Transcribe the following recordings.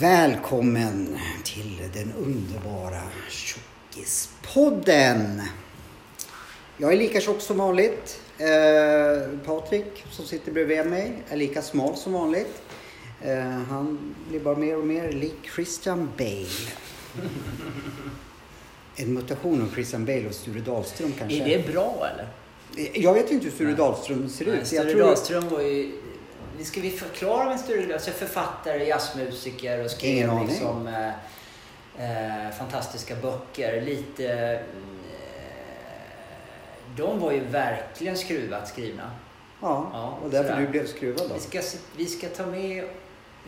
Välkommen till den underbara Tjockispodden. Jag är lika tjock som vanligt. Eh, Patrik som sitter bredvid mig är lika smal som vanligt. Eh, han blir bara mer och mer lik Christian Bale. En mutation av Christian Bale och Sture Dahlström kanske. Är det bra eller? Jag vet inte hur Sture Dahlström ser Nej, ut. Sture Dahlström var ju... Ska vi förklara vem Sture Dahlström alltså Författare, jazzmusiker och skrev liksom, eh, eh, fantastiska böcker. Lite... Eh, de var ju verkligen skruvat skrivna. Ja, Ja, och därför sådär. du blev skruvad då. Vi ska, vi ska ta med...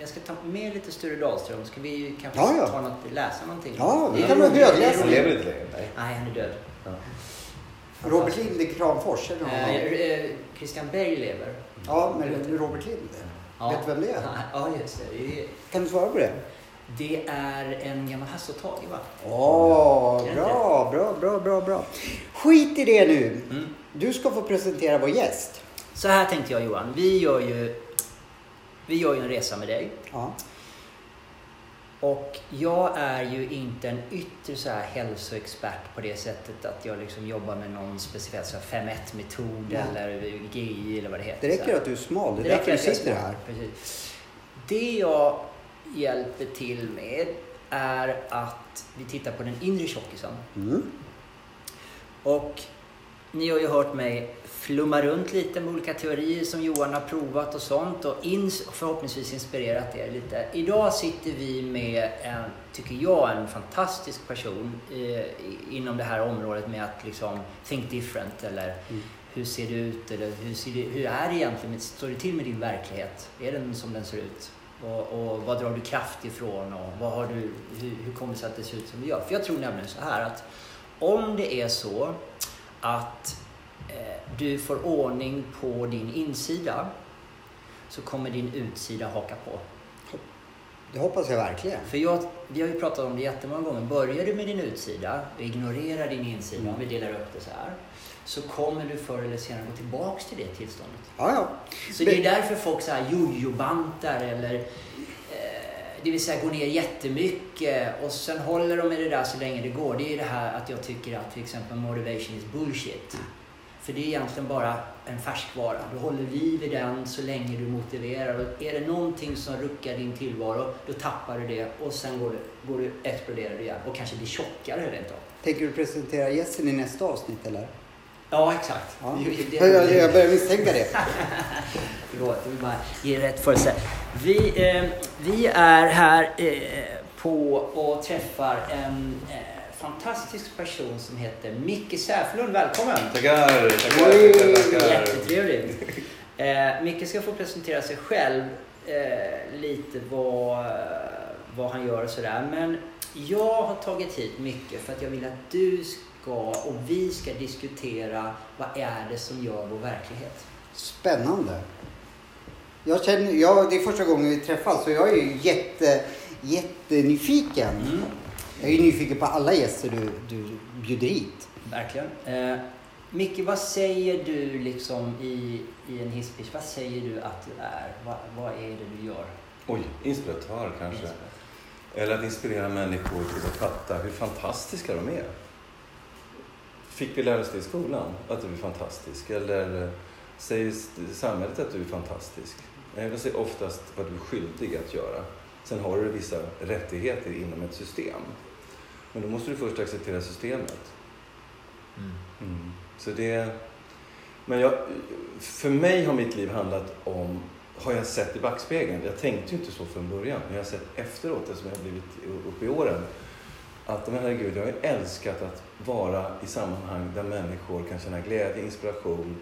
Jag ska ta med lite Sture Dahlström. Ska vi kanske Ja, ja. ta något, läsa någonting? Ja, vi Det är kan väl högläsa. Han lever inte längre? Nej. Nej, han är död. Robert Lind i Kramfors, eller Eh, eh, Christian Bale lever. Ja, men Robert Lind. Vet du vem det är? Ja, just det. det. är- Kan du svara på det? Det är en gammal Hasse och Tage va? Åh, bra, bra, bra, bra, bra. Skit i det nu. Mm. Du ska få presentera vår gäst. Så här tänkte jag Johan. Vi gör ju, vi gör ju en resa med dig. Ja. Och jag är ju inte en yttre så här hälsoexpert på det sättet att jag liksom jobbar med någon specifik så här 5-1 metod Nej. eller GI eller vad det heter. Det räcker att du är smal. Det är därför du sitter här. Precis. Det jag hjälper till med är att vi tittar på den inre tjockisen. Mm. Och ni har ju hört mig flumma runt lite med olika teorier som Johan har provat och sånt och ins- förhoppningsvis inspirerat er lite. Idag sitter vi med en, tycker jag, en fantastisk person eh, inom det här området med att liksom think different eller Mm. hur ser det ut eller hur, ser det, hur är det egentligen, står det till med din verklighet? Är den som den ser ut? Och, och vad drar du kraft ifrån och vad har du, hur, hur kommer det sig att det ser ut som det gör? För jag tror nämligen så här att om det är så att du får ordning på din insida så kommer din utsida haka på. Det hoppas jag verkligen. För jag, vi har ju pratat om det jättemånga gånger. Börjar du med din utsida och ignorerar din insida, om vi delar upp det så här, så kommer du förr eller senare gå tillbaks till det tillståndet. Ja, ja. Så det är därför folk så här jojobantar eller eh, det vill säga går ner jättemycket och sen håller de med det där så länge det går. Det är det här att jag tycker att till exempel motivation is bullshit. För det är egentligen bara en färskvara. Du håller liv i den så länge du motiverar. Och är det någonting som ruckar din tillvaro, då tappar du det och sen går du, går du, exploderar du igen och kanske blir tjockare rent av. Tänker du presentera gästen i nästa avsnitt eller? Ja, exakt. Ja. Det- Jag, jag, jag börjar misstänka det. Förlåt, jag vill bara ge rätt för sig. Vi, eh, vi är här eh, på och träffar en eh, fantastisk person som heter Micke Säflund. Välkommen! Tackar, tackar, tackar. Jättetrevligt. Eh, Micke ska få presentera sig själv eh, lite vad, vad han gör och sådär. Men jag har tagit hit Micke för att jag vill att du ska och vi ska diskutera vad är det som gör vår verklighet. Spännande. Jag känner, jag, det är första gången vi träffas så jag är ju jätte, jättenyfiken. Mm. Jag är ju nyfiken på alla gäster du, du bjuder hit. Verkligen. Eh, Micke, vad säger du liksom i, i en hisspitch? Vad säger du att du är? Vad, vad är det du gör? Oj, inspiratör kanske. Eller att inspirera människor till att fatta hur fantastiska de är. Fick vi lära oss det i skolan? Att du är fantastisk? Eller eh, säger samhället att du är fantastisk? Nej, Jag säger oftast vad du är skyldig att göra. Sen har du vissa rättigheter inom ett system. Men då måste du först acceptera systemet. Mm. Så det... Men jag, för mig har mitt liv handlat om, har jag sett i backspegeln, jag tänkte ju inte så från början, men jag har sett efteråt, eftersom jag har blivit upp i åren, att men herregud, jag har ju älskat att vara i sammanhang där människor kan känna glädje, inspiration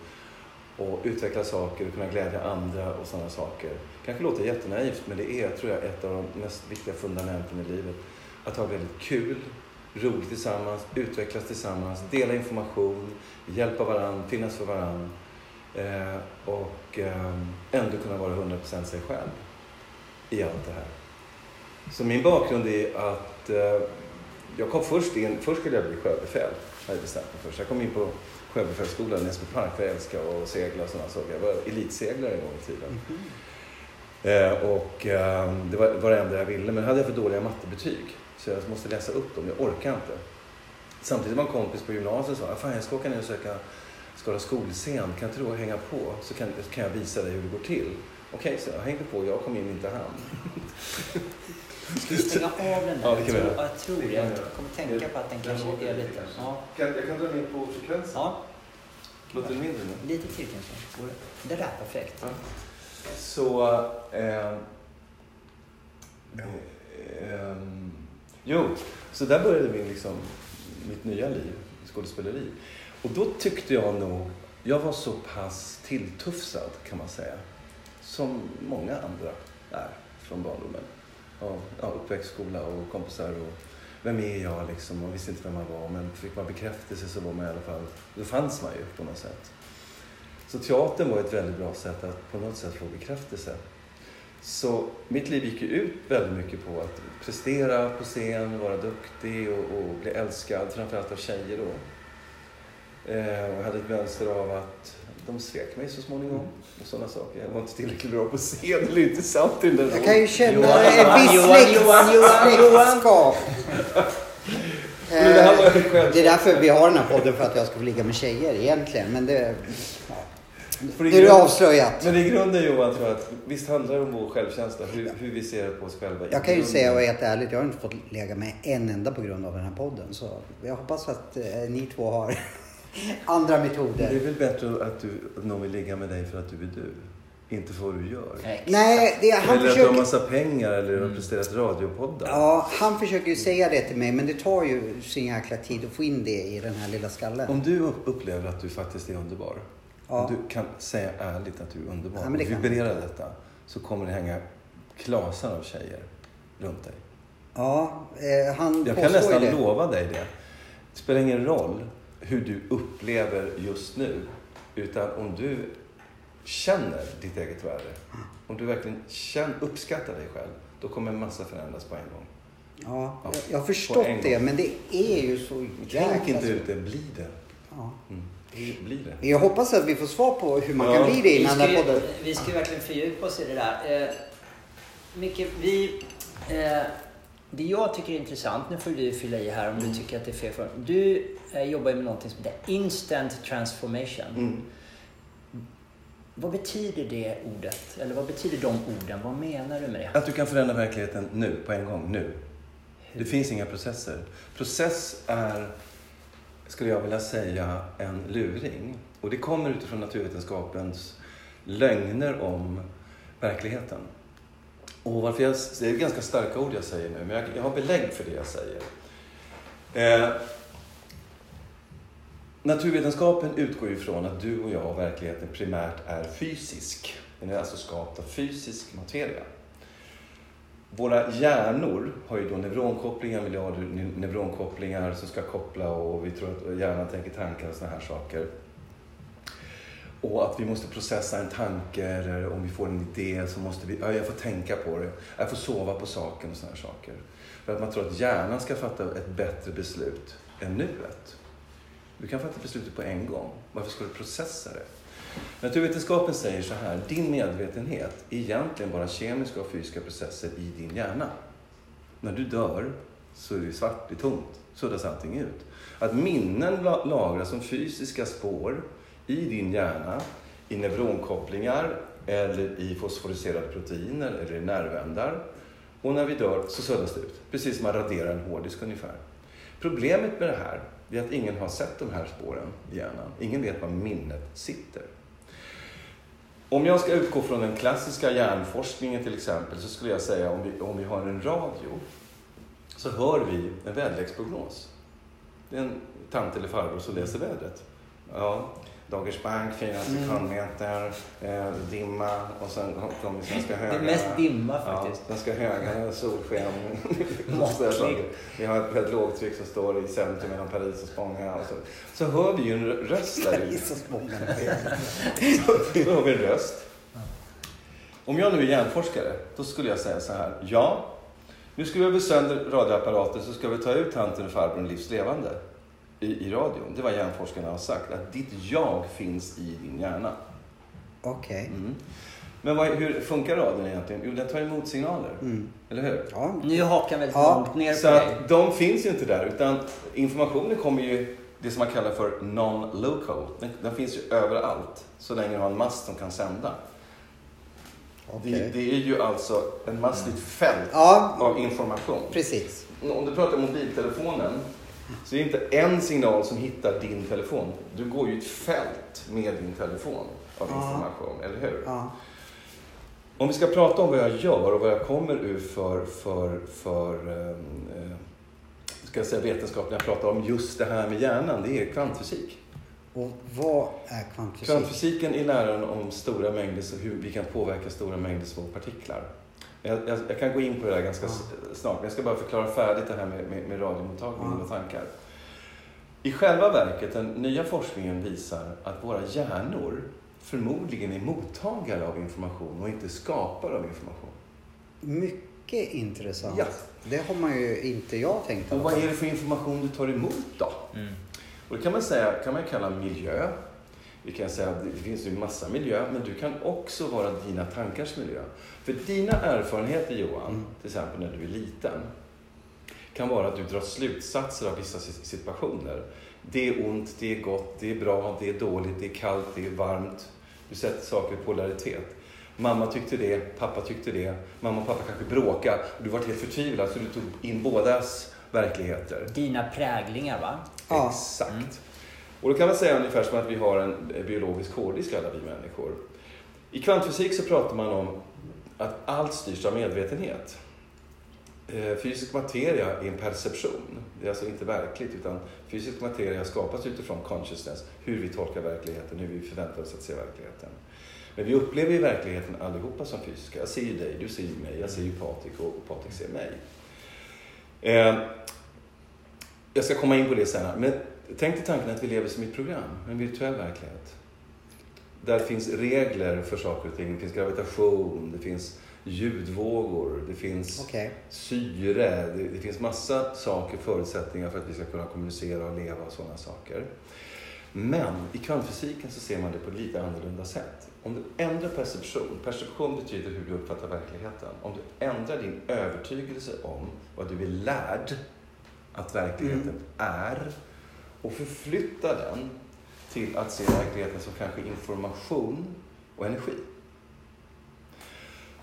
och utveckla saker och kunna glädja andra och sådana saker. kanske låter jättenaivt, men det är, tror jag, ett av de mest viktiga fundamenten i livet. Att ha väldigt kul, roligt tillsammans, utvecklas tillsammans, dela information, hjälpa varandra, finnas för varandra. Eh, och eh, ändå kunna vara 100% sig själv i allt det här. Så min bakgrund är att eh, jag kom först in, först skulle jag bli sjöbefäl, hade jag bestämt mig för. Så jag kom in på Sjöbefälsskolan i Näsby Park för jag älskar att segla och sådana saker. Jag var elitseglare en gång i tiden. Eh, och eh, det var, var det enda jag ville. Men hade jag för dåliga mattebetyg. Så jag måste läsa upp dem. Jag orkar inte. Samtidigt var en kompis på gymnasiet sa Fan, jag ska åka ner och söka Skara skolscen. Kan inte du hänga på? Så kan, kan jag visa dig hur det går till. Okej, så jag hängde på. Jag kom in, inte han. Ska vi stänga av den där? Ja, det kan vi jag, göra. tror, jag tror Jag göra. kommer tänka på att den kanske är lite... Ja. jag kan dra ner på frekvensen. ja, Låter det mindre nu? lite till kanske. Det? Det där är perfekt. Ja. Så... Eh, eh, jo, så där började min, liksom, mitt nya liv, skådespeleri. Och då tyckte jag nog, jag var så pass tilltufsad kan man säga, som många andra är från barndomen. Av ja, uppväxtskola och kompisar och vem är jag liksom? Man visste inte vem man var men fick man bekräftelse så var man i alla fall, då fanns man ju på något sätt. Så teatern var ett väldigt bra sätt att på något sätt få bekräftelse. Så mitt liv gick ju ut väldigt mycket på att prestera på scen, vara duktig och, och bli älskad, framförallt av tjejer då. Eh, och jag hade ett mönster av att de svek mig så småningom och sådana saker. Jag var inte tillräckligt bra på scen eller inte sant den Jag kan ju känna en viss släktskap. Det. Eh, Det är därför vi har den här podden, för att jag ska få ligga med tjejer egentligen. Men det. För i det är grund- avslöjat. Men i grunden Johan tror jag att visst handlar det om vår självkänsla, hur, hur vi ser på oss själva. Jag kan ju säga och helt ärligt, jag har inte fått lägga med en enda på grund av den här podden. Så jag hoppas att eh, ni två har andra Men Det är metoder. väl bättre att, du, att någon vill ligga med dig för att du är du. Inte för vad du gör. Exakt. Nej, det, han eller att du har försöker... massa pengar eller har presterat radiopoddar. Ja, han försöker ju säga det till mig, men det tar ju sin jäkla tid att få in det i den här lilla skallen. Om du upp- upplever att du faktiskt är underbar. Ja. Om du kan säga ärligt att du är underbar Ja, och vibrera detta. Så kommer det hänga klasar av tjejer runt dig. Ja, eh, han Jag kan nästan det. lova dig det. Det spelar ingen roll hur du upplever just nu. Utan om du känner ditt eget värde. Om du verkligen känner, uppskattar dig själv. Då kommer en massa förändras på en gång. Ja, Ja, jag, har förstått det, men det är ju så Tänk inte ut det, bli det. Ja. Mm. Bli, det. Jag hoppas att vi får svar på hur man Ja. kan bli det Vi innan den här podden. vi ska ju verkligen fördjupa oss i det där. Eh, Micke, vi... Eh, det jag tycker är intressant, nu får du fylla i här om du tycker att det är fel. För, du eh, jobbar ju med någonting som heter instant transformation. Mm. Vad betyder det ordet? Eller vad betyder de orden? Vad menar du med det? Att du kan förändra verkligheten nu, på en gång, nu. Det finns inga processer. Process är, skulle jag vilja säga, en luring. Och det kommer utifrån naturvetenskapens lögner om verkligheten. Och varför jag, det är ganska starka ord jag säger nu, men jag, jag har belägg för det jag säger. Eh, naturvetenskapen utgår ju från att du och jag och verkligheten primärt är fysisk. Den är alltså skapt av fysisk materia. Våra hjärnor har ju då neuronkopplingar, miljarder neuronkopplingar som ska koppla och vi tror att hjärnan tänker tankar och sådana här saker. Och att vi måste processa en tanke eller om vi får en idé så måste vi, ja, jag får tänka på det, jag får sova på saken och sådana här saker. För att man tror att hjärnan ska fatta ett bättre beslut än nuet. Du kan fatta beslutet på en gång. Varför ska du processa det? Naturvetenskapen säger så här, din medvetenhet är egentligen bara kemiska och fysiska processer i din hjärna. När du dör så är det svart, det är tomt, suddas allting ut. Att minnen lagras som fysiska spår i din hjärna, i neuronkopplingar eller i fosforiserade proteiner eller i nervändar. Och när vi dör så suddas det ut, precis som man raderar en hårddisk ungefär. Problemet med det här är att ingen har sett de här spåren i hjärnan. Ingen vet var minnet sitter. Om jag ska utgå från den klassiska hjärnforskningen till exempel så skulle jag säga om vi, om vi har en radio så hör vi en väderleksprognos. Det är en tant eller farbror som läser vädret. Ja, Dagersbank, 4 Mm. sekundmeter, eh, dimma och sen kommer svenska Det är mest dimma Ja, faktiskt. svenska höga, solsken. Vi har ett, ett lågtryck som står i centrum mellan Paris och Spånga. Och så, så hör vi ju en röst där Det är ute. så. Då har vi en röst. Om jag nu är hjärnforskare, då skulle jag säga så här. Ja, nu ska vi sönder radioapparaten så ska vi ta ut tanten och farbrorn livslevande i, i radion. Det vad hjärnforskarna har sagt. Att ditt jag finns i din hjärna. Okej. Mm. Men vad, hur funkar radion egentligen? Jo, den tar emot signaler. Mm. Eller hur? Ja. Nu hakar väldigt Ja, långt ner Så på dig. att de finns ju inte där, utan informationen kommer ju det som man kallar för non-local. Den, den finns ju överallt, så länge du har en mast som kan sända. Okej. Det, det är ju alltså en massivt fält Ja, av information. precis. Om du pratar om mobiltelefonen så är det inte en signal som hittar din telefon. Du går ju ett fält med din telefon av Ja. information, eller hur? Ja. Om vi ska prata om vad jag gör och vad jag kommer ur för, för, för ehm, eh, ska jag säga vetenskap när jag pratar om just det här med hjärnan, det är kvantfysik. Och vad är kvantfysik? Kvantfysiken är läran om stora mängder, så hur vi kan påverka stora mängder små partiklar. Jag, jag, jag kan gå in på det där ganska s- snart, men jag ska bara förklara färdigt det här med, med, med radiomottagningen Ja. och tankar. I själva verket, den nya forskningen visar att våra hjärnor förmodligen är mottagare av information och inte skapare av information. Mycket intressant. Ja. Det har man ju inte jag tänkt Och på. vad är det för information du tar emot då? Mm. Och det kan man, säga, kan man kalla miljö. Vi kan säga att det finns ju massa miljö, men du kan också vara dina tankars miljö. För dina erfarenheter Johan, Mm. till exempel när du är liten, kan vara att du drar slutsatser av vissa si- situationer. Det är ont, det är gott, det är bra, det är dåligt, det är kallt, det är varmt. Du sätter saker i polaritet. Mamma tyckte det, pappa tyckte det. Mamma och pappa kanske bråkade och du var helt förtvivlad så du tog in bådas verkligheter. Dina präglingar va? Ja. Exakt. Mm. Och då kan man säga ungefär som att vi har en biologisk hårddisk alla vi människor. I kvantfysik så pratar man om att allt styrs av medvetenhet. Eh, fysisk materia är en perception. Det är alltså inte verkligt utan fysisk materia skapas utifrån consciousness. Hur vi tolkar verkligheten, hur vi förväntar oss att se verkligheten. Men vi upplever ju verkligheten allihopa som fysiska. Jag ser ju dig, du ser ju mig, jag ser ju Patrik och Patrik ser mig. Eh, jag ska komma in på det senare. Men tänk dig tanken att vi lever som i ett program, en virtuell verklighet. Där finns regler för saker och ting. Det finns gravitation, det finns ljudvågor, det finns Okej. syre. Det, det finns massa saker, förutsättningar för att vi ska kunna kommunicera och leva och sådana saker. Men i kvantfysiken så ser man det på ett lite annorlunda sätt. Om du ändrar perception, perception betyder hur du uppfattar verkligheten. Om du ändrar din övertygelse om vad du är lärd att verkligheten Mm. är och förflytta den till att se verkligheten som kanske information och energi.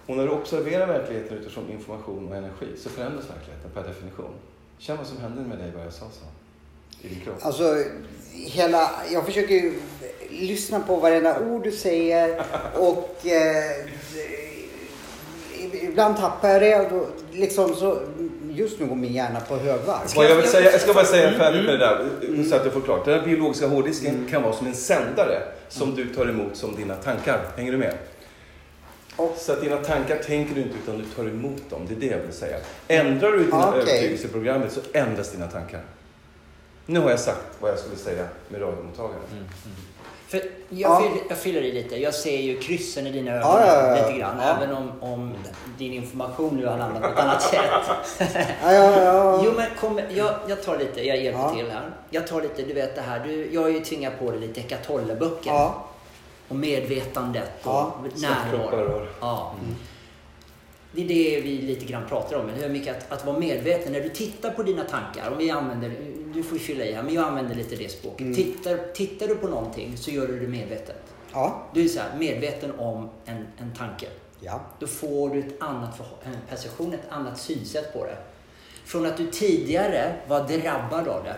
Och när du observerar verkligheten utifrån information och energi så förändras verkligheten per definition. Känn vad som hände med dig vad jag sa så. I din kropp. Alltså, hela, jag försöker ju lyssna på varenda ord du säger och eh, ibland tappar jag det. Och då, liksom så, just nu går min hjärna på högvarv. Vad jag, vill säga, jag ska bara säga Mm, färdigt med det där så att jag får klart. Den här biologiska hårddisken Mm. kan vara som en sändare som du tar emot som dina tankar. Hänger du med? Och- Så att dina tankar tänker du inte utan du tar emot dem. Det är det jag vill säga. Ändrar du dina Ah, okej. övertygelseprogrammet så ändras dina tankar. Nu har jag sagt vad jag skulle säga med radiomottagaren. Mm. För jag, Ja. fyller, jag fyller i lite. Jag ser ju kryssen i dina ögon Ja, ja, ja. lite grann. Ja. Även om, om din information nu har landat på ett annat sätt. Ja, ja, ja. Jo men kom, jag, jag tar lite, jag hjälper Ja. till här. Jag tar lite, du vet det här, du, jag har ju tvingat på dig lite Eckart. Och medvetandet och Ja. Närvaro. Ja. Det är det vi lite grann pratar om. Hur mycket att, att vara medveten. När du tittar på dina tankar, om vi använder, du får ju fylla i här, men jag använder lite det språket. Mm. Tittar, tittar du på någonting så gör du det medvetet. ja. Du är så här, medveten om en, en tanke. ja. Då får du ett annat en perception, ett annat synsätt på det. Från att du tidigare var drabbad av det.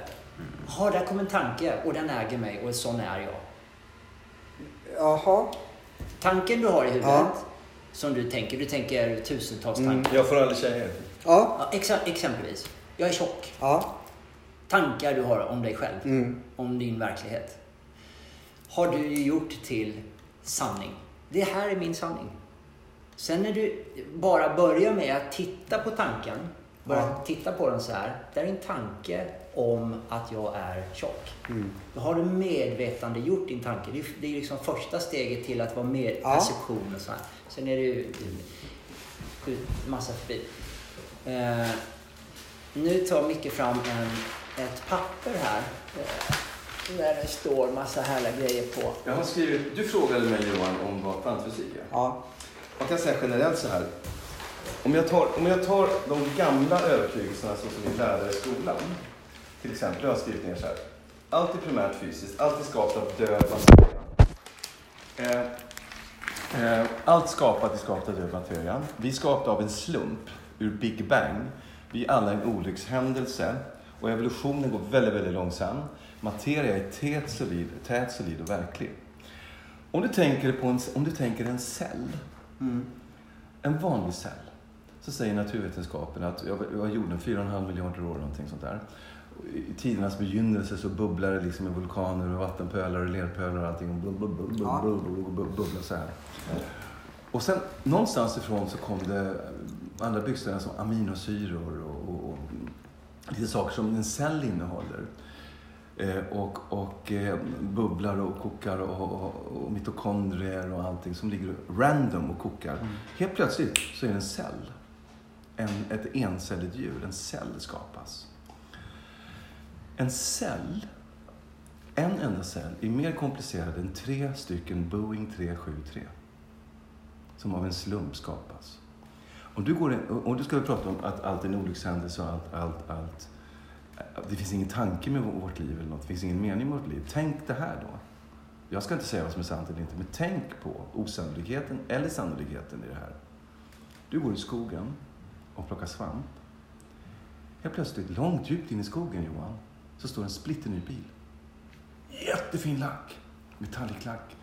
Ja, där kom en tanke och den äger mig och sån är jag. Jaha. Tanken du har i huvudet, Ja. som du tänker, du tänker tusentals Mm. tankar. Jag får aldrig tjejer. Ja. Ja, exa- exempelvis, jag är tjock. Ja. Tankar du har om dig själv, Mm. om din verklighet. Har du gjort till sanning. Det här är min sanning. Sen när du bara börjar med att titta på tanken, bara Ja. titta på den så här. Det är en tanke om att jag är tjock. Mm. Då har du medvetande gjort din tanke. Det är, det är liksom första steget till att vara med Ja. perception och så här. Sen är det ju massa förbi. Eh, nu tar Micke fram en, ett papper här. Eh, där det står massa härliga grejer på. Jag har skrivit... Du frågade mig Johan om vad kvantfysik är. Ja. man kan säga generellt så här. Om jag tar, om jag tar de gamla övertygelserna så som vi lärde i skolan. Till exempel, jag har skrivit ner så här. Allt är primärt fysiskt, allt är skapat av död materia. Eh, eh, allt skapat är skapat av död materia. Vi är skapade av en slump, ur Big Bang. Vi är alla en olyckshändelse och evolutionen går väldigt, väldigt långsamt. Materia är tät, solid, tät, solid och verklig. Om du tänker, på en, om du tänker en cell, Mm. en vanlig cell, så säger naturvetenskapen att jag var jorden 4,5 miljarder år, någonting sånt där. I tidernas begynnelse så bubblar det liksom med vulkaner och vattenpölar och lerpölar och allting. Och bubblar så här. Och sen någonstans ifrån så kom det andra byggstenar som aminosyror lite saker som en cell innehåller. Eh, och och eh, bubblar och kokar och, och, och mitokondrier och allting som ligger random och kokar. Helt plötsligt så är det en cell. En, ett encelligt djur, en cell skapas. En cell, en enda cell, är mer komplicerad än tre stycken Boeing 373. Som av en slump skapas. Om du, går in, och du ska vi prata om att allt är en olyckshändelse och allt, allt, allt. Det finns ingen tanke med vårt liv eller något. Det finns ingen mening med vårt liv. Tänk det här då. Jag ska inte säga vad som är sant eller inte, men tänk på osannolikheten eller sannolikheten i det här. Du går i skogen och plockar svamp. Helt plötsligt, långt djupt in i skogen Johan, så står en splitterny bil. Jättefin lack, metallic lack.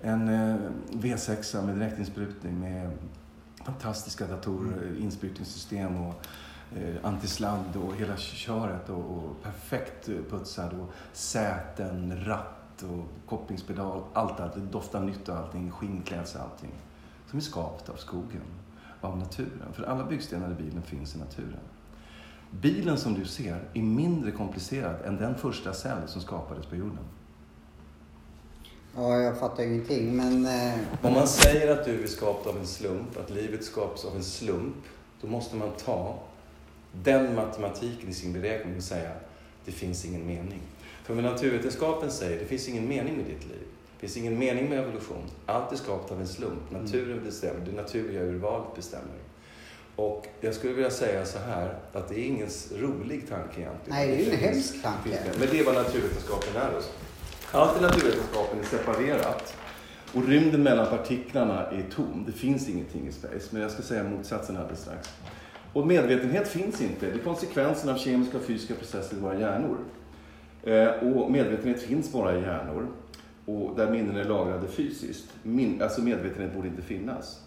En eh, V6 med direktinsprutning med fantastiska datorer, insprutningssystem och eh, antisladd och hela köret och, och perfekt eh, putsad och säten, ratt och kopplingspedal, allt, allt. Det doftar nytt och allting, skinnklädsel allting. Som är skapat av skogen, av naturen. För alla byggstenar i bilen finns i naturen. Bilen som du ser är mindre komplicerad än den första cell som skapades på jorden. Ja, jag fattar ingenting men... Eh, Om man säger att du är skapad av en slump, att livet skapas av en slump, då måste man ta den matematiken i sin beräkning och säga det finns ingen mening. För vad naturvetenskapen säger, det finns ingen mening med ditt liv. Det finns ingen mening med evolution. Allt är skapat av en slump. Naturen bestämmer, det naturliga urvalet bestämmer. Och jag skulle vilja säga så här, att det är ingen rolig tanke egentligen. Nej, det är ju en hemsk tanke. Men det är vad naturvetenskapen är oss. Allt i naturvetenskapen är separerat. Och rymden mellan partiklarna är tom. Det finns ingenting i space. Men jag ska säga motsatsen alldeles strax. Och medvetenhet finns inte. Det är konsekvensen av kemiska och fysiska processer i våra hjärnor. Eh, och medvetenhet finns bara i hjärnor. Och där minnen är lagrade fysiskt. Min, alltså medvetenhet borde inte finnas.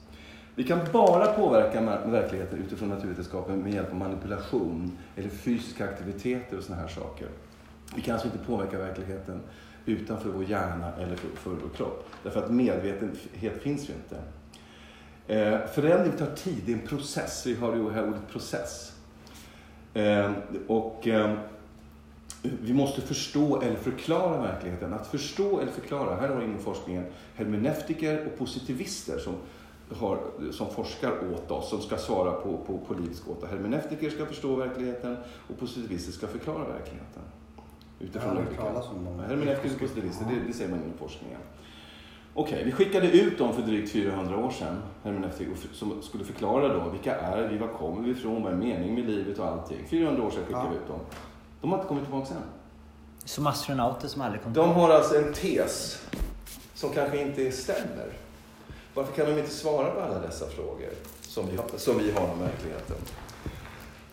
Vi kan bara påverka verkligheten utifrån naturvetenskapen med hjälp av manipulation eller fysiska aktiviteter och sådana här saker. Vi kan alltså inte påverka verkligheten utanför vår hjärna eller för, för vår kropp. Därför att medvetenhet finns ju inte. Eh, förändring tar tid, det är en process. Vi har ju här ordet process. Eh, och eh, vi måste förstå eller förklara verkligheten. Att förstå eller förklara, här har vi inom forskningen hermeneutiker och positivister som, har, som forskar åt oss, som ska svara på, på, på livets gåta. Hermeneutiker ska förstå verkligheten och positivister ska förklara verkligheten. Utifrån Jag har olika- hört talas om dem. Hermeneutiker och positivister, det, det säger man inom forskningen. Okej, vi skickade ut dem för drygt 400 år sedan, f- som skulle förklara då vilka är vi, var kommer vi ifrån, vad är meningen med livet och allting. 400 år sedan skickade Ja. vi ut dem. De har inte kommit tillbaka än. Som astronauter som aldrig kom De har alltså en tes som kanske inte stämmer. Varför kan de inte svara på alla dessa frågor som vi har, som vi har om verkligheten?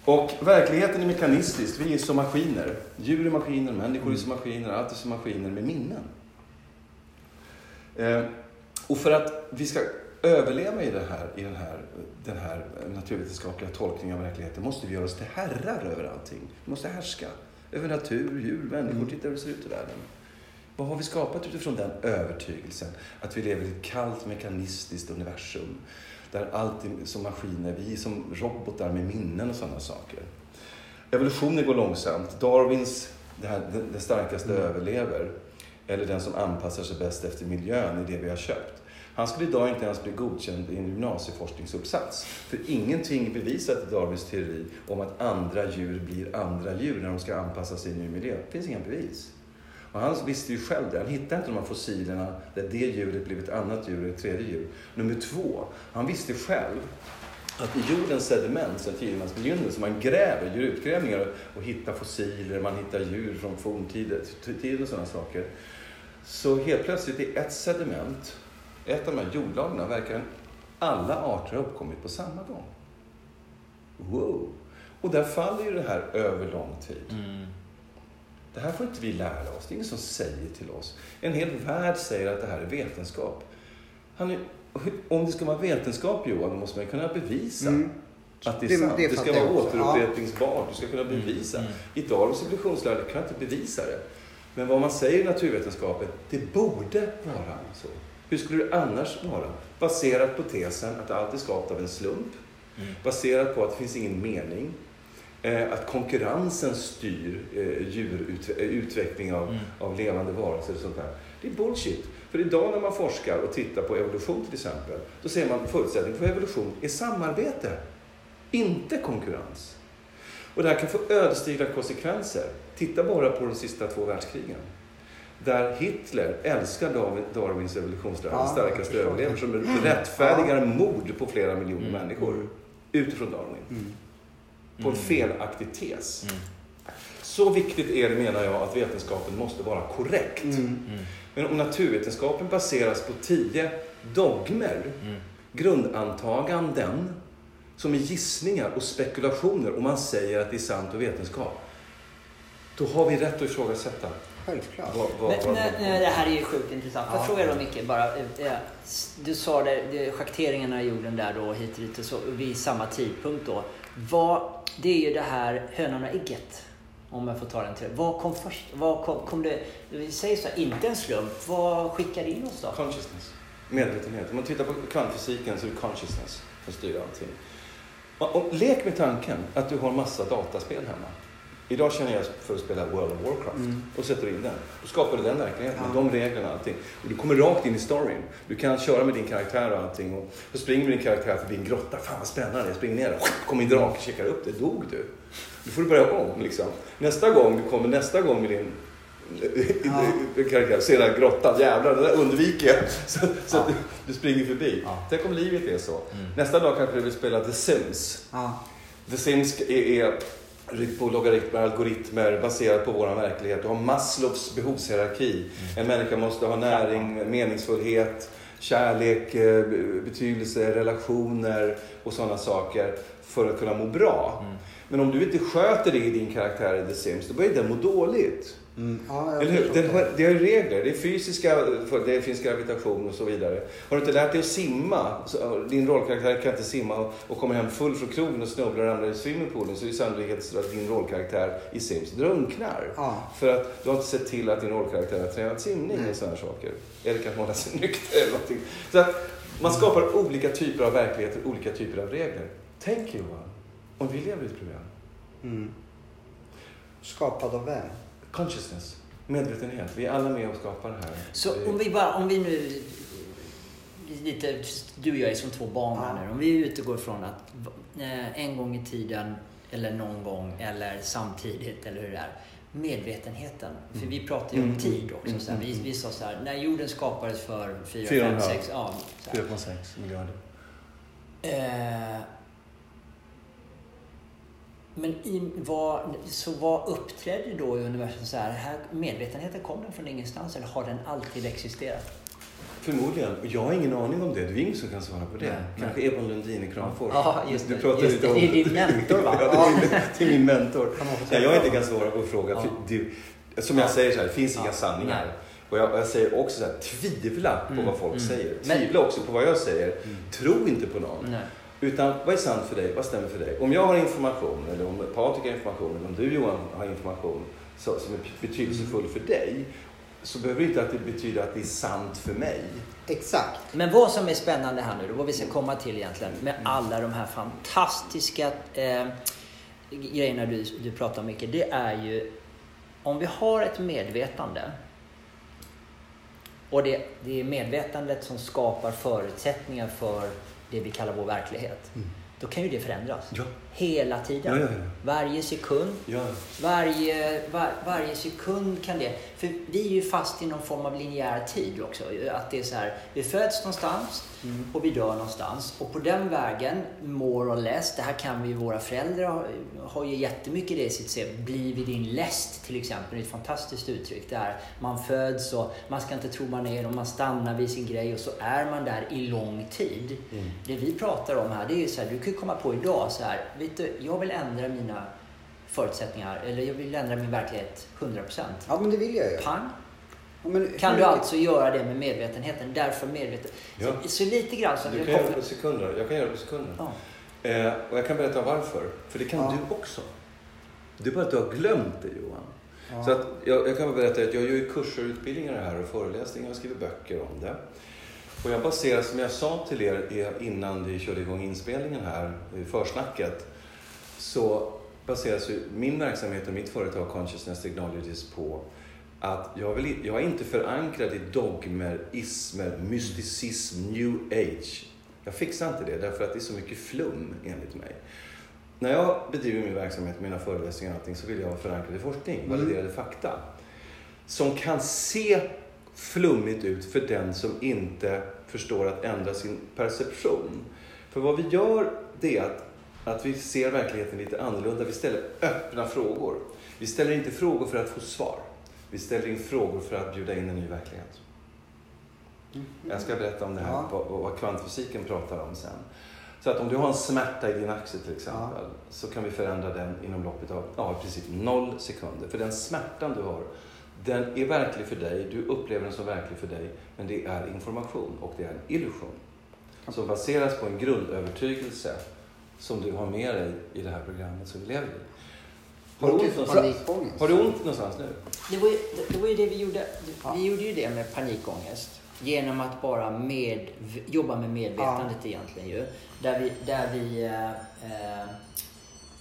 Och verkligheten är mekanistisk. Vi är som maskiner. Djur är maskiner, människor är som maskiner, allt är som maskiner med minnen. Eh, och för att vi ska överleva i, det här, i den, här, den här naturvetenskapliga tolkningen av verkligheten måste vi göra oss till herrar över allting. Vi måste härska över natur, djur, människor. Titta hur det ser ut i världen. Vad har vi skapat utifrån den övertygelsen? Att vi lever i ett kallt mekanistiskt universum. Där allt är som maskiner, vi är som robotar med minnen och sådana saker. Evolutionen går långsamt. Darwins, det, här, det, det starkaste överlever. Eller den som anpassar sig bäst efter miljön är det vi har köpt. Han skulle idag inte ens bli godkänd i en gymnasieforskningsuppsats. För ingenting är bevisat i Darwins teori om att andra djur blir andra djur när de ska anpassa sig i en ny miljö. Det finns inga bevis. Och han visste ju själv det. Han hittade inte de här fossilerna där det djuret blev ett annat djur, ett tredje djur. Nummer två, han visste själv att i jordens sediment sedan tidernas begynnelse, man gräver, gör utgrävningar och hittar fossiler, man hittar djur från forntiden och sådana saker. Så helt plötsligt i ett sediment, ett av de här jordlagren, verkar alla arter ha uppkommit på samma gång. Wow! Och där faller ju det här över lång tid. Mm. Det här får inte vi lära oss. Det är ingen som säger till oss. En hel värld säger att det här är vetenskap. Han är, om det ska vara vetenskap Johan, då måste man kunna bevisa Mm. att det är Det- sant. det Det, ska fattar jag vara återupprepningsbart. Du ska kunna bevisa. Mm. I dagens evolutionslära kan inte bevisa det. Men vad man säger i naturvetenskapen, det borde vara så. Hur skulle det annars vara? Baserat på tesen att allt är skapat av en slump. Mm. Baserat på att det finns ingen mening. Eh, att konkurrensen styr eh, djurutveckling av, Mm. av levande varelser och sånt där. Det är bullshit. För idag när man forskar och tittar på evolution till exempel, då ser man att förutsättningen för evolution är samarbete, inte konkurrens. Och det här kan få ödesdigra konsekvenser. Titta bara på de sista två världskrigen. Där Hitler älskar Darwin- Darwins evolutionslära, Ja, den starkaste överlever, som rättfärdigar mord på flera miljoner Mm. människor. Utifrån Darwin. Mm. På en Mm. felaktig tes. Mm. Så viktigt är det menar jag att vetenskapen måste vara korrekt. Mm. Men om naturvetenskapen baseras på tio dogmer, Mm. grundantaganden, som är gissningar och spekulationer och man säger att det är sant och vetenskap. Då har vi rätt att ifrågasätta. Självklart. Vad, vad, Men, vad, nej, nej, det här är ju sjukt intressant. Får jag Ja. fråga då Micke, bara, eh, eh, du sa det, det, schakteringarna i jorden där då hit och dit och så, vid samma tidpunkt då. Vad, det är ju det här hönan och ägget. Om jag får ta den till Vad kom först? Vad kom, kom det, vi säger så här, inte en slump. Vad skickade in oss då? Consciousness. Medvetenhet. Om man tittar på kvantfysiken så är det consciousness som styr allting. Och, och lek med tanken att du har massa dataspel hemma. Idag känner jag för att spela World of Warcraft Mm. och sätter in den. Då skapar du den verkligheten Ja. de reglerna och allting. Och du kommer rakt in i storyn. Du kan köra med din karaktär och allting. Och så springer din karaktär förbi en grotta. Fan vad spännande. Jag springer ner där. Kommer en drake, checkar upp det. Dog du? Då får du börja om liksom. Nästa gång du kommer nästa gång med din Ja. karaktär, ser den här grottan. Jävlar, den där undviker jag. Så, så Ja. du, du springer förbi. Ja. Tänk om livet är så. Mm. Nästa dag kanske du vill spela The Sims. Ja. The Sims är, är på logaritmer, algoritmer baserat på vår verklighet. Du har Maslows behovshierarki. En människa måste ha näring, meningsfullhet, kärlek, eh, betydelse, relationer och sådana saker för att kunna må bra. Mm. Men om du inte sköter det i din karaktär i The Sims, då börjar den må dåligt. Mm. ja Eller hur? Den har, det ju regler. Det är fysiska, det finns gravitation och så vidare. Har du inte lärt dig att simma, så, din rollkaraktär kan inte simma och, och kommer hem full från krogen och snubblar och ramlar i swimmingpoolen så är det sannolikheten att din rollkaraktär i Sims drunknar. Ja. För att du har inte sett till att din rollkaraktär har tränat simning Nej. och sådana saker. Eller kan hålla sig nykter eller någonting. Så att man skapar olika typer av verkligheter, olika typer av regler. Tänk Johan, om vi lever i ett program. Mm. Skapad av vem? Consciousness, medvetenhet. Vi är alla med och skapar det här. Så Det- om vi bara, om vi nu, lite, du och jag är som två barn här Ja. nu. Om vi utgår ifrån att eh, en gång i tiden, eller någon gång, eller samtidigt, eller hur det är. Medvetenheten. För vi pratar ju om Mm. tid också. Mm, Så här, mm, vi, mm. vi sa så här, när jorden skapades för 4, Fyra och 5, en halv. 6, ja. Så här. 4,6 miljarder. Eh, men i, vad, så vad uppträdde då i universum så här, här? Medvetenheten, kom den från ingenstans eller har den alltid existerat? Förmodligen. Jag har ingen aning om det. Det är ingen som kan svara på det. Nej, Kanske Evan Lundin i Kramfors. Ja, just du det. pratar Just lite om... Det är din mentor, va? ja, är, min, mentor. Nej, jag inte kan svara på en fråga. Ja. Som jag Ja. säger så här, det finns Ja. inga sanningar. Nej. Och jag, jag säger också så här, tvivla på Mm, vad folk mm. säger. Men- Tvivla också på vad jag säger. Mm. Tro inte på någon. Nej. Utan vad är sant för dig? Vad stämmer för dig? Om jag har information, eller om Patrik har information, eller om du Johan har information så, som är betydelsefull för dig, så behöver det inte att det betyda att det är sant för mig. Exakt. Men vad som är spännande här nu, vad vi ska komma till egentligen, med alla de här fantastiska eh, grejerna du, du pratar om mycket, det är ju om vi har ett medvetande och det, det är medvetandet som skapar förutsättningar för det vi kallar vår verklighet. Mm. då kan ju det förändras. Ja. Hela tiden. Ja, ja. Varje sekund. Varje, var, varje sekund kan det... För vi är ju fast i någon form av linjär tid också. Att det är så här, vi föds någonstans och vi dör någonstans. Och på den vägen, more or less, det här kan vi våra föräldrar har, ju jättemycket det i sitt CV. Bli vid din läst till exempel, det är ett fantastiskt uttryck. Det är man föds och man ska inte tro man är och man stannar vid sin grej och så är man där i lång tid. Mm. Det vi pratar om här, det är ju så här, du kan ju komma på idag så här, vet du, jag vill ändra mina förutsättningar, eller jag vill ändra min verklighet 100%. Ja, men det vill jag ju. Pang! Ja, men Kan hur- du alltså göra det med medvetenheten, därför medveten. Ja. Så, så lite grann så att Du kan göra det på sekunder. Jag kan göra det på sekunder. Ja. Eh, och jag kan berätta varför. För det kan Ja. du också. Det är bara att du har glömt det Johan. Ja. Så att jag, jag kan bara berätta att jag gör ju kurser och utbildningar här och föreläsningar och skriver böcker om det. Och jag baserar, som jag sa till er innan vi körde igång inspelningen här, i försnacket, så baseras ju min verksamhet och mitt företag Consciousness Technologies på att jag, vill, jag är inte förankrad i dogmer, ismer, mysticism, new age. Jag fixar inte det därför att det är så mycket flum enligt mig. När jag bedriver min verksamhet, mina föreläsningar och allting så vill jag vara förankrad i forskning, Mm. validerade fakta. Som kan se flummigt ut för den som inte förstår att ändra sin perception. För vad vi gör det är att, att vi ser verkligheten lite annorlunda. Vi ställer öppna frågor. Vi ställer inte frågor för att få svar. Vi ställer in frågor för att bjuda in en ny verklighet. Jag ska berätta om det här, Ja. vad, vad kvantfysiken pratar om sen. Så att om du har en smärta i din axel till exempel, så kan vi förändra den inom loppet av ja, i princip noll sekunder. För den smärtan du har, den är verklig för dig, du upplever den som verklig för dig, men det är information och det är en illusion. Som baseras på en grundövertygelse som du har med dig i det här programmet som vi lever i. Har du, ont panikångest. har du ont någonstans nu? Det var, ju, det var ju det vi gjorde. Ja. Vi gjorde ju det med panikångest. Genom att bara med, jobba med medvetandet egentligen ju. Där vi, där vi eh, eh,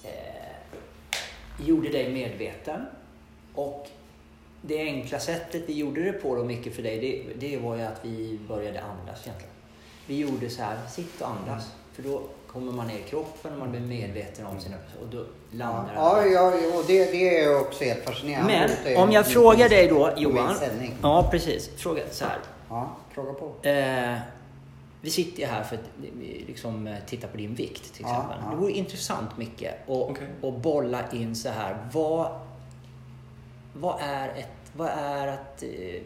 eh, gjorde dig medveten. Och det enkla sättet vi gjorde det på då mycket för dig, det, det var ju att vi började andas egentligen. Vi gjorde så här, sitt och andas. För då kommer man ner i kroppen och man blir medveten om sina... Och då landar Ja, ja, ja, och det, det är också helt fascinerande. Men om jag frågar dig då, Johan. Ja, precis. Fråga så här. Ja, fråga på. Eh, vi sitter ju här för att vi liksom eh, titta på din vikt till Ja, exempel. ja. Det vore intressant mycket att att bolla in så här. Vad, vad är ett vad är att, eh,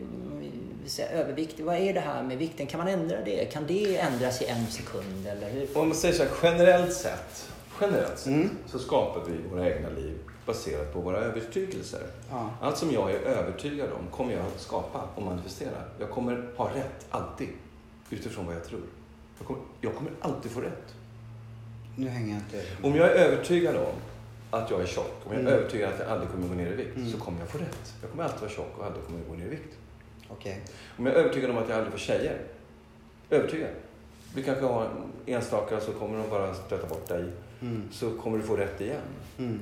säger, övervikt? Vad är det här med vikten? Kan man ändra det? Kan det ändras i en sekund? Eller hur? Om man säger så här, generellt sett, generellt sett Mm. så skapar vi våra egna liv baserat på våra övertygelser. Ja. Allt som jag är övertygad om kommer jag att skapa och manifestera. Jag kommer ha rätt, alltid, utifrån vad jag tror. Jag kommer, jag kommer alltid få rätt. Nu hänger jag inte... Om jag är övertygad om att jag är tjock, om jag är Mm. övertygad att jag aldrig kommer gå ner i vikt, Mm. så kommer jag få rätt. Jag kommer alltid vara tjock och aldrig kommer gå ner i vikt. Okej. Om jag är övertygad om att jag aldrig får tjejer, övertygad. Vi kanske har enstaka så kommer de bara stöta bort dig, Mm. så kommer du få rätt igen. Mm.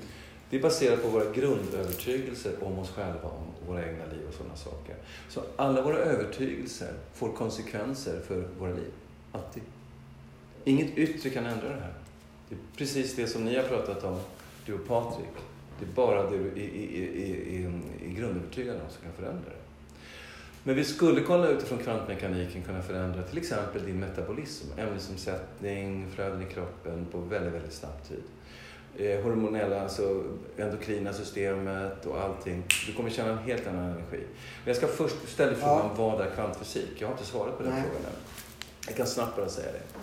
Det är baserat på våra grundövertygelser om oss själva, om våra egna liv och sådana saker. Så alla våra övertygelser får konsekvenser för våra liv. Alltid. Inget yttre kan ändra det här. Det är precis det som ni har pratat om, du och Patrik. Det är bara det du är i, i grundövertygad om som kan förändra det. Men vi skulle kolla utifrån kvantmekaniken kunna förändra till exempel din metabolism, ämnesomsättning, flöden i kroppen på väldigt, väldigt snabb tid. Eh, hormonella, alltså endokrina systemet och allting. Du kommer känna en helt annan energi. Men jag ska först ställa frågan, vad är kvantfysik? Jag har inte svarat på den Nej. frågan än. Jag kan snabbt bara säga det.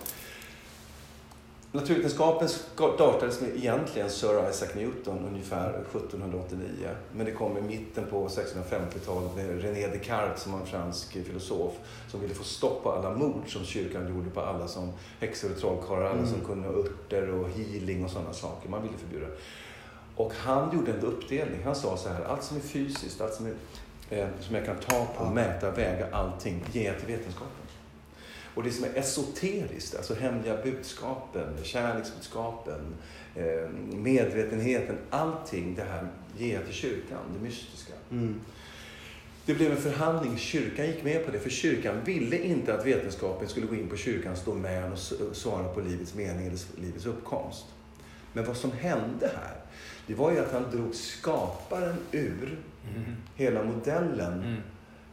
Naturvetenskapen startades med egentligen Sir Isaac Newton ungefär 1789. Men det kom i mitten på 1650-talet med René Descartes som var en fransk filosof som ville få stopp på alla mord som kyrkan gjorde på alla som häxor och trollkarlar, alla Mm. som kunde örter och healing och sådana saker. Man ville förbjuda. Och han gjorde en uppdelning. Han sa så här, allt som är fysiskt, allt som, är, eh, som jag kan ta på, mäta, väga, allting, jag till vetenskapen. Och det som är esoteriskt, alltså hemliga budskapen, kärleksbudskapen, eh, medvetenheten, allting det här ger jag till kyrkan, det mystiska. Mm. Det blev en förhandling. Kyrkan gick med på det. För kyrkan ville inte att vetenskapen skulle gå in på kyrkans domän och svara på livets mening eller livets uppkomst. Men vad som hände här, det var ju att han drog skaparen ur hela modellen. Mm.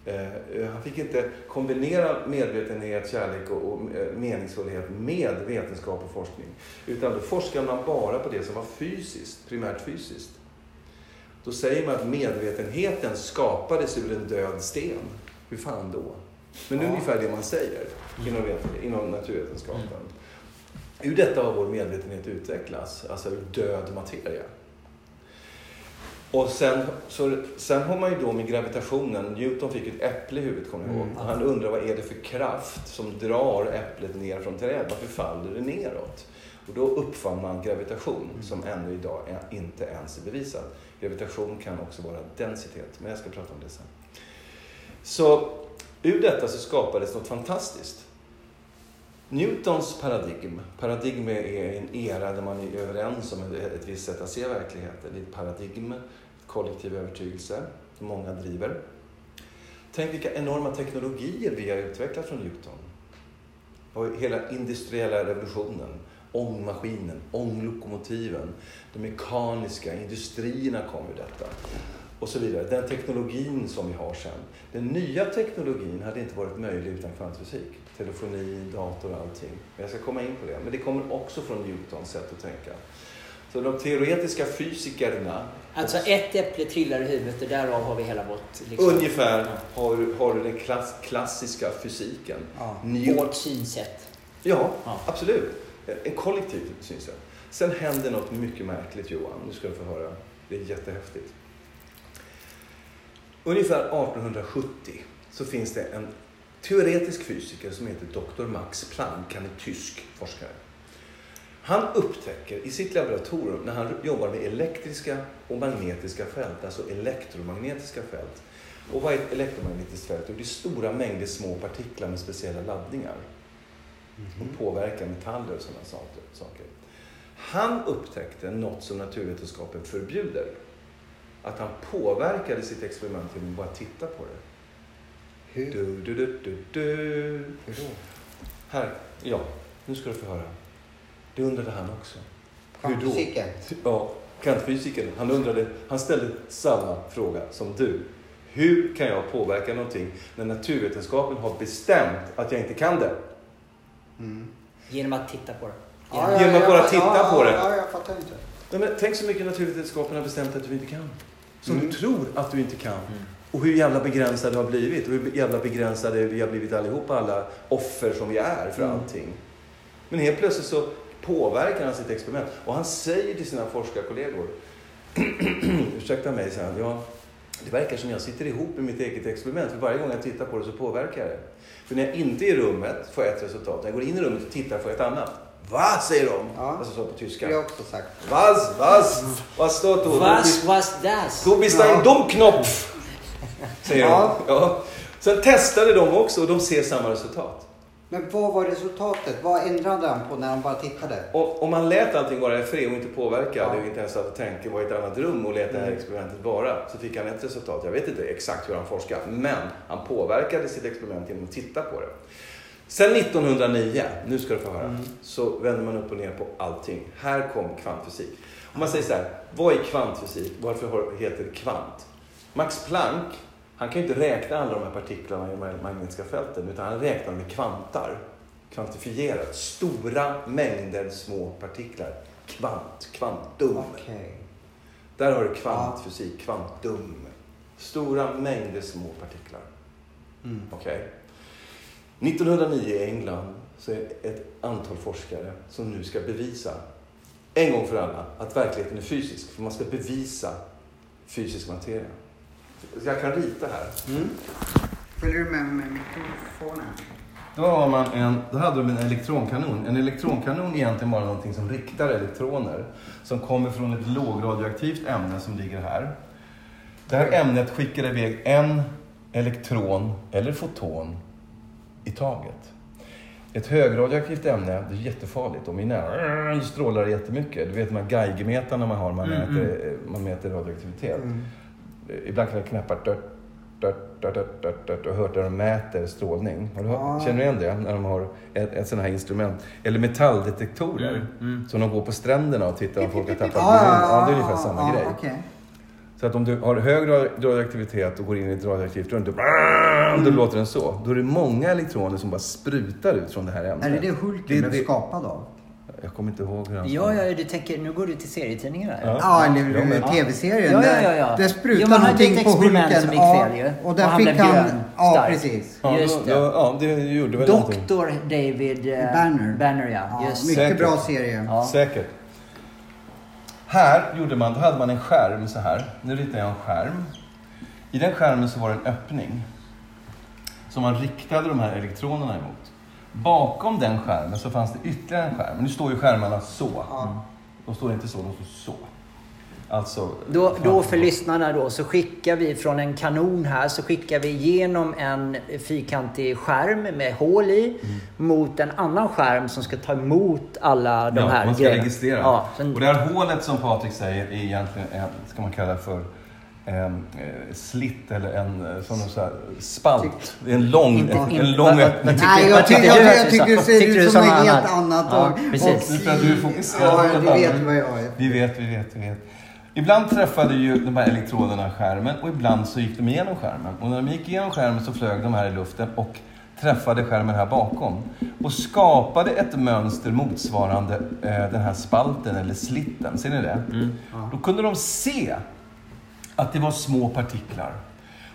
Eh, han fick inte kombinera medvetenhet, kärlek och, och eh, meningsfullhet med vetenskap och forskning. Utan då forskade man bara på det som var fysiskt, primärt fysiskt. Då säger man att medvetenheten skapades ur en död sten. Hur fan då? Men det är Ja. ungefär det man säger inom, inom naturvetenskapen. Ur detta har vår medvetenhet utvecklats, alltså ur död materia. Och sen, så, sen har man ju då med gravitationen, Newton fick ett äpple i huvudet kommer jag ihåg. Mm. Och han undrar vad är det för kraft som drar äpplet ner från trädet? Varför faller det neråt? Och då uppfann man gravitation som ännu idag är, inte ens är bevisat. Gravitation kan också vara densitet, men jag ska prata om det sen. Så ur detta så skapades något fantastiskt. Newtons paradigm, paradigm är en era där man är överens om ett, visst sätt att se verkligheten. Det är ett paradigm, kollektiv övertygelse, som många driver. Tänk vilka enorma teknologier vi har utvecklat från Newton. Och hela industriella revolutionen, ångmaskinen, ånglokomotiven, de mekaniska industrierna kom ur detta. Och så vidare. Den teknologin som vi har sen. Den nya teknologin hade inte varit möjlig utan kvantfysik. Telefoni, dator och allting. Men jag ska komma in på det. Men det kommer också från Newtons sätt att tänka. Så de teoretiska fysikerna, Alltså ett äpple trillar i huvudet och därav har vi hela vårt... Liksom, ungefär har, du- har du den klass, klassiska fysiken. Ja. Vårt synsätt. Ja, Ja. absolut. En kollektiv synsätt. Sen händer något mycket märkligt Johan. Nu ska du få höra. Det är jättehäftigt. Ungefär 1870 så finns det en teoretisk fysiker som heter Dr. Max Planck. Han är tysk forskare. Han upptäcker i sitt laboratorium när han jobbar med elektriska och magnetiska fält, alltså elektromagnetiska fält. Och vad är ett elektromagnetiskt fält? Jo, Det är stora mängder små partiklar med speciella laddningar och påverkar metaller och sådana saker. Han upptäckte något som naturvetenskapen förbjuder. Att han påverkade sitt experiment genom att bara titta på det. Hur? Du, du, du, du, du. Hur då? Här, ja, nu ska du få höra. Det undrade han också. Kvantfysiken? Ja, kvantfysikern, han undrade, han ställde samma fråga som du. Hur kan jag påverka någonting när naturvetenskapen har bestämt att jag inte kan det? Mm. Genom att titta på det. Ja, Genom- Genom att ja, bara ja, titta ja, på det. Ja, jag fattar inte. Nej, men tänk så mycket naturvetenskapen har bestämt att du inte kan. Som Mm. du tror att du inte kan. Mm. Och hur jävla begränsade du har blivit. Och hur jävla begränsade vi har blivit allihopa, alla offer som vi är för Mm. allting. Men helt plötsligt så påverkar han sitt experiment. Och han säger till sina forskarkollegor, ursäkta mig, säger han, ja, det verkar som jag sitter ihop med mitt eget experiment. För varje gång jag tittar på det så påverkar det. För när jag inte är i rummet får jag ett resultat. När jag går in i rummet och tittar får jag ett annat. Va? säger de. Ja. Alltså så på Det tyska. har jag också sagt. Was, was, was står du? Was was das? Du bist Ja. ein Dummknopf! Säger Ja. de. Ja. Sen testade de också och de ser samma resultat. Men vad var resultatet? Vad ändrade han på när han bara tittade? Och om man lät allting vara i fred och inte påverkade Ja. och inte ens hade tänkt vara i ett annat rum och lät det här experimentet vara så fick han ett resultat. Jag vet inte exakt hur han forskade men han påverkade sitt experiment genom att titta på det. Sen 1909, nu ska du få höra, Mm. så vänder man upp och ner på allting. Här kom kvantfysik. Om man säger så här, vad är kvantfysik? Varför heter det kvant? Max Planck, han kan ju inte räkna alla de här partiklarna i de magnetiska fälten utan han räknar med kvantar. Kvantifierat. Stora mängder små partiklar. Kvant, kvantum. Okej. Där har du kvantfysik, kvantum. Stora mängder små partiklar. Mm. Okej. 1909 i England så är det ett antal forskare som nu ska bevisa en gång för alla att verkligheten är fysisk. För man ska bevisa fysisk materia. Jag kan rita här. Mm. Följer du med med mikrofonen? Då, har man en, då hade de en elektronkanon. En elektronkanon är egentligen bara någonting som riktar elektroner. Som kommer från ett lågradioaktivt ämne som ligger här. Det här ämnet skickar iväg en elektron eller foton i taget. Ett högradioaktivt ämne, det är jättefarligt. De är nära, strålar jättemycket. Du vet de här geigermetarna man har när man, Mm, mäter, man mäter radioaktivitet. Mm. Ibland kan det knäppa dört, dört, dört, dört, dört, dört, och hört där de mäter strålning. Har du hört? Ja. Känner du igen det? När de har ett, ett sånt här instrument. Eller metalldetektorer. Som de går på stränderna och tittar om folk har tappat Ja, ja, det är ungefär samma ja, grej. okej. Så att om du har hög radio- radioaktivitet och går in i ett radioaktivt rum, då, då låter den så. Då är det många elektroner som bara sprutar ut från det här ämnet. Är det det Hulken Det- blev det- skapad av? Jag kommer inte ihåg hur han Ja, ja, du tänker, nu går du till serietidningarna. Ja. Ja, eller Ja, tv-serien. Ja, ja, ja, ja. Där Jo, sprutade man någonting ett på experiment Hulken. som gick fel ju. Och Och där han fick han... grön, Ja, stark. precis. Ja, Just då, det. då, ja, det gjorde väl. Doktor David eh, Banner. Banner ja. Ja, Just mycket Säkert. bra serie. Ja. Säkert. Här gjorde man, då hade man en skärm så här. Nu ritar jag en skärm. I den skärmen så var det en öppning. Som man riktade de här elektronerna emot. Bakom den skärmen så fanns det ytterligare en skärm. Nu står ju skärmarna så. Ja. De står inte så, de står så. Alltså... Då, då för lyssnarna då så skickar vi från en kanon här så skickar vi genom en fyrkantig skärm med hål i mot en annan skärm som ska ta emot alla de ja, här man ska grejerna. registrera. Ja, sen, Och det här hålet som Patrik säger är egentligen en, ska man kalla för en eh, slitt eller en som så här, spalt. Det är en lång, Inte- en, en lång öppning. Nej, jag, tycker, jag, jag att tycker det ser ut som något helt annat? Ja, och, precis. Du Ja, vet vad jag är. Vi vet, vi vet, vi vet. Ibland träffade ju de här elektroderna skärmen och ibland så gick de igenom skärmen. Och när de gick igenom skärmen så flög de här i luften och träffade skärmen här bakom. Och skapade ett mönster motsvarande eh, den här spalten eller slitten. Ser ni det? Då kunde de se att det var små partiklar.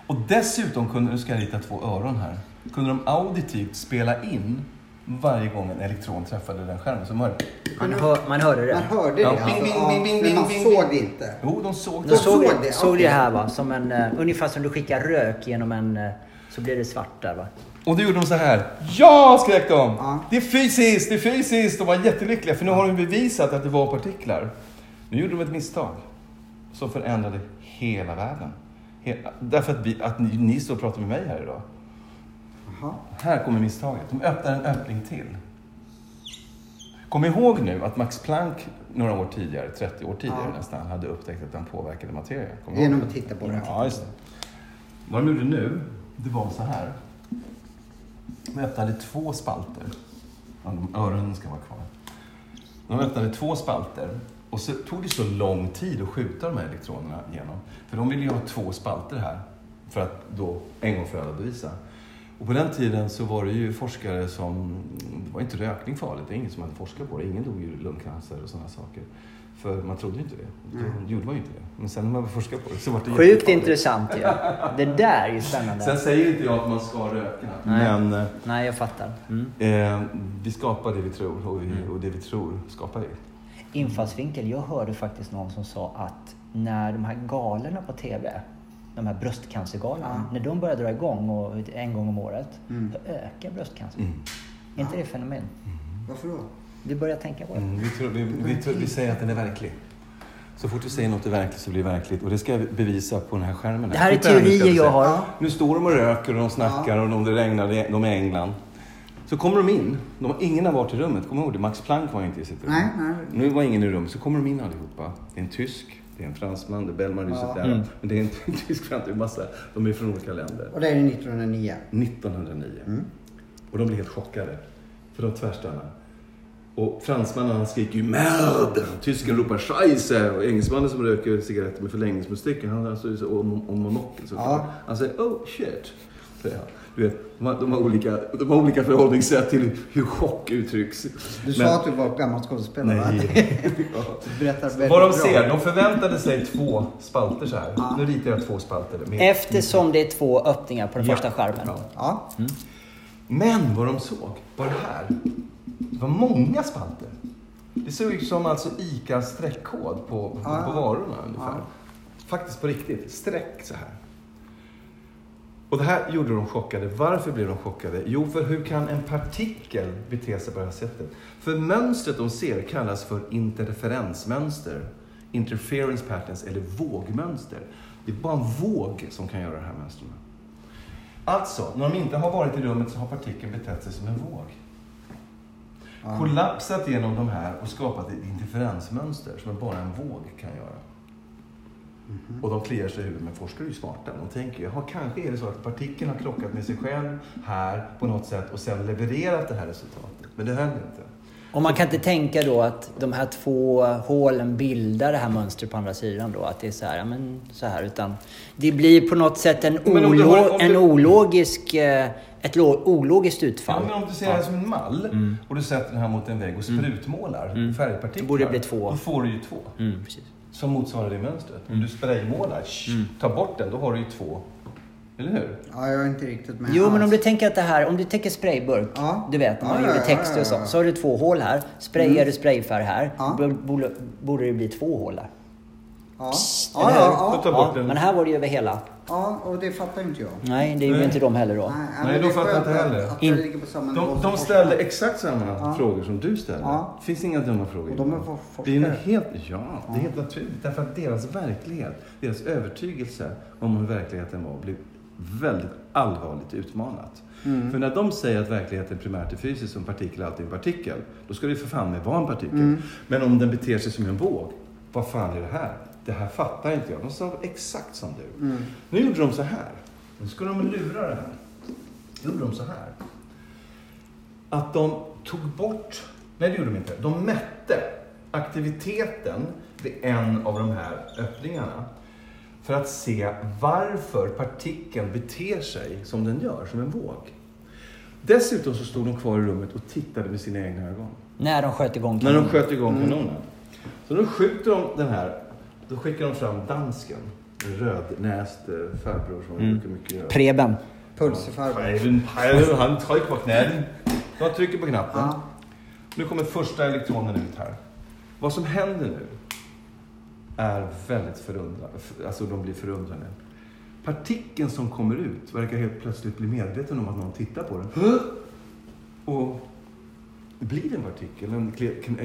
Och dessutom kunde, nu ska jag rita två öron här, kunde de auditivt spela in varje gång en elektron träffade den skärmen. Så man hörde, man, hör, man hörde det. Man hörde det Ja, alltså, bing, bing, ja, bing, bing, men man såg det inte. jo, de såg De det. såg, såg det, såg det här va, som en, uh, ungefär som du skickar rök genom en, uh, så blir det svart där va. Och då gjorde de så här. Ja, skrek de! Ja. Det är fysiskt, det är fysiskt! De var jättelyckliga för nu har de bevisat att det var partiklar. Nu gjorde de ett misstag som förändrade hela världen. Därför att, vi, att ni, ni står och pratar med mig här idag. Jaha. Här kommer misstaget. De öppnar en öppning till. Kom ihåg nu att Max Planck några år tidigare, 30 år tidigare Ja. nästan, hade upptäckt att den påverkade materia. Genom att titta på det. Ja, just det. Vad de gjorde nu, det var så här. De öppnade två spalter. Öronen ska vara kvar. De öppnade två spalter och så tog det så lång tid att skjuta de här elektronerna igenom. För de ville ju ha två spalter här för att då en gång för alla bevisa. Och på den tiden så var det ju forskare som, det var inte rökning farligt, det är ingen som hade forskat på det. Ingen dog i lungcancer och sådana saker. För man trodde ju inte det. Då gjorde man ju inte det. Men sen när man forskade på det så var det Sjukt intressant ju. Det där är ju spännande. Sen säger inte jag att man ska röka. Nej. Men eh, Nej, jag fattar. Mm. eh, vi skapar det vi tror och, vi, och det vi tror skapar vi. Infallsvinkel. Jag hörde faktiskt någon som sa att när de här galorna på TV, de här bröstcancergalorna, Ja. när de börjar dra igång och en gång om året, Mm. då ökar bröstcancer. Mm. Är inte det ett fenomen? Varför då? Du börjar tänka på det? Mm, vi, tror, vi, vi, tror, vi säger att den är verklig. Så fort vi säger något är verkligt så blir det verkligt. Och det ska jag bevisa på den här skärmen. Det här är teorier jag har. Nu står de och röker och de snackar och de, det regnar, de är i England. Så kommer de in. De, ingen har varit i rummet. Kom ihåg det, Max Planck var inte i sitt rum. Nej, nej. Nu var ingen i rummet, så kommer de in allihopa. Det är en tysk, det är en fransman, det är Bellman, Ja. ja. där. Mm. Men det är en tysk det är massa. De är från olika länder. Och det är 1909. 1909. Mm. Och de blir helt chockade. För de tvärstannar. Och fransmannen han skriker ju merde. Tysken ropar scheisse. Och engelsmannen som röker cigaretter med förlängningsmunstycken, han har alltså så om, om monokel. Så Ja. Han säger oh shit. Säger han. Du vet, de har, de, har olika, de har olika förhållningssätt till hur chock uttrycks. Du Men- sa att du var gammal skådespelare va? Berättar Vad de bra. ser, de förväntade sig två spalter så här. Ja. Nu ritar jag två spalter. Med, Eftersom det är två öppningar på den Ja. första skärmen. Ja. Ja. Men vad de såg var det här. Det var många spalter. Det såg ut som alltså ICAs streckkod på, på, Ja. på varorna ungefär. Ja. Faktiskt på riktigt. Streck så här. Och det här gjorde de chockade. Varför blev de chockade? Jo, för hur kan en partikel bete sig på det här sättet? För mönstret de ser kallas för interferensmönster. Interference patterns eller vågmönster. Det är bara en våg som kan göra de här mönstren. Alltså, när de inte har varit i rummet så har partikeln betett sig som en våg. Kollapsat genom de här och skapat ett interferensmönster som bara en våg kan göra. Och de kliar sig i huvudet, men forskare är ju smarta. De tänker ju, "Jaha, kanske är det så att partikeln har krockat med sig själv här på något sätt och sen levererat det här resultatet. Men det höll inte. Och man kan inte tänka då att de här två hålen bildar det här mönstret på andra sidan då? Att det är så här, ja, men så här. Utan det blir på något sätt en, har- olo- du- en ologisk, eh, ett lo- ologiskt Ja, utfall. men om du ser det här som en mall och du sätter den här mot en vägg och sprutmålar färgpartiklar. Då borde det bli två. Då får du ju två. Mm, precis. Som motsvarar det mönstret. Om du spraymålar, sh, tar bort den, då har du ju två. Eller hur? Ja, jag är inte riktigt med Jo, men om du tänker att det här, om du tänker sprayburk, Ja. du vet när man Ja, gjorde ja, texter ja, och så. ja, ja. Så har du två hål här. Sprayar du sprayfärg här, Ja. då borde, borde det bli två hål där. Ja, Eller ja, hur? ja, Ta ja. bort Ja, den. men här var det ju över hela. ja, och det fattar ju inte jag. Nej, det gjorde Nej. inte de heller då. Nej, Nej, men de är fattar skönt inte heller. Att det In- ligger på samma nivå De, som de forskare. ställde exakt samma Ja. frågor som du ställde. Ja. Det finns inga dumma frågor. Och de är for- det är en forskare. helt, ja, det är helt naturligt. Därför att deras verklighet, deras övertygelse om hur verkligheten var, blev väldigt allvarligt utmanat. Mm. För när de säger att verkligheten primärt är fysisk, som partikel alltid är en partikel, då ska det ju för fan med vara en partikel. Mm. Men om den beter sig som en våg, vad fan är det här? Det här fattar inte jag. De sa exakt som du. Mm. Nu gjorde de så här. Nu ska de lura det här. Nu gjorde de så här. Att de tog bort, nej det gjorde de inte. De mätte aktiviteten vid en av de här öppningarna. För att se varför partikeln beter sig som den gör, som en våg. Dessutom så stod de kvar i rummet och tittade med sina egna ögon. När de sköt igång När de kanonen. sköt igång kanonen. Så då skjuter de den här, då skickar de fram dansken. En rödnäst eh, farbror som Mm. brukar mycket göra. Preben. Pejlen, han trycker på knäden. De trycker på knappen. Nu kommer första elektronen ut här. Vad som händer nu är väldigt förundrande. Alltså de blir förundrade. Partikeln som kommer ut verkar helt plötsligt bli medveten om att någon tittar på den. Och blir en partikel. Den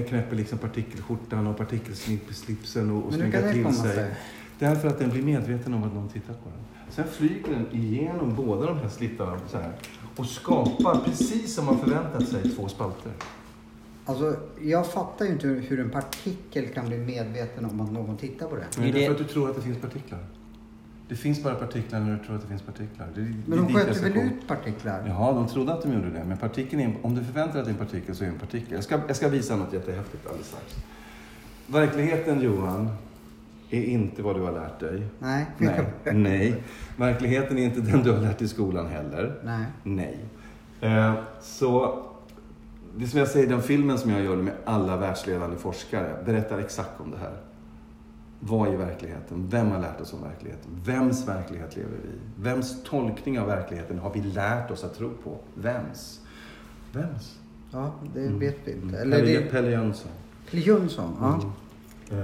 knäpper liksom partikelskjortan och partikelslipsen och, och snyggar det till sig. sig? Därför att den blir medveten om att någon tittar på den. Sen flyger den igenom båda de här slittarna så här, och skapar, precis som man förväntat sig, två spalter. Alltså, jag fattar ju inte hur- en partikel kan bli medveten om att någon tittar på det. Men Är det är det- för att du tror att det finns partiklar. Det finns bara partiklar när du tror att det finns partiklar. Det, Men de dit jag sköt ska väl ut partiklar? Ja, de trodde att de gjorde det. Men partikeln är, om du förväntar dig att det är en partikel så är det en partikel. Jag ska, jag ska visa något jättehäftigt alldeles strax. Verkligheten, Johan, är inte vad du har lärt dig. Nej. Nej. Nej. Verkligheten är inte den du har lärt dig i skolan heller. Nej. Nej. Eh, så det som jag säger, den filmen som jag gör med alla världsledande forskare berättar exakt om det här. Vad är verkligheten? Vem har lärt oss om verkligheten? Vems verklighet lever vi i? Vems tolkning av verkligheten har vi lärt oss att tro på? Vems? Vems? Ja, det Mm. vet vi inte. Mm. Eller Pelle, det... Pelle Jönsson. Pelle Jönsson? Ja. Mm.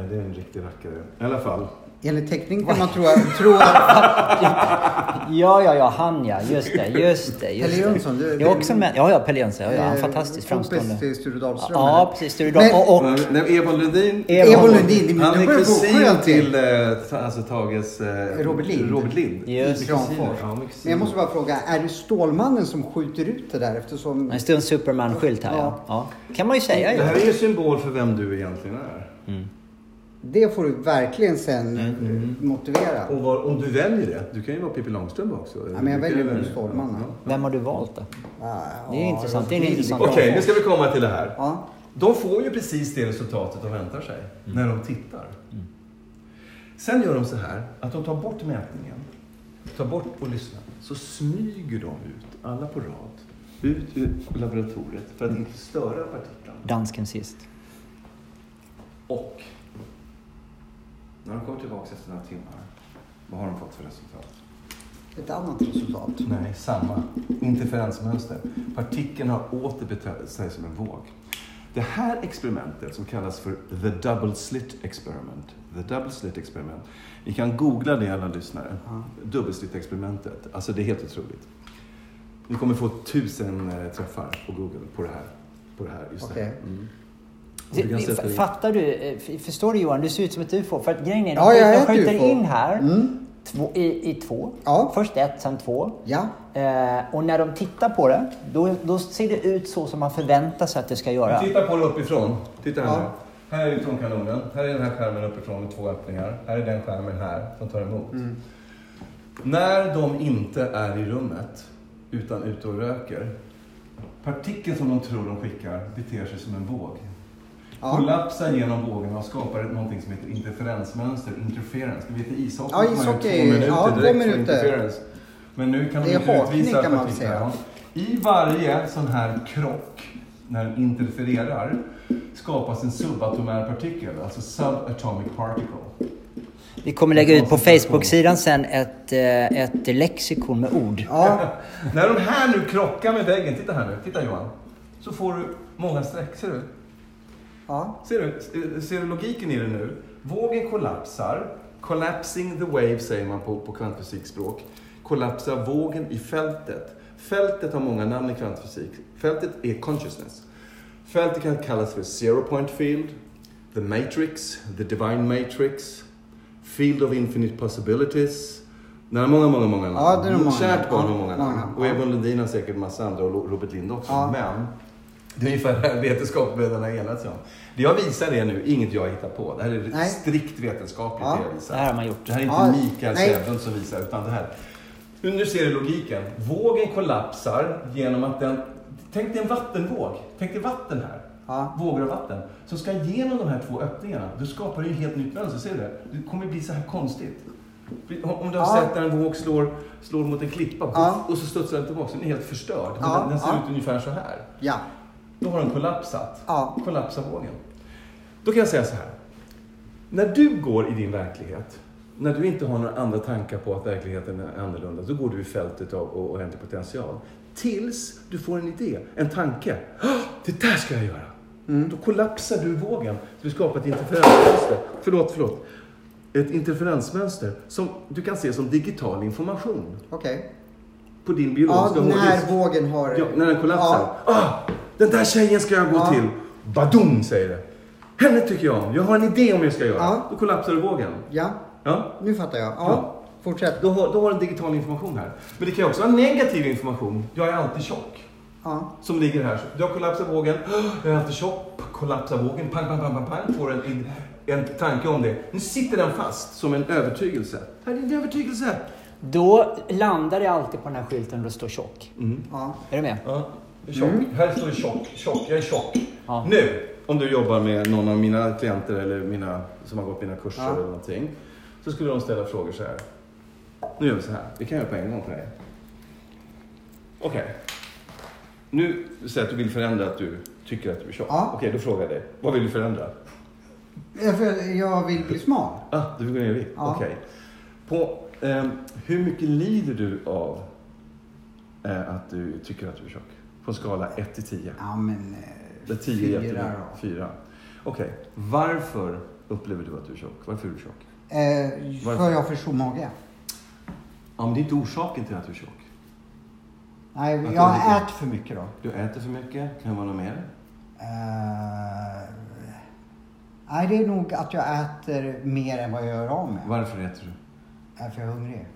Eh, Det är en riktig rackare. I alla fall. Enligt teckning kan man tro, tro att... Ja, ja, ja, han ja. Just det, just det. Just Pelle det. Jönsson, du- Jag är också med. Ja, ja, Pelle Jönsson. Ja, ja, han är eh, fantastiskt kompis framstående. till Sture Dahlström? Ja, eller? precis. Sture Dahl. Men- Och, och Nej, Ebon Lundin. Ebon Lundin, Han är det kusin till eh, alltså Tages... Eh, Robert Lind. Robert Lind. Just. Ja, Men jag måste bara fråga, är det Stålmannen som skjuter ut det där eftersom... en stund Superman-skylt här, ja. ja. Kan man ju säga Det här är ju symbol för vem du egentligen är. Det får du verkligen sen Mm. eh, motivera. Och var, om du väljer det, du kan ju vara Pippi Långstrump också. Ja, men jag väljer väl. Stålmannen. Ja. Vem har du valt då? Ah, Det är ja, intressant, det är en intressant. Okej, nu ska vi komma till det här. Ja. De får ju precis det resultatet de väntar sig när de tittar. Sen gör de så här att de tar bort mätningen, tar bort och lyssnar. Så smyger de ut, alla på rad, ut ur laboratoriet för att inte störa partiklarna. Dansken sist. Och när de kommer tillbaka efter några timmar, vad har de fått för resultat? Ett annat resultat. Nej, samma. Interferensmönster. Partikeln har åter betett sig som en våg. Det här experimentet som kallas för The Double Slit Experiment. The Double Slit Experiment. Ni kan googla det alla lyssnare. Ja. Dubbelslit-experimentet. Alltså det är helt otroligt. Ni kommer få tusen eh, träffar på Google på det här. På det här, just det här. Mm. Du Fattar du? eh, Förstår du Johan? Du ser ut som ett ufo. För att grejen är, Ja, de, jag är de skjuter UFO. in här Mm. två, i, i två. Ja. Först ett, sen två. Ja. Eh, och när de tittar på det, då, då ser det ut så som man förväntar sig att det ska göra. Titta på det uppifrån. Titta här Ja. Här är elektronkanonen. Här är den här skärmen uppifrån med två öppningar. Här är den skärmen här som tar emot. Mm. När de inte är i rummet utan ute och röker. Partikeln som de tror de skickar beter sig som en våg. Ja. Kollapsar genom vågen och skapar någonting som heter interferensmönster, interference. Du vet i ishockey Ja, får man ju ishockey, två minuter ja, två direkt interference. Men nu kan de inte hakning, utvisa kan man säga. I varje sån här krock, när den interfererar, skapas en subatomär partikel, alltså subatomic particle. Vi kommer lägga ut på Facebook-sidan sen ett, eh, ett lexikon med ord. Ja, När de här nu krockar med väggen, titta här nu, titta Johan. Så får du många streck, ser du? Ja. Ser du, ser du logiken i det nu? Vågen kollapsar. Collapsing the wave säger man på, på kvantfysikspråk. Kollapsar vågen i fältet. Fältet har många namn i kvantfysik. Fältet är consciousness. Fältet kan kallas för zero point field, the matrix, the divine matrix, field of infinite possibilities. Den har många, många, många namn. Ja, det är många Kärt barn har många namn. Och. Egon Lundin har säkert massa andra och Robert Lind också. Ja. Men det är ungefär det här vetenskapsmedlarna enats om. Det jag visar är nu inget jag hittar på. Det här är Nej. strikt vetenskapligt Ja. det jag visar. Det här har man gjort. Det här är inte Ja, Mikael. Sävlund som visar, utan det här. Nu ser du logiken. Vågen kollapsar genom att den... Tänk dig en vattenvåg. Tänk dig vatten här. Ja. Vågor av vatten. Som ska igenom de här två öppningarna. Du skapar ju ett helt nytt mönster. Ser du det? Det kommer bli så här konstigt. Om du har Ja. sett när en våg slår, slår mot en klippa Ja. och så studsar den tillbaka. Den är helt förstörd. Den, den ser ja. ut ungefär så här. Ja. Då har den kollapsat. Ja. Kollapsar vågen. Då kan jag säga så här. När du går i din verklighet, när du inte har några andra tankar på att verkligheten är annorlunda, då går du i fältet av hämtar potential. Tills du får en idé, en tanke. "Åh, Det där ska jag göra. Mm. Då kollapsar du vågen. Du skapar ett interferensmönster. Förlåt, förlåt. Ett interferensmönster som du kan se som digital information Okej. på din Ja, biologiska hårddisk. när vågen har... Ja, när den kollapsar. Ah, den där tjejen ska jag gå Ja. till. Badum, säger det. Henne tycker jag om. Jag har en idé om hur jag ska göra. Ja. Då kollapsar du vågen. Ja, Ja. nu fattar jag. Ja, Ja. fortsätt. Då, har, då har du digital information här. Men det kan ju också vara negativ information. Jag är alltid tjock. Ja. Som ligger här. Jag kollapsar vågen. "Åh, Jag är alltid tjock. Kollapsar vågen. Pang, pang, pang, pang, pang. Får en, en, en tanke om det. Nu sitter den fast som en övertygelse. Här är din övertygelse. Då landar det alltid på den här skylten där det står tjock. Mm. Ja. Är du med? Ja, tjock. Här står det tjock. Tjock. Jag är tjock. Ja. Nu, om du jobbar med någon av mina klienter eller mina som har gått mina kurser Ja. eller någonting. Så skulle de ställa frågor så här. Nu gör vi så här. Vi kan göra på en gång för dig. Okej. Nu säger att du vill förändra att du tycker att du är tjock. Ja. Okej, då frågar jag dig. Vad vill du förändra? Ja, för Jag vill bli smal. Ah, du vill gå ner i vikt? Ja. Okej. På, ehm, hur mycket lider du av eh, att du tycker att du är tjock? På en skala 1 till 10. Ja, men... eh, Där 10 är fyra jättebra. då. Fyra. Okej. Varför upplever du att du är tjock? Varför är du tjock? Eh, Varför? för jag har för stor mage. Ja, men det är inte orsaken till att du är tjock. Nej, Att jag äter för mycket då. Du äter för mycket. Kan det vara något mer? Eh, nej, det är nog att jag äter mer än vad jag gör av med. Varför äter du? Är för jag är hungrig.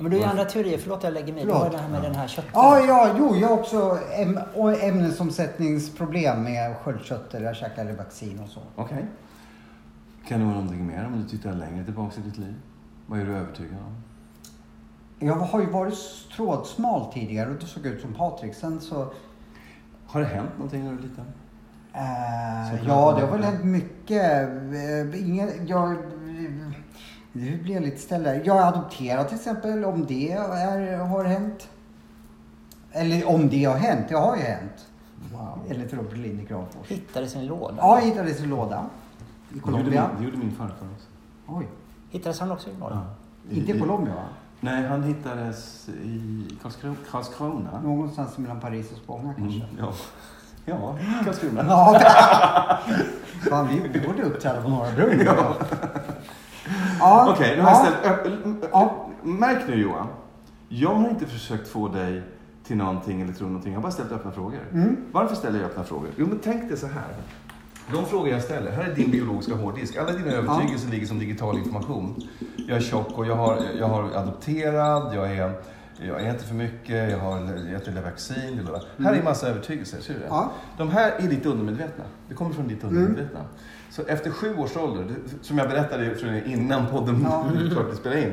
Men du har ju andra teorier. Förlåt jag lägger mig. Du har det här med den här köttet. Ja, ja, jo, jag har också äm- och ämnesomsättningsproblem med sköldkött eller jag käkar Revaxin och så. Okej. Kan det vara någonting mer om du tittar längre tillbaka i ditt liv? Vad är du övertygad om? Jag har ju varit trådsmal tidigare och då såg jag ut som Patrik. Sen så... Har det hänt någonting när du var liten? Kan ja, det har väl hänt mycket. Eh, Ingen, jag, nu blir jag lite ställare. Jag är adopterad till exempel, om det är, har hänt. Eller om det har hänt, det har ju hänt. Wow. Enligt Robert Lind i Kramfors. Hittades i en låda. Ja, jag hittades i en låda. I Det gjorde, Colombia. min, det gjorde min farfar också. Oj. Hittades han också i en låda? Inte i Colombia va? Nej, han hittades i Karlskro- Karlskrona. Någonstans mellan Paris och Spånga Mm, kanske. ja. ja, Karlskrona. Ja, Fan, vi, vi borde uppträda på Norra Brunn. Ja. Ja, Okej, nu har jag ja. ställt... Ja. Märk nu Johan. Jag har inte försökt få dig till någonting eller tro någonting. Jag har bara ställt öppna frågor. Mm. Varför ställer jag öppna frågor? Jo, men tänk dig så här. De frågor jag ställer, här är din biologiska hårddisk. Alla dina övertygelser ligger som digital information. Jag är tjock och jag har, jag har adopterad, jag är jag äter för mycket, jag har jag äter Levaxin. Mm. Här är en massa övertygelser, ser du det? Ja. De här är ditt undermedvetna. Det kommer från ditt undermedvetna. Så efter sju års ålder, som jag berättade tror jag, innan podden Ja. spela in.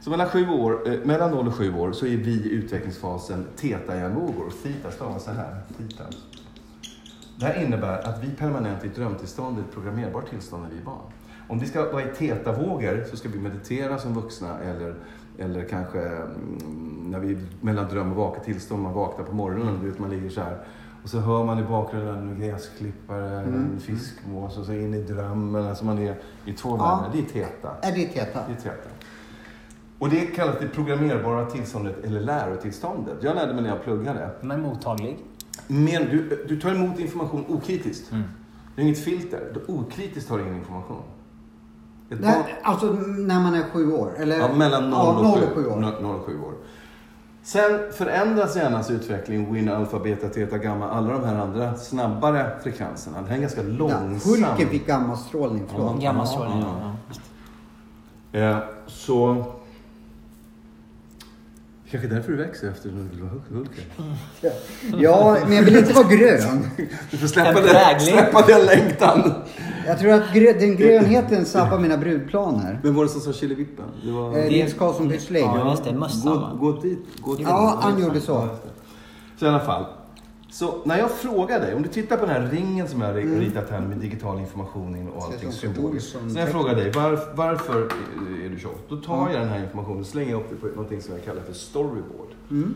Så mellan, sju år, eh, mellan 0 och 7 år så är vi i utvecklingsfasen theta-hjärnvågor. Theta stavas så här. Theta. Det här innebär att vi permanent i ett drömtillstånd, ett programmerbart tillstånd när vi är barn. Om vi ska vara i theta-vågor så ska vi meditera som vuxna eller, eller kanske mm, när vi mellan dröm och vaka tillstånd, man vaknar på morgonen, du vet, man ligger så här. Och så hör man i bakgrunden en gräsklippare, en fiskmås och så in i drömmen. Alltså man är i två Ja. världar. Det är theta. Är det Teta? Det är theta. Och det kallas det programmerbara tillståndet eller lärotillståndet. Jag lärde mig när jag pluggade. Men mottaglig. Men du, du tar emot information okritiskt. Mm. Det är inget filter. Du okritiskt tar in information. Ett barn, alltså när man är sju år? Eller? ja, mellan 0 ja, och 0 7 och 7 år. 0 och 7 år. Sen förändras hjärnans utveckling, win, alfa, beta, theta, gamma, alla de här andra snabbare frekvenserna. Det här är ganska Ja, långsam. Hulken fick gammastrålning från. Gammastrålning. Ja. Ja. Eh, så... Kanske därför du växer efter att du vill vara Hulken. Ja, men jag vill inte vara grön. Du får släppa, En den, släppa den längtan. Jag tror att grö, den grönheten sabbar mina brudplaner. Vem var det som sa Killevippen? Det var... Eh, Nils Karlsson Pyssling. Ja, just det. Mössan, va? Gå, gå dit. Gå dit. Ja, han gjorde så. Så i alla fall. Så när jag frågar dig, om du tittar på den här ringen som jag har ritat här med digital information in och allting symboliskt. Så när jag frågar dig, varf, varför är du tjock? Då tar jag den här informationen och slänger upp det på någonting som jag kallar för storyboard. Mm.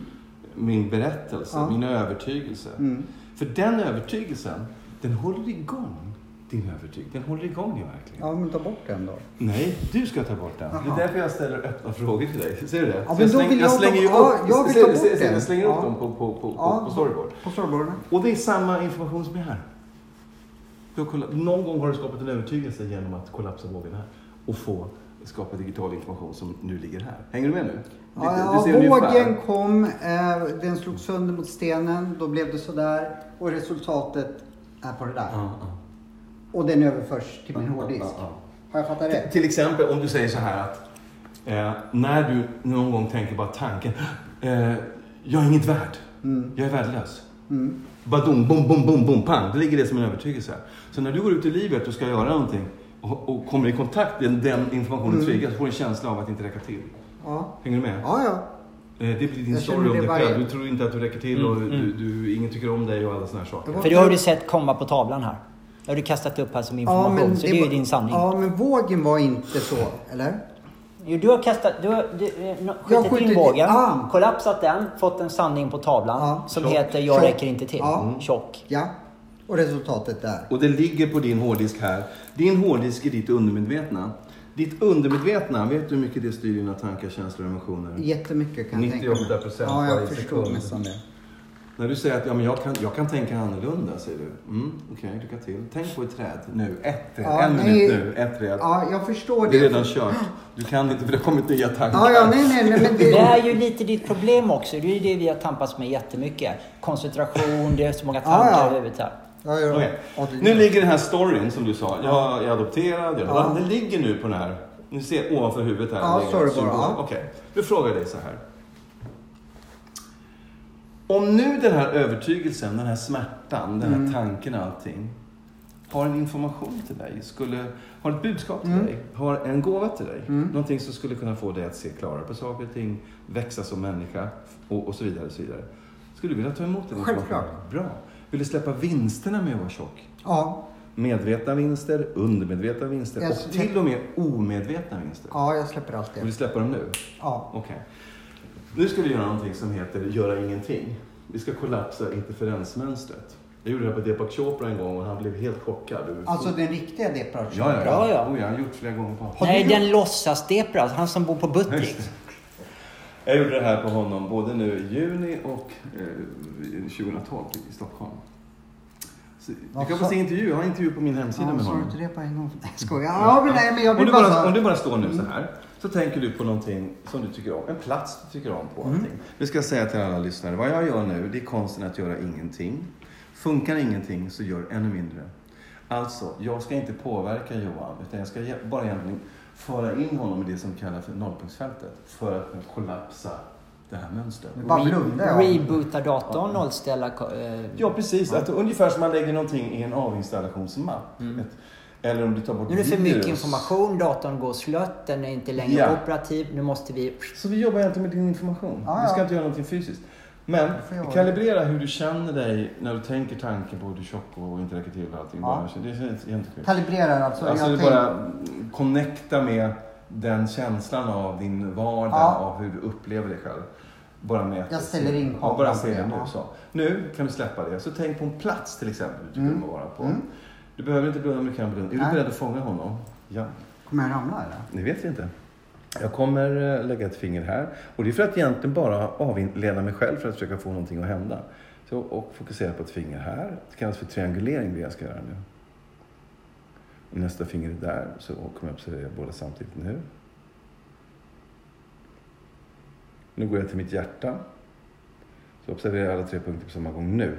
Min berättelse, Ja. min övertygelse. Mm. För den övertygelsen, den håller igång din övertygelse. Den håller igång dig verkligen. Ja, men ta bort den då. Nej, du ska ta bort den. Det Jaha. är därför jag ställer öppna frågor till dig. Ser du det? Ja, släng- vill jag ta- slänger ju upp, ja, jag vill ta bort se- se- den. Jag slänger upp Ja. dem på, på, på, Ja. på storyboard. På storyboarden. Och det är samma information som är här. Du har någon gång har du skapat en övertygelse genom att kollapsa vågen här och få skapa digital information som nu ligger här. Hänger du med nu? Ja, Det- ja, det ser ungefär. vågen kom, eh, den slog sönder mot stenen, då blev det sådär och resultatet är på det där. Ja, ja. Och den överförs till min hårddisk. ja, ja. Har jag fattat rätt? Till exempel om du säger så här att eh, när du någon gång tänker bara tanken, eh, jag är inget värd, Mm. jag är värdelös. Mm. Badum, bom, bom, bom, bom, pang. Det ligger det som en övertygelse. Så när du går ut i livet och ska göra någonting och, och kommer i kontakt med den informationen Mm. triggas så får du en känsla av att inte räcka till. Ja. Hänger du med? Ja, ja. Eh, Det blir din Jag story om dig själv. Du tror inte att du räcker till och Mm, du, du, ingen tycker om dig och alla såna här saker. För det har du sett komma på tavlan här. Det har du kastat upp här som information. så det är ju din sanning. Ja, men vågen var inte så, eller? Jo, du har kastat, du har du, eh, no- Jag skjutit in vågen, ah. kollapsat den, fått en sanning på tavlan Ja. som Tjock. heter Jag Tjock. räcker inte till. Ja. Mm. Tjock. Ja. Och resultatet där. Och det ligger på din hårddisk här. Din hårddisk är ditt undermedvetna. Ditt undermedvetna, vet du hur mycket det styr dina tankar, känslor och emotioner? Jättemycket kan jag tänka 98% mig. Ja, jag förstår sekund. nästan det. När du säger att ja, men jag, kan, jag kan tänka annorlunda, säger du. Mm, Okej, lycka till. Tänk på ett träd nu. Ett träd. Ja, en nej. minut nu. Ett träd. Ja, jag förstår det. Det är redan kört. Du kan inte för det har kommit nya tankar. Ja, ja, nej, nej, nej, men Det är det... ju lite ditt problem också. Det är ju det vi har tampats med jättemycket. Koncentration, det är så många Ja, tankar ja. i huvudet här. Ja, ja. Okej. Ja, det- Nu ligger den här storyn som du sa. Jag är adopterad. Jag, Ja. Den ligger nu på den här. Ni ser ovanför huvudet här. Ja, sorry bara, ja. Okej, nu frågar jag dig så här. Om nu den här övertygelsen, den här smärtan, den här Mm. tanken och allting har en information till dig, skulle, har ett budskap till Mm. dig, har en gåva till dig. Mm. Någonting som skulle kunna få dig att se klarare på saker och ting, växa som människa och, och så vidare. Och så vidare. Skulle du vilja ta emot den Självklart. Bra. Vill du släppa vinsterna med att vara tjock? Ja, Medvetna vinster, undermedvetna vinster Jag och till och med omedvetna vinster. ja, jag släpper allt Vill du det. släppa dem nu? Ja. Okej. Nu ska vi göra någonting som heter göra ingenting. Vi ska kollapsa interferensmönstret. Jag gjorde det här på Deepak Chopra en gång och han blev helt chockad. Alltså den riktiga Deepak ja, ja, Ja, ja. ja. Oh, jag har gjort flera gånger på honom. Nej, den låtsas-Depra, han som bor på Buttrick. Jag gjorde det här på honom både nu i juni och eh, 2012 i Stockholm. Du kan få sa- se intervju. Jag har intervju på min hemsida Ja, med sa honom. du inte det på en gång? Jag skojar. Ja, men nej, men jag Om vill du, bara... bara, om du bara står nu så här, så tänker du på någonting som du tycker om. En plats du tycker om på allting. Nu ska säga till alla lyssnare, vad jag gör nu, det är konsten att göra ingenting. Funkar ingenting, så gör ännu mindre. Alltså, jag ska inte påverka Johan, utan jag ska bara egentligen föra in honom i det som kallas för nollpunktsfältet. För att kollapsa det här mönstret. Bara blunda, ja. Reboota datorn, nollställa... eh, Ja, precis. Att ungefär som man lägger någonting i en avinstallationsmapp. Mm. Eller om du tar bort Nu är det för mycket information, datorn går slött, den är inte längre Ja. operativ. Nu måste vi... Så vi jobbar egentligen med din information. Ja, Vi ska ja. inte göra någonting fysiskt. Men kalibrera hur du känner dig när du tänker tanken på hur du är tjock och inte räcker till och allting. Ja. Bara, det är helt, helt kul. Kalibrerar alltså. Alltså jag det tänk- bara connecta med den känslan av din vardag, Ja. av hur du upplever dig själv. Bara med att- Jag ställer in Ja, bara se det nu. Så. Nu kan vi släppa det. Så tänk på en plats till exempel du tycker Mm. om vara på. Mm. Du behöver inte blunda, men du kan blunda. Är du Nej. beredd att fånga honom? Ja. Kommer jag ramla eller? Det vet vi inte. Jag kommer eh, lägga ett finger här. Och det är för att egentligen bara avleda mig själv för att försöka få någonting att hända. Så, och fokusera på ett finger här. Det kallas för triangulering det jag ska göra nu. Nästa finger är där. Så kommer jag observera båda samtidigt nu. Nu går jag till mitt hjärta. Så observerar jag alla tre punkter på samma gång nu.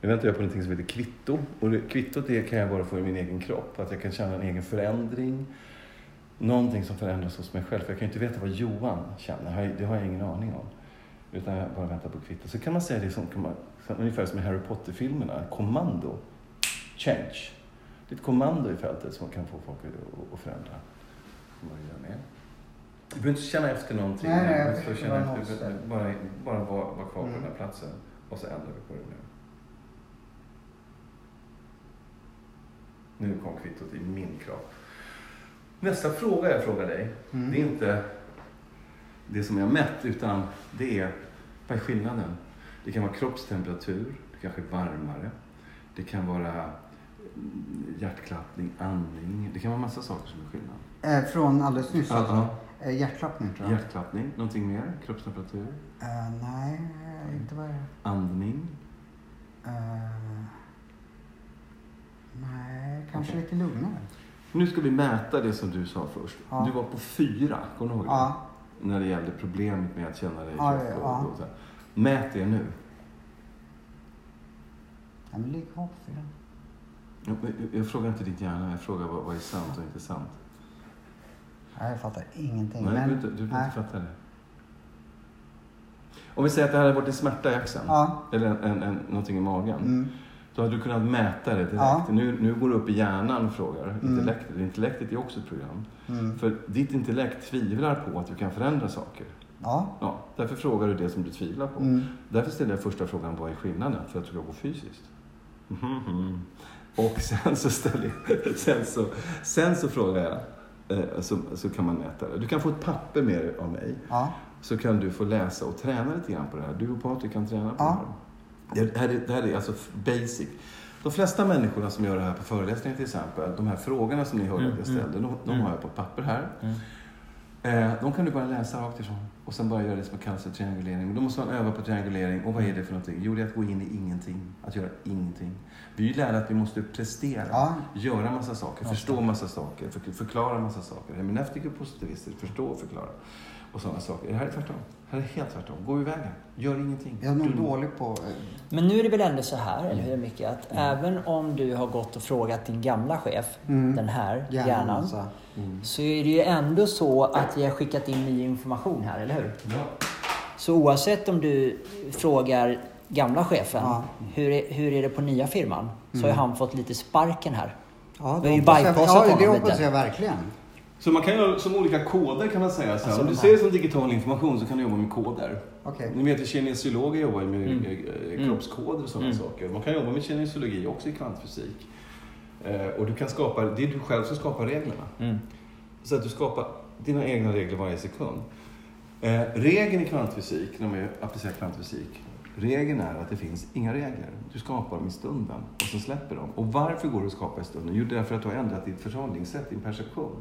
Nu väntar jag på någonting som heter kvitto. Och det, kvittot det kan jag bara få i min egen kropp. Att jag kan känna en egen förändring. Någonting som förändras hos mig själv. För jag kan ju inte veta vad Johan känner. Det har jag- ingen aning om. Utan jag bara väntar på kvitto. Så kan man säga det som, kan man, som, ungefär som i Harry Potter-filmerna. Kommando. Change. Det är ett kommando i fältet som kan få folk att, att förändra. Man gör. Du behöver inte känna efter någonting. Nej, nej, jag känna efter, bara, bara vara var kvar på Mm. den här platsen. Och så ändrar vi på det nu. Nu kom kvittot i min kropp. Nästa fråga jag frågar dig, Mm. det är inte det som jag mätt, utan det är vad är skillnaden? Det kan vara kroppstemperatur, det kanske är varmare, det kan vara mm, hjärtklappning, andning, det kan vara massa saker som är skillnad. Eh, från alldeles nyss alltså. Eh, hjärtklappning tror jag. Hjärtklappning, någonting mer? Kroppstemperatur, Eh, nej, inte vad det andning, uh, Nej, kanske lite lugnare. Nu ska vi mäta det som du sa först. Ja. Du var på fyra, kommer du ihåg det? Ja, När det gällde problemet med att känna dig Ja, ja, och, så här. Mät det nu. ja men ligg kvar på fyra. Jag, jag, frågar inte din hjärna, jag frågar vad, vad är sant och inte sant. Nej, jag fattar ingenting. Nej, men, du, du, inte fatta det. Om vi säger att det hade varit en smärta i axeln, Ja. eller en, en, en, någonting i magen. Mm. Då hade du kunnat mäta det direkt. Ja. Nu, nu går du upp i hjärnan och frågar. Mm. Intellektet. Intellektet är också ett program. Mm. För ditt intellekt tvivlar på att du kan förändra saker. Ja. Ja, därför frågar du det som du tvivlar på. Mm. Därför ställer jag första frågan, vad är skillnaden? För att du ska gå fysiskt. Mhm. Och sen så, ställer jag, sen så, sen så frågar jag, eh, så, så kan man mäta det. Du kan få ett papper med dig av mig. Ja. Så kan du få läsa och träna lite grann på det här. Du och Patrik kan träna på Ja. det här. Det här, är, det här är alltså basic. De flesta människorna som gör det här på föreläsningar till exempel, de här frågorna som ni hörde Mm, att jag mm. ställde, de, de Mm. har jag på ett papper här. Mm. Eh, de kan du bara läsa rakt ifrån och sen bara göra det som kallas för triangulering. Då måste man öva på triangulering. Och vad är det för någonting? Jo, det är att gå in i ingenting. Att göra ingenting. Vi är ju lärda att vi måste prestera. Ja. Göra massa saker, Ja. förstå massa saker, för, förklara massa saker. Hermeneutiker och positivister, förstå och förklara. Och sådana saker. Det här är tvärtom. Det här är helt tvärtom. Gå iväg här. Gör ingenting. Jag är nog dålig på... eh, Men nu är det väl ändå så här, eller hur Micke, att även om du har gått och frågat din gamla chef, Mm. den här Hjärnan, hjärnan, alltså. Mm. så är det ju ändå så att vi har skickat in ny information här, eller hur? Ja. Så oavsett om du frågar gamla chefen, Ja. hur, är, hur är det på nya firman? Så har ju han fått lite sparken här. Ja, ju hoppas jag- Ja, det hoppas jag verkligen. Så man kan göra som olika koder kan man säga. Så. Alltså, Om du ser det som digital information så kan du jobba med koder. Okej. Ni vet att kinesiologer jobbar ju med Mm. eh, Mm. kroppskoder och sådana Mm. saker. Man kan jobba med kinesiologi också i kvantfysik. Eh, och du kan skapa, det är du själv som skapar reglerna. Mm. Så att du skapar dina egna regler varje sekund. Eh, regeln i kvantfysik, när man applicerar kvantfysik, regeln är att det finns inga regler. Du skapar dem i stunden och så släpper dem. Och varför går det att skapa i stunden? Jo, därför att du har ändrat ditt förhållningssätt, din perception.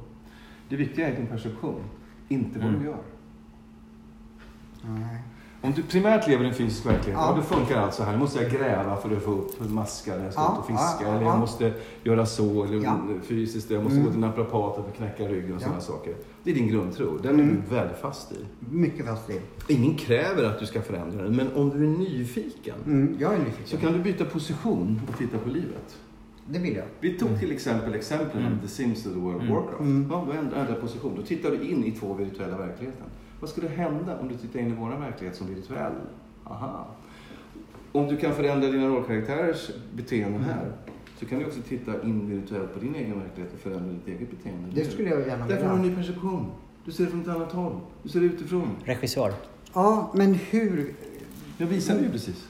Det viktiga är din perception, inte vad Mm. du gör. Nej. Om du primärt lever i en fysisk verklighet, Ja. ja. då funkar allt så här. Nu måste jag gräva för att få upp maskar när jag ska Ja, ut och fiska. ja, eller jag ja. måste göra så, eller Ja. fysiskt. Jag måste Mm. gå till naprapaten för att knäcka ryggen och Ja. sådana saker. Det är din grundtro. Den är Mm. du väldigt fast i. Mycket fast i. Ingen kräver att du ska förändra den, men om du är nyfiken Mm, jag är nyfiken. så kan du byta position och titta på livet. Det vill jag. Vi tog till exempel exemplen Mm. med The Sims och The World of Mm. Warcraft. Mm. Ja, då ändrar position. Då tittar du in i två virtuella verkligheter. Vad skulle hända om du tittar in i vår verklighet som virtuell? Aha. Om du kan förändra dina rollkaraktärers beteenden här så kan du också titta in virtuellt på din egen verklighet och förändra ditt eget beteende. Det skulle jag gärna Därför har du en vilja. ny perception. Du ser det från ett annat håll. Du ser det utifrån. Regissör. Ja, men hur? Jag visade ju precis.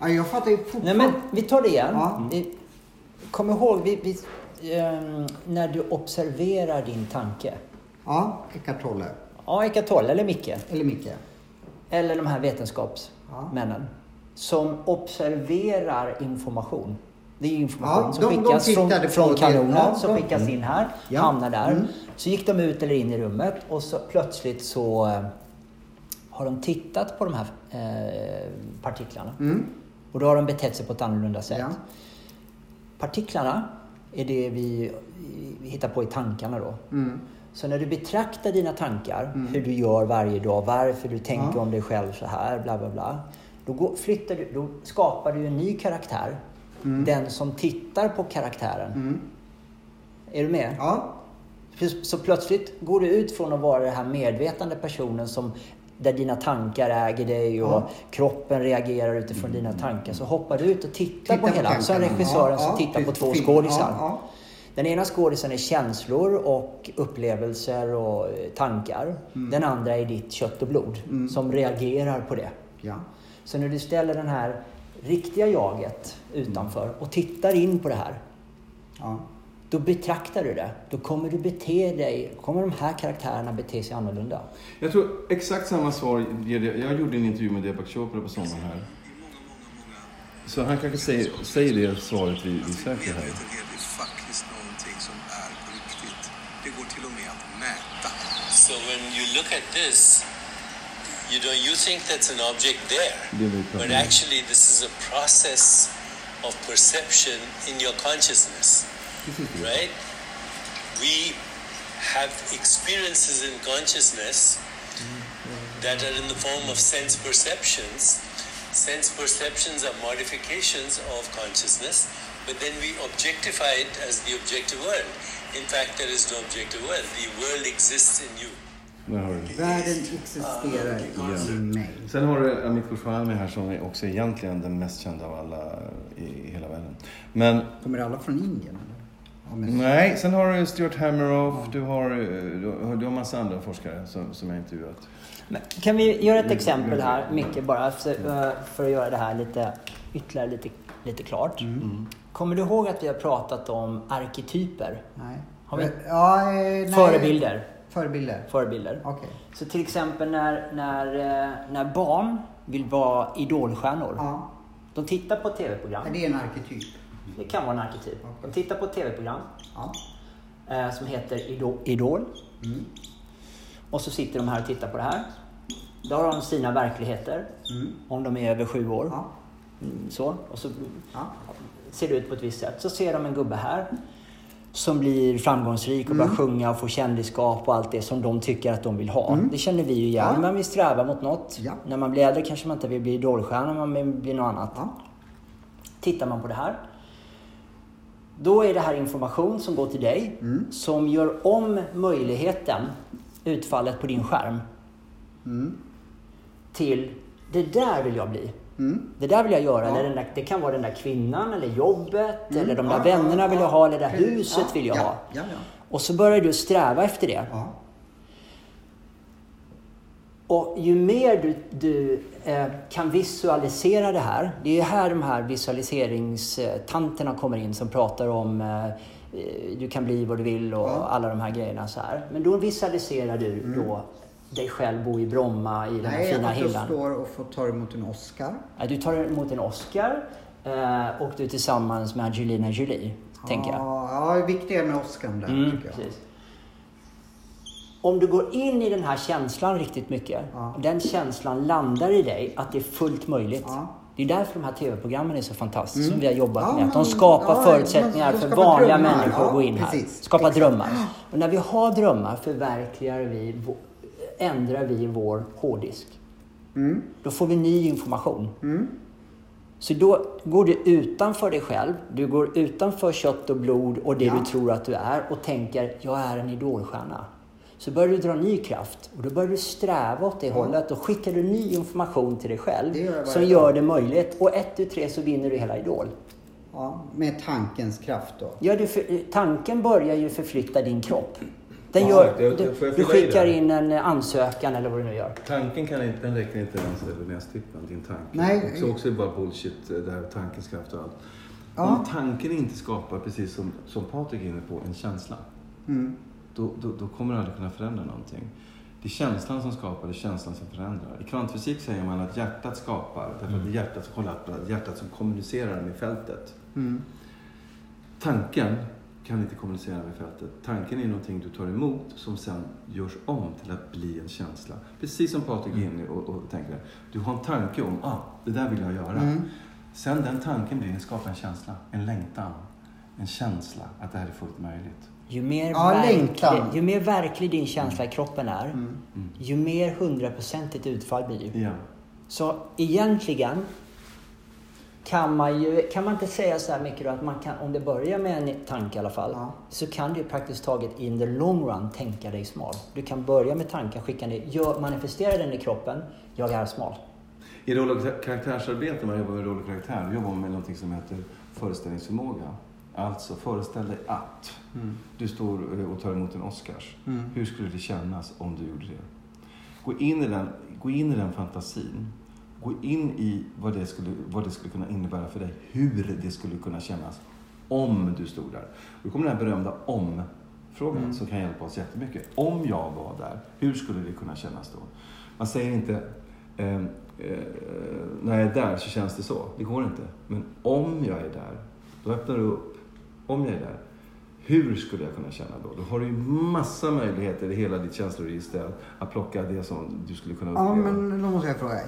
Ja, jag fattar ju Nej fortfarande. men vi tar det igen. Ja. Kom ihåg, vi, vi, ehm, när du observerar din tanke. Ja, Eckart Tolle. Ja, Eckart Tolle eller Micke. Eller Micke. Eller de här vetenskapsmännen. Som observerar information. Det är information Ja, som de- de skickas från, på från det. kanonen, Ja, som de- skickas in här, Ja. hamnar där. Mm. Så gick de ut eller in i rummet och så plötsligt så eh, har de tittat på de här eh, partiklarna. Mm. Och då har de betett sig på ett annorlunda sätt. Ja. Partiklarna är det vi, hittar på i tankarna då. Mm. Så när du betraktar dina tankar, Mm. hur du gör varje dag, varför du tänker Ja. om dig själv så här, bla bla bla. Då, går, flyttar du, då skapar du en ny karaktär. Mm. Den som tittar på karaktären. Mm. Är du med? Ja. Så plötsligt går du ut från att vara den här medvetande personen som där dina tankar äger dig och Ja. kroppen reagerar utifrån dina tankar. Så hoppar du ut och tittar Titta på på hela. Så är regissören som tittar på två skådisar. Den ena skådisen är känslor och upplevelser och eh, tankar. Mm. Den andra är ditt kött och blod Mm. som reagerar på det. ja. Så när du ställer den här riktiga jaget utanför och tittar in på det här. ja. Då betraktar du det. Då kommer du bete dig, kommer de här karaktärerna bete sig annorlunda. Jag tror exakt samma svar ger det. Jag gjorde en intervju med Deepak Chopra på sommaren här. Så han kanske säger, säger det svaret vi, vi söker här. Medvetenhet är faktiskt någonting som är på riktigt. Det går till och med att mäta. So when you look at this, you don't you think that's an object there, but actually this is a process of perception in your consciousness. right? We have experiences in consciousness mm-hmm. that are in the form of sense perceptions. Sense perceptions are modifications of consciousness, but then we objectify it as the objective world. In fact, there is no objective world. The world exists in you. Där har du det. Världen existerar ah, i mig. Sen har du Amit Goswami här som är också egentligen den mest kända av alla i hela världen. Men Kommer alla från Indien? Ja, nej, sen har du Stuart Hameroff, du har, du har, du har massa andra forskare som, som jag har intervjuat. Men kan vi göra ett exempel här, Micke, bara för, eh, för att göra det här lite, ytterligare lite, lite klart. Mm. Kommer du ihåg att vi har pratat om arketyper? Nej. Har vi- Ja, eh, nej. Förebilder. Förebilder. Förebilder. Okej. Så till exempel när, när, eh, när barn vill vara idolstjärnor. Ja. De tittar på TV-program. Det är en arketyp. Det kan vara en arketyp. De tittar på ett TV-program Ja. eh, som heter Idol. Idol. Mm. Och så sitter de här och tittar på det här. Då har de sina verkligheter. Mm. Om de är över sju år. Ja. Mm, Så. Och så Ja. ser det ut på ett visst sätt. Så ser de en gubbe här som blir framgångsrik och börjar sjunga och får kändisskap och allt det som de tycker att de vill ha. Det känner vi ju igen. Ja. Man vill sträva mot något. Ja. När man blir äldre kanske man inte vill bli idolstjärna, man vill bli något annat. Ja. Tittar man på det här. Då är det här information som går till dig Mm. som gör om möjligheten, utfallet på din skärm, Mm. till det där vill jag bli. Mm. Det där vill jag göra. Ja. Eller den där, det kan vara den där kvinnan, eller jobbet, Mm. eller de där Ja, vännerna vill jag ja. ha, eller det där huset vill jag ja, ha. Och så börjar du sträva efter det. Ja. Och ju mer du, du eh, kan visualisera det här. Det är här de här visualiseringstanterna kommer in som pratar om eh, eh, du kan bli vad du vill och Ja. alla de här grejerna så här. Men då visualiserar du då dig själv bo i Bromma i den här Nej, fina att du hyllan. står och får ta emot en Oscar. Ja, Du tar emot en Oscar eh, och du är tillsammans med Angelina Jolie, tänker jag. Ja, ja, det är viktigare med Oscar där Mm, tycker jag. precis. Om du går in i den här känslan riktigt mycket, Ja. den känslan landar i dig att det är fullt möjligt. Ja. Det är därför de här TV-programmen är så fantastiska som vi har jobbat Ja, med. Att de skapar ja, förutsättningar för vanliga drömmar. människor att gå in här. Skapa drömmar. Och när vi har drömmar förverkligar vi, ändrar vi vår hårddisk. Mm. Då får vi ny information. Så då går du utanför dig själv, du går utanför kött och blod och det du tror att du är och tänker, jag är en idolstjärna. Så börjar du dra ny kraft och då börjar du sträva åt det hållet. Då skickar du ny information till dig själv gör som dag. gör det möjligt. Och ett, tu, tre så vinner du hela Idol. Ja, med tankens kraft då. Ja, du för, tanken börjar ju förflytta din kropp. Den Ja, gör, exakt. Jag- du, du skickar in en ansökan eller vad du nu gör. Tanken kan inte, den räcker inte ens över nästippen, din tanke. Nej. Också, också är bara bullshit, eh, det här tankens kraft och allt. Ja. Om tanken inte skapar, precis som, som Patrik är inne på, en känsla. Mm. Då, då, då kommer du aldrig kunna förändra någonting. Det är känslan som skapar, det är känslan som förändrar. I kvantfysik säger man att hjärtat skapar, därför att det är hjärtat som kollapsar, hjärtat som kommunicerar med fältet. Mm. Tanken kan inte kommunicera med fältet. Tanken är någonting du tar emot som sen görs om till att bli en känsla. Precis som Patrik är inne och, och tänker. Du har en tanke om, ah, det där vill jag göra. Mm. Sen den tanken blir, den skapar en känsla, en längtan. En känsla att det här är fullt möjligt. Ju mer, Ja, verklig, ju mer verklig din känsla i kroppen är, Mm. ju mer hundraprocentigt utfall blir det. Ja. Så egentligen kan man ju, kan man inte säga så här mycket då att man kan, om det börjar med en tanke i alla fall, Ja. så kan du praktiskt taget in the long run tänka dig smal. Du kan börja med tanken, skicka ner, gör, manifestera den i kroppen, jag är smal. I roll och karaktärsarbete, man jobbar med roll och karaktär, då jobbar man med något som heter föreställningsförmåga. Alltså, föreställ dig att du står eh, och tar emot en Oscars. Mm. Hur skulle det kännas om du gjorde det? Gå in i den, gå in i den fantasin. Gå in i vad det, skulle, vad det skulle kunna innebära för dig. Hur det skulle kunna kännas om du stod där. Då kommer den här berömda om-frågan som kan hjälpa oss jättemycket. Om jag var där, hur skulle det kunna kännas då? Man säger inte eh, eh, när jag är där så känns det så. Det går inte. Men om jag är där, då öppnar du upp. Om jag är där, hur skulle jag kunna känna då? Då har du ju massa möjligheter i hela ditt känsloregister att plocka det som du skulle kunna uppleva. Ja, men då måste jag fråga.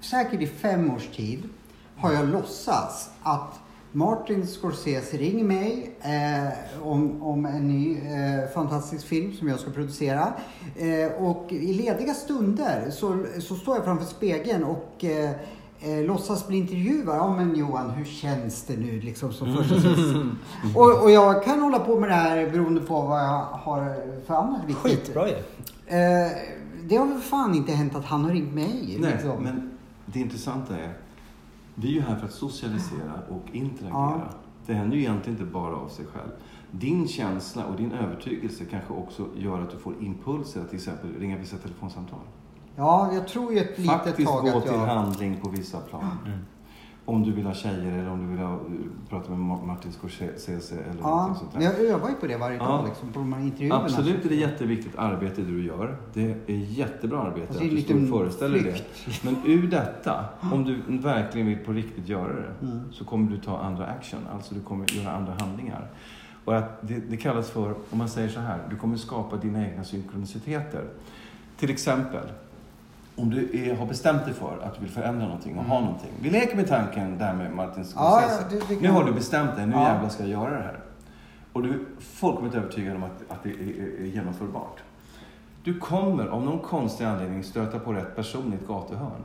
Säkert i fem års tid har jag låtsats att Martin Scorsese ringer mig eh, om, om en ny eh, fantastisk film som jag ska producera. Eh, och i lediga stunder så, så står jag framför spegeln och eh, låtsas bli intervjuad. Ja men Johan, hur känns det nu liksom som första mm. och, och jag kan hålla på med det här beroende på vad jag har för annat viktigt. Skitbra ju. Eh, det har väl fan inte hänt att han har ringt mig. Nej, liksom. men det intressanta är, vi är ju här för att socialisera och interagera. Ja. Det händer ju egentligen inte bara av sig själv. Din känsla och din övertygelse kanske också gör att du får impulser att till exempel ringa vissa telefonsamtal. Ja, jag tror ju ett litet Faktiskt tag gå att till jag... handling på vissa plan. Om du vill ha tjejer eller om du vill ha, prata med Ma- Martin Scorsese eller Ja, sånt men där. jag övar ju på det varje Ja. dag liksom, på de här intervjuerna. Absolut är det jätteviktigt arbete du gör. Det är jättebra arbete Fast att det är du står och föreställer flykt. det. Men ur detta, om du verkligen vill på riktigt göra det, Mm. så kommer du ta andra action. Alltså du kommer göra andra handlingar. Och att det, det kallas för, om man säger så här, du kommer skapa dina egna synkroniciteter. Till exempel, om du är, har bestämt dig för att du vill förändra någonting och ha någonting. Vi leker med tanken där med Martin Mm. Ja, Scorsese. ja, kan- Nu har du bestämt dig, nu Ja. jävlar ska jag göra det här. Och du är fullkomligt övertygad om att, att det är, är genomförbart. Du kommer av någon konstig anledning stöta på rätt person i ett gatuhörn.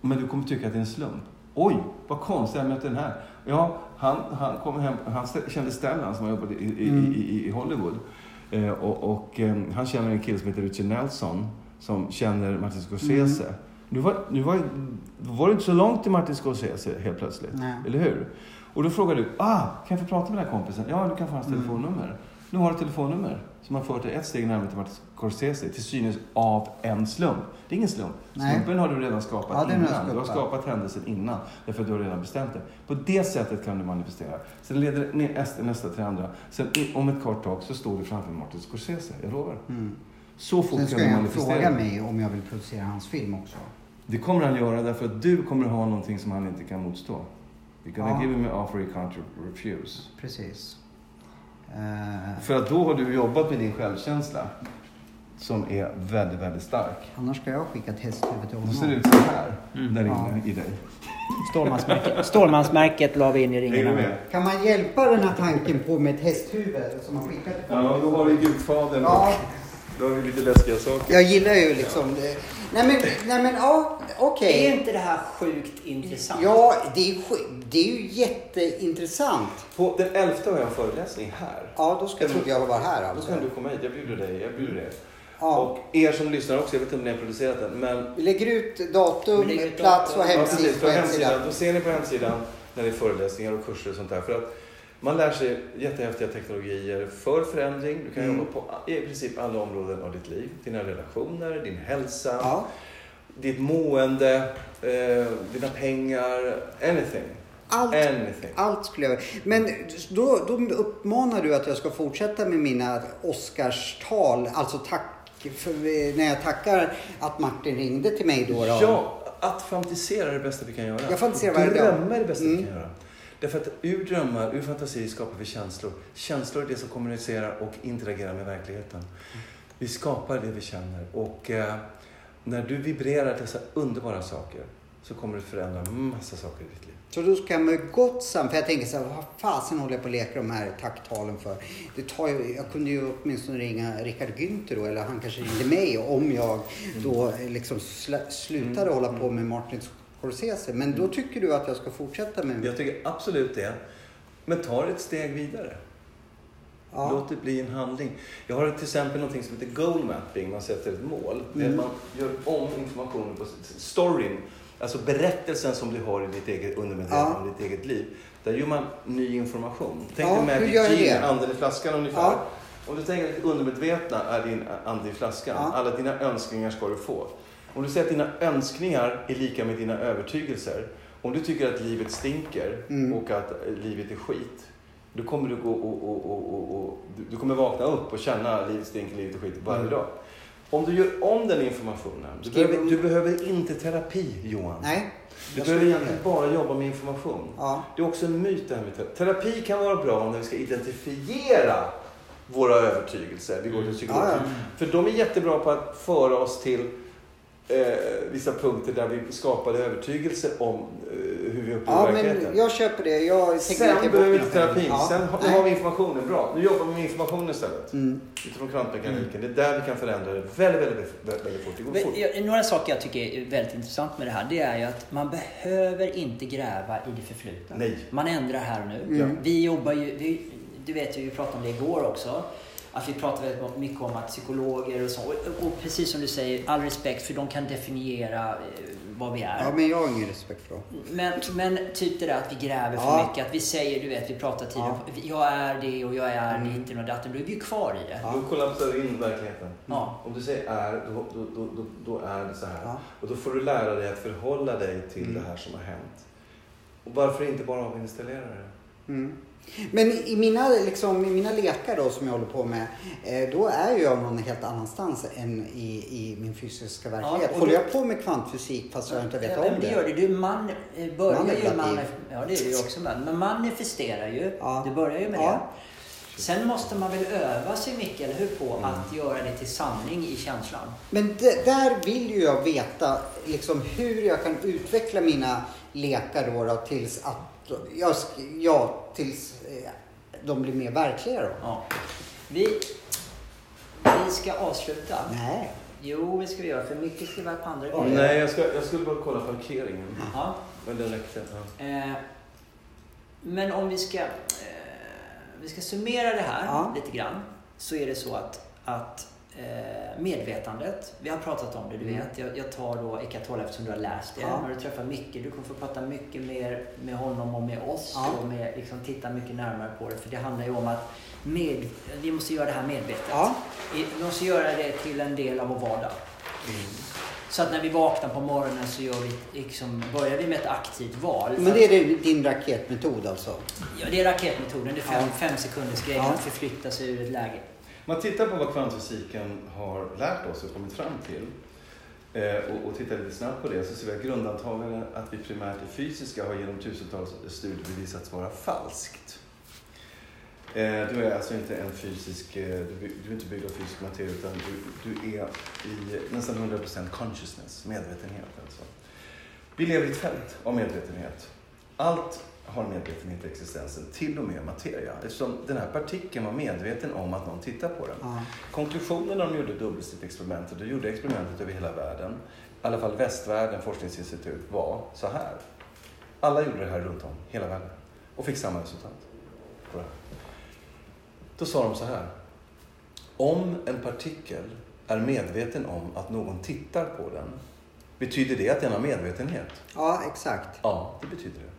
Men du kommer tycka att det är en slump. Oj, vad konstigt, jag mötte den här. Ja, han, han kom hem, han kände Stellan som jobbade i, i, Mm. i, i, i Hollywood. Eh, och och eh, han känner en kille som heter Richard Nelson som känner Martin Scorsese. Mm. Nu var, nu var, var det inte så långt till Martin Scorsese helt plötsligt. Nej. Eller hur? Och då frågar du, ah, kan jag få prata med den här kompisen? Ja, du kan få hans Mm. telefonnummer. Nu har du telefonnummer som har fört dig ett steg närmare till Martin Scorsese, till synes av en slump. Det är ingen slump. Slumpen har du redan skapat Ja, innan. Du har skapat. skapat händelsen innan, därför att du har redan bestämt det. På det sättet kan du manifestera. Sen leder det nästa, till andra. Sen om ett kort tag så står du framför Martin Scorsese, jag lovar. Mm. Så fort Sen ska du han manifestera. fråga mig om jag vill producera hans film också. Det kommer han göra därför att du kommer ha någonting som han inte kan motstå. You're gonna Ja. give him an offer he can't refuse. Precis. Eh, För att då har du jobbat med din självkänsla. som är väldigt, väldigt stark. Annars ska jag skicka ett hästhuvud till Då ser det honom. ut så här Mm. där inne i dig. Stålmansmärket, Stålmansmärket la vi in i du ringen. Kan man hjälpa den här tanken på med ett hästhuvud som man skickar till Ja, då har vi Gudfadern Ja. Då har vi lite läskiga saker. Jag gillar ju liksom... det. Nej men, nej men ja, okej. Är inte det här sjukt intressant? Ja, det är, det är ju jätteintressant. På den 11 har jag en föreläsning här. Ja, då ska Jag tror- jag vara här Då alltså. ska du komma hit. Jag bjuder dig. Jag bjuder er. Ja. Och er som lyssnar också. Jag vet inte om ni har producerat den. Men Vi lägger ut datum, lägger ut plats och datum. Ja, hemsida precis. på På hemsidan. hemsidan. Då ser ni på hemsidan när det är föreläsningar och kurser och sånt där. För att man lär sig jättehäftiga teknologier för förändring. Du kan Mm. jobba på i princip alla områden av ditt liv. Dina relationer, din hälsa, Ja. ditt mående, eh, dina pengar, anything. Allt, Anything. allt skulle jag Men då, då uppmanar du att jag ska fortsätta med mina Oscarstal. Alltså tack för, när jag tackar att Martin ringde till mig då. då. Ja, att fantisera är det bästa vi kan göra. Jag fantiserar varje dag. Drömma är det bästa vi Mm. kan göra. Därför att ur drömmar, ur fantasi skapar vi känslor. Känslor är det som kommunicerar och interagerar med verkligheten. Vi skapar det vi känner och eh, när du vibrerar dessa underbara saker så kommer det förändra massa saker i ditt liv. Så då ska jag med gott sam... För jag tänker så här, vad fasen håller jag på att leka de här tacktalen för? Det tar ju, jag kunde ju åtminstone ringa Richard Günther då, eller han kanske ringde mig om jag då liksom sl- slutade hålla på med Martin Scorsese. Men då tycker du att jag ska fortsätta med... Jag tycker absolut det. Men ta det ett steg vidare. Ja. Låt det bli en handling. Jag har till exempel något som heter goal mapping. Man sätter ett mål. Mm. att man gör om informationen på storyn. Alltså berättelsen som du har i ditt eget undermedvetna Ja. ditt eget liv. Där gör man ny information. Tänk Ja, dig Magic Gin, anden i flaskan ungefär. Ja. Om du tänker att undermedvetna är din ande i flaskan. Ja. Alla dina önskningar ska du få. Om du säger att dina önskningar är lika med dina övertygelser. Om du tycker att livet stinker Mm. och att eh, livet är skit. Då kommer du gå och, och, och, och, du- kommer vakna upp och känna att livet stinker, livet är skit varje Mm. dag. Om du gör om den informationen. Du behöver, du behöver inte terapi Johan. Nej. Du behöver egentligen bara jobba med information. Ja. Det är också en myt det här med terapi. Terapi kan vara bra när vi ska identifiera våra övertygelser. Vi går till psykologen. Ja. För de är jättebra på att föra oss till eh, vissa punkter där vi skapade övertygelser om eh, hur vi upplever Ja, verkligheten. men jag köper det. Jag Sen bort behöver vi inte terapin. Ja. Sen har, har vi informationen. Bra, nu jobbar vi med information istället. Mm. Utifrån kvantmekaniken. Det är där vi kan förändra det väldigt, väldigt, väldigt, väldigt fort. Det går Men, fort. jag- Några saker jag tycker är väldigt intressant med det här, det är ju att man behöver inte gräva i det förflutna. Nej. Man ändrar här och nu. Mm. Vi jobbar ju, vi, du vet ju, vi pratade om det igår också. Att vi pratar väldigt mycket om att psykologer och så. Och, och precis som du säger, all respekt för de kan definiera eh, vad vi är. Ja, men jag har ingen respekt för dem. Men, men typ det där att vi gräver för Ja. mycket, att vi säger, du vet, vi pratar tidigare, jag är det och jag är Mm. ditten och datten. Då är vi ju kvar i det. Ja. Då kollapsar du in verkligheten. Ja. Om du säger är, då, då, då, då, då är det så här. Ja. Och då får du lära dig att förhålla dig till Mm. det här som har hänt. Och varför inte bara avinstallera det? Mm. Men i mina, liksom, i mina lekar då som jag håller på med, eh, då är jag någon helt annanstans än i, i min fysiska verklighet. och Håller då- jag på med kvantfysik fast jag inte vet ja, om men det det? gör det. Du man, börjar ju manif- Ja, det är ju också. Men man manifesterar ju. Ja. Du börjar ju med Ja. det. Sen måste man väl öva sig mycket, eller hur, på att göra det till sanning i känslan. Men där vill ju jag veta liksom, hur jag kan utveckla mina lekar då, då tills att jag, ja, tills de blir mer verkliga då. Ja. Vi, vi ska avsluta. Nej. Jo, det ska vi göra. För mycket ska vara på andra grejer. Nej, jag, ska, jag skulle bara kolla parkeringen. Ja. Men den räckte. Ja. Eh, men om vi ska, eh, vi ska summera det här Ja. lite grann. Så är det så att, att medvetandet, vi har pratat om det, du Mm. vet. Jag, jag tar då Eckart Tolle eftersom du har läst det. Ja. När du träffar Micke, du kommer få prata mycket mer med honom och med oss. Ja. Och med, liksom, titta mycket närmare på det. För det handlar ju om att med, vi måste göra det här medvetet. Ja. Vi måste göra det till en del av vår vardag. Så att när vi vaknar på morgonen så gör vi, liksom, börjar vi med ett aktivt val. Men det är din raketmetod alltså? Ja, det är raketmetoden. Det är fem, Ja. fem sekunders grejen Ja. att förflytta sig ur ett läge. Man tittar på vad kvantfysiken har lärt oss och kommit fram till. Eh, och, och tittar lite snabbt på det så ser vi att grundantagandet att vi primärt är fysiska har genom tusentals studier bevisats vara falskt. Eh, du är alltså inte en fysisk, eh, du är inte byggd av fysisk materia utan du, du är i nästan 100% consciousness, medvetenhet alltså. Vi lever i ett fält av medvetenhet. Allt har medvetenhet i existensen, till och med materia. Eftersom den här partikeln var medveten om att någon tittar på den. Ja. Konklusionen när de gjorde dubbelstrippexperimentet, de gjorde experimentet över hela världen, i alla fall västvärlden forskningsinstitut, var så här. Alla gjorde det här runt om, hela världen, och fick samma resultat. På det här. Då sa de så här. Om en partikel är medveten om att någon tittar på den, betyder det att den har medvetenhet? ja, exakt. Ja, det betyder det.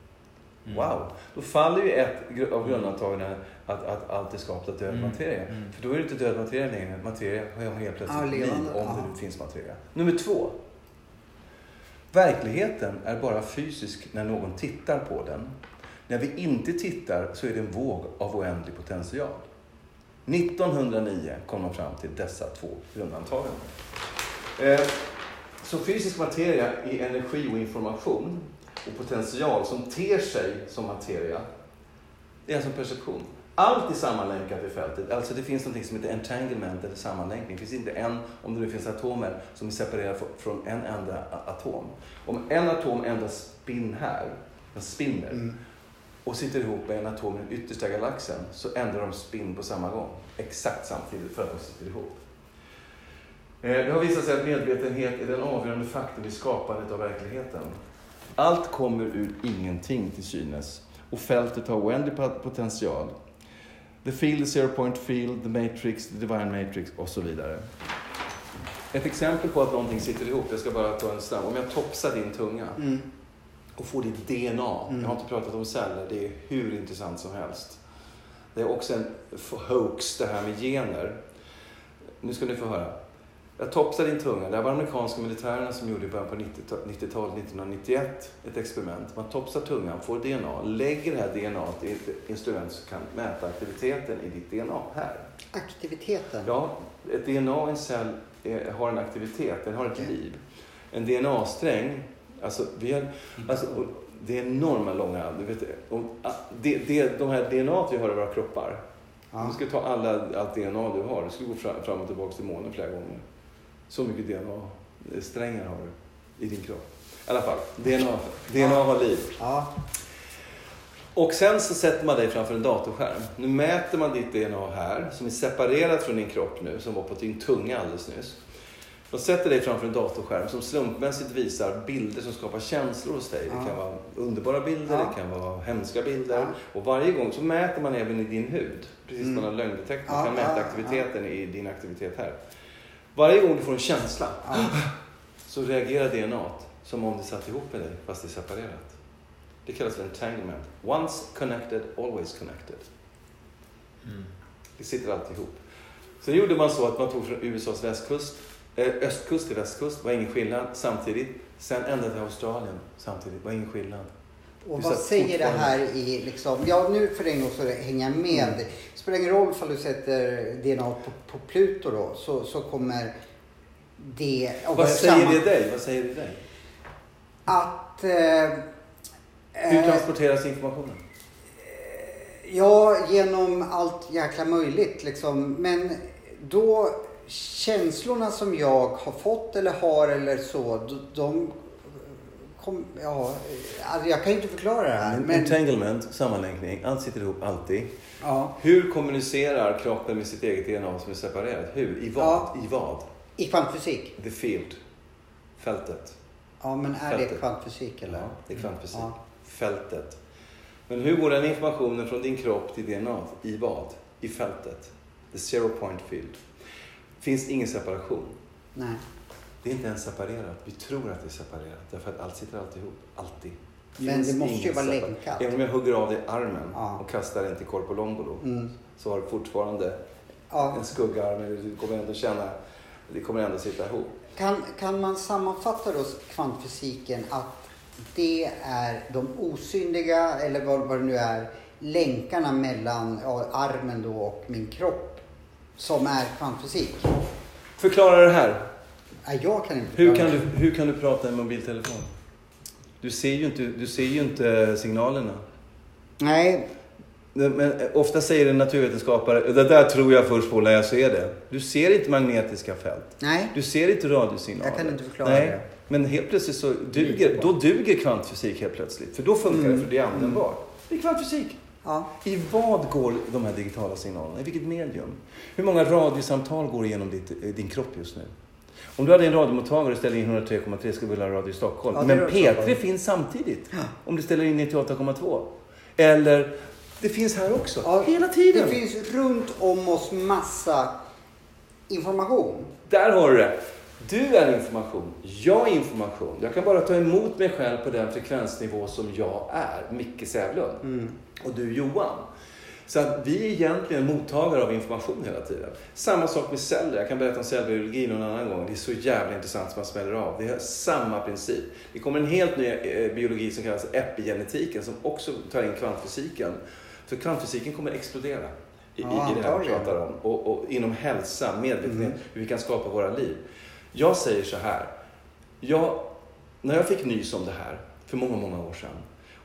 Mm. Wow! Då faller ju ett av grundantagen att, att allt är skapat av död Mm. materia. Mm. För då är det inte död materia längre. Materia har helt plötsligt Ja, liv om ja. det nu finns materia. Nummer två. Verkligheten är bara fysisk när någon tittar på den. När vi inte tittar så är det en våg av oändlig potential. 1909 kom man fram till dessa två grundantaganden. Eh, Så fysisk materia är energi och information och potential som ter sig som materia. Det är alltså en perception. Allt är sammanlänkat i fältet. Alltså det finns något som heter entanglement eller sammanlänkning. Det finns inte en, om det nu finns atomer, som är separerade fr- från en enda atom. Om en atom ändrar spinn här, den spinner, Mm. och sitter ihop med en atom i den yttersta galaxen så ändrar de spinn på samma gång. Exakt samtidigt för att de sitter ihop. Eh, Det har visat sig att medvetenhet är den avgörande faktorn i skapandet av verkligheten. Allt kommer ur ingenting till synes och fältet har oändlig pot- potential. The field, the zero point field, the matrix, the divine matrix och så vidare. Ett exempel på att någonting sitter ihop, jag ska bara ta en snabb. Om jag topsar din tunga Mm. och får ditt DNA. Mm. Jag har inte pratat om celler, det är hur intressant som helst. Det är också en hoax det här med gener. Nu ska ni få höra. Jag topsade din tunga. Det här var amerikanska militärerna som gjorde i början på 90-ta- 90-talet, 1991, ett experiment. Man topsar tungan, får DNA, lägger det här DNA i ett instrument som kan mäta aktiviteten i ditt DNA här. Aktiviteten. Ja, ett DNA i en cell eh, har en aktivitet, den har ett Okej. liv. En DNA-sträng, alltså, vi har, alltså det är enorma långa, du vet, och, ah, det, det, de här DNA vi har i våra kroppar, Ja. du ska ta alla, allt DNA du har, du skulle gå fram, fram och tillbaka till månen flera gånger. Så mycket DNA-strängar har du i din kropp. I alla fall, DNA, DNA har liv. Ja. Och sen så sätter man dig framför en datorskärm. Nu mäter man ditt DNA här, som är separerat från din kropp nu, som var på din tunga alldeles nyss. De sätter dig framför en datorskärm som slumpmässigt visar bilder som skapar känslor hos dig. Det kan vara underbara bilder, det kan vara hemska bilder. Och varje gång så mäter man även i din hud. Precis som Mm. man har lögndetektor. Man kan mäta aktiviteten i din aktivitet här. Varje gång du får en känsla Ja. så reagerar DNA som om det satt ihop med dig fast det är separerat. Det kallas för entanglement. Once connected, always connected. Mm. Det sitter alltid ihop. Sen gjorde man så att man tog från USAs västkust, eh, östkust till västkust, var ingen skillnad samtidigt. Sen ända till Australien samtidigt, var ingen skillnad. Och vad säger det här i liksom, ja nu för en gång så hänger jag med. Mm. Spelar ingen roll ifall du sätter DNA på, på Pluto då, så, så kommer det Vad säger samma- det dig? Vad säger det dig? Att... Eh, Hur eh, transporteras informationen? Ja, genom allt jäkla möjligt liksom. Men då känslorna som jag har fått eller har eller så, de kom, ja, alltså jag kan ju inte förklara det här. Men, Entanglement, sammanlänkning, allt sitter ihop alltid. ja, Hur kommunicerar kroppen med sitt eget DNA som är separerat? Hur? I vad? Ja. I vad? I kvantfysik. The field. Fältet. Ja, men är det Fältet. kvantfysik eller? Ja, det är kvantfysik. Ja. Fältet. Men hur går den informationen från din kropp till DNA? I vad? I fältet. The zero point field. finns ingen separation. Nej. Det är inte ens separerat. Vi tror att det är separerat. Därför att allt sitter alltid ihop. Alltid. Men det måste ju vara länkat. Även om jag hugger av dig armen Ja. och kastar den till Korpolombolo Mm. så har du fortfarande Ja. en skuggarm. Du kommer ändå känna, det kommer ändå sitta ihop. Kan, kan man sammanfatta då kvantfysiken att det är de osynliga, eller vad, vad det nu är, länkarna mellan ja, armen då och min kropp som är kvantfysik? Förklara det här. Ja, jag kan inte Hur kan, du, hur kan du prata i en mobiltelefon? Du ser ju inte, du ser ju inte signalerna. Nej, Nej, Men eh, ofta säger en naturvetenskapare, det där tror jag först på när jag ser det. Du ser inte magnetiska fält. Nej, Du ser inte radiosignaler. Jag kan inte förklara Nej. det. Men helt plötsligt så duger, då duger kvantfysik helt plötsligt. För då funkar Mm. det, för det är användbart. Det är kvantfysik. ja. I vad går de här digitala signalerna? I vilket medium? Hur många radiosamtal går igenom ditt, eh, din kropp just nu? Om du hade en radiomottagare och ställde in 103,3 skulle du vilja ha Radio Stockholm. Ja, Men rör P3 Stockholm. finns samtidigt. Ja. Om du ställer in 98,2. Eller, det finns här också. Ja, Hela tiden. Det finns runt om oss massa information. Där har du det. Du är information, jag är information. Jag kan bara ta emot mig själv på den frekvensnivå som jag är, Micke Sävlund. Mm. Och du Johan. Så att vi är egentligen mottagare av information hela tiden. Samma sak med celler. Jag kan berätta om cellbiologi någon annan gång. Det är så jävla intressant som man smäller av. Det är samma princip. Det kommer en helt ny eh, biologi som kallas epigenetiken som också tar in kvantfysiken. För kvantfysiken kommer explodera i, Ja, i det här vi pratar om. Och, och inom hälsa, medvetenhet, hur vi kan skapa våra liv. Jag säger så här. Jag, när jag fick nys om det här för många, många år sedan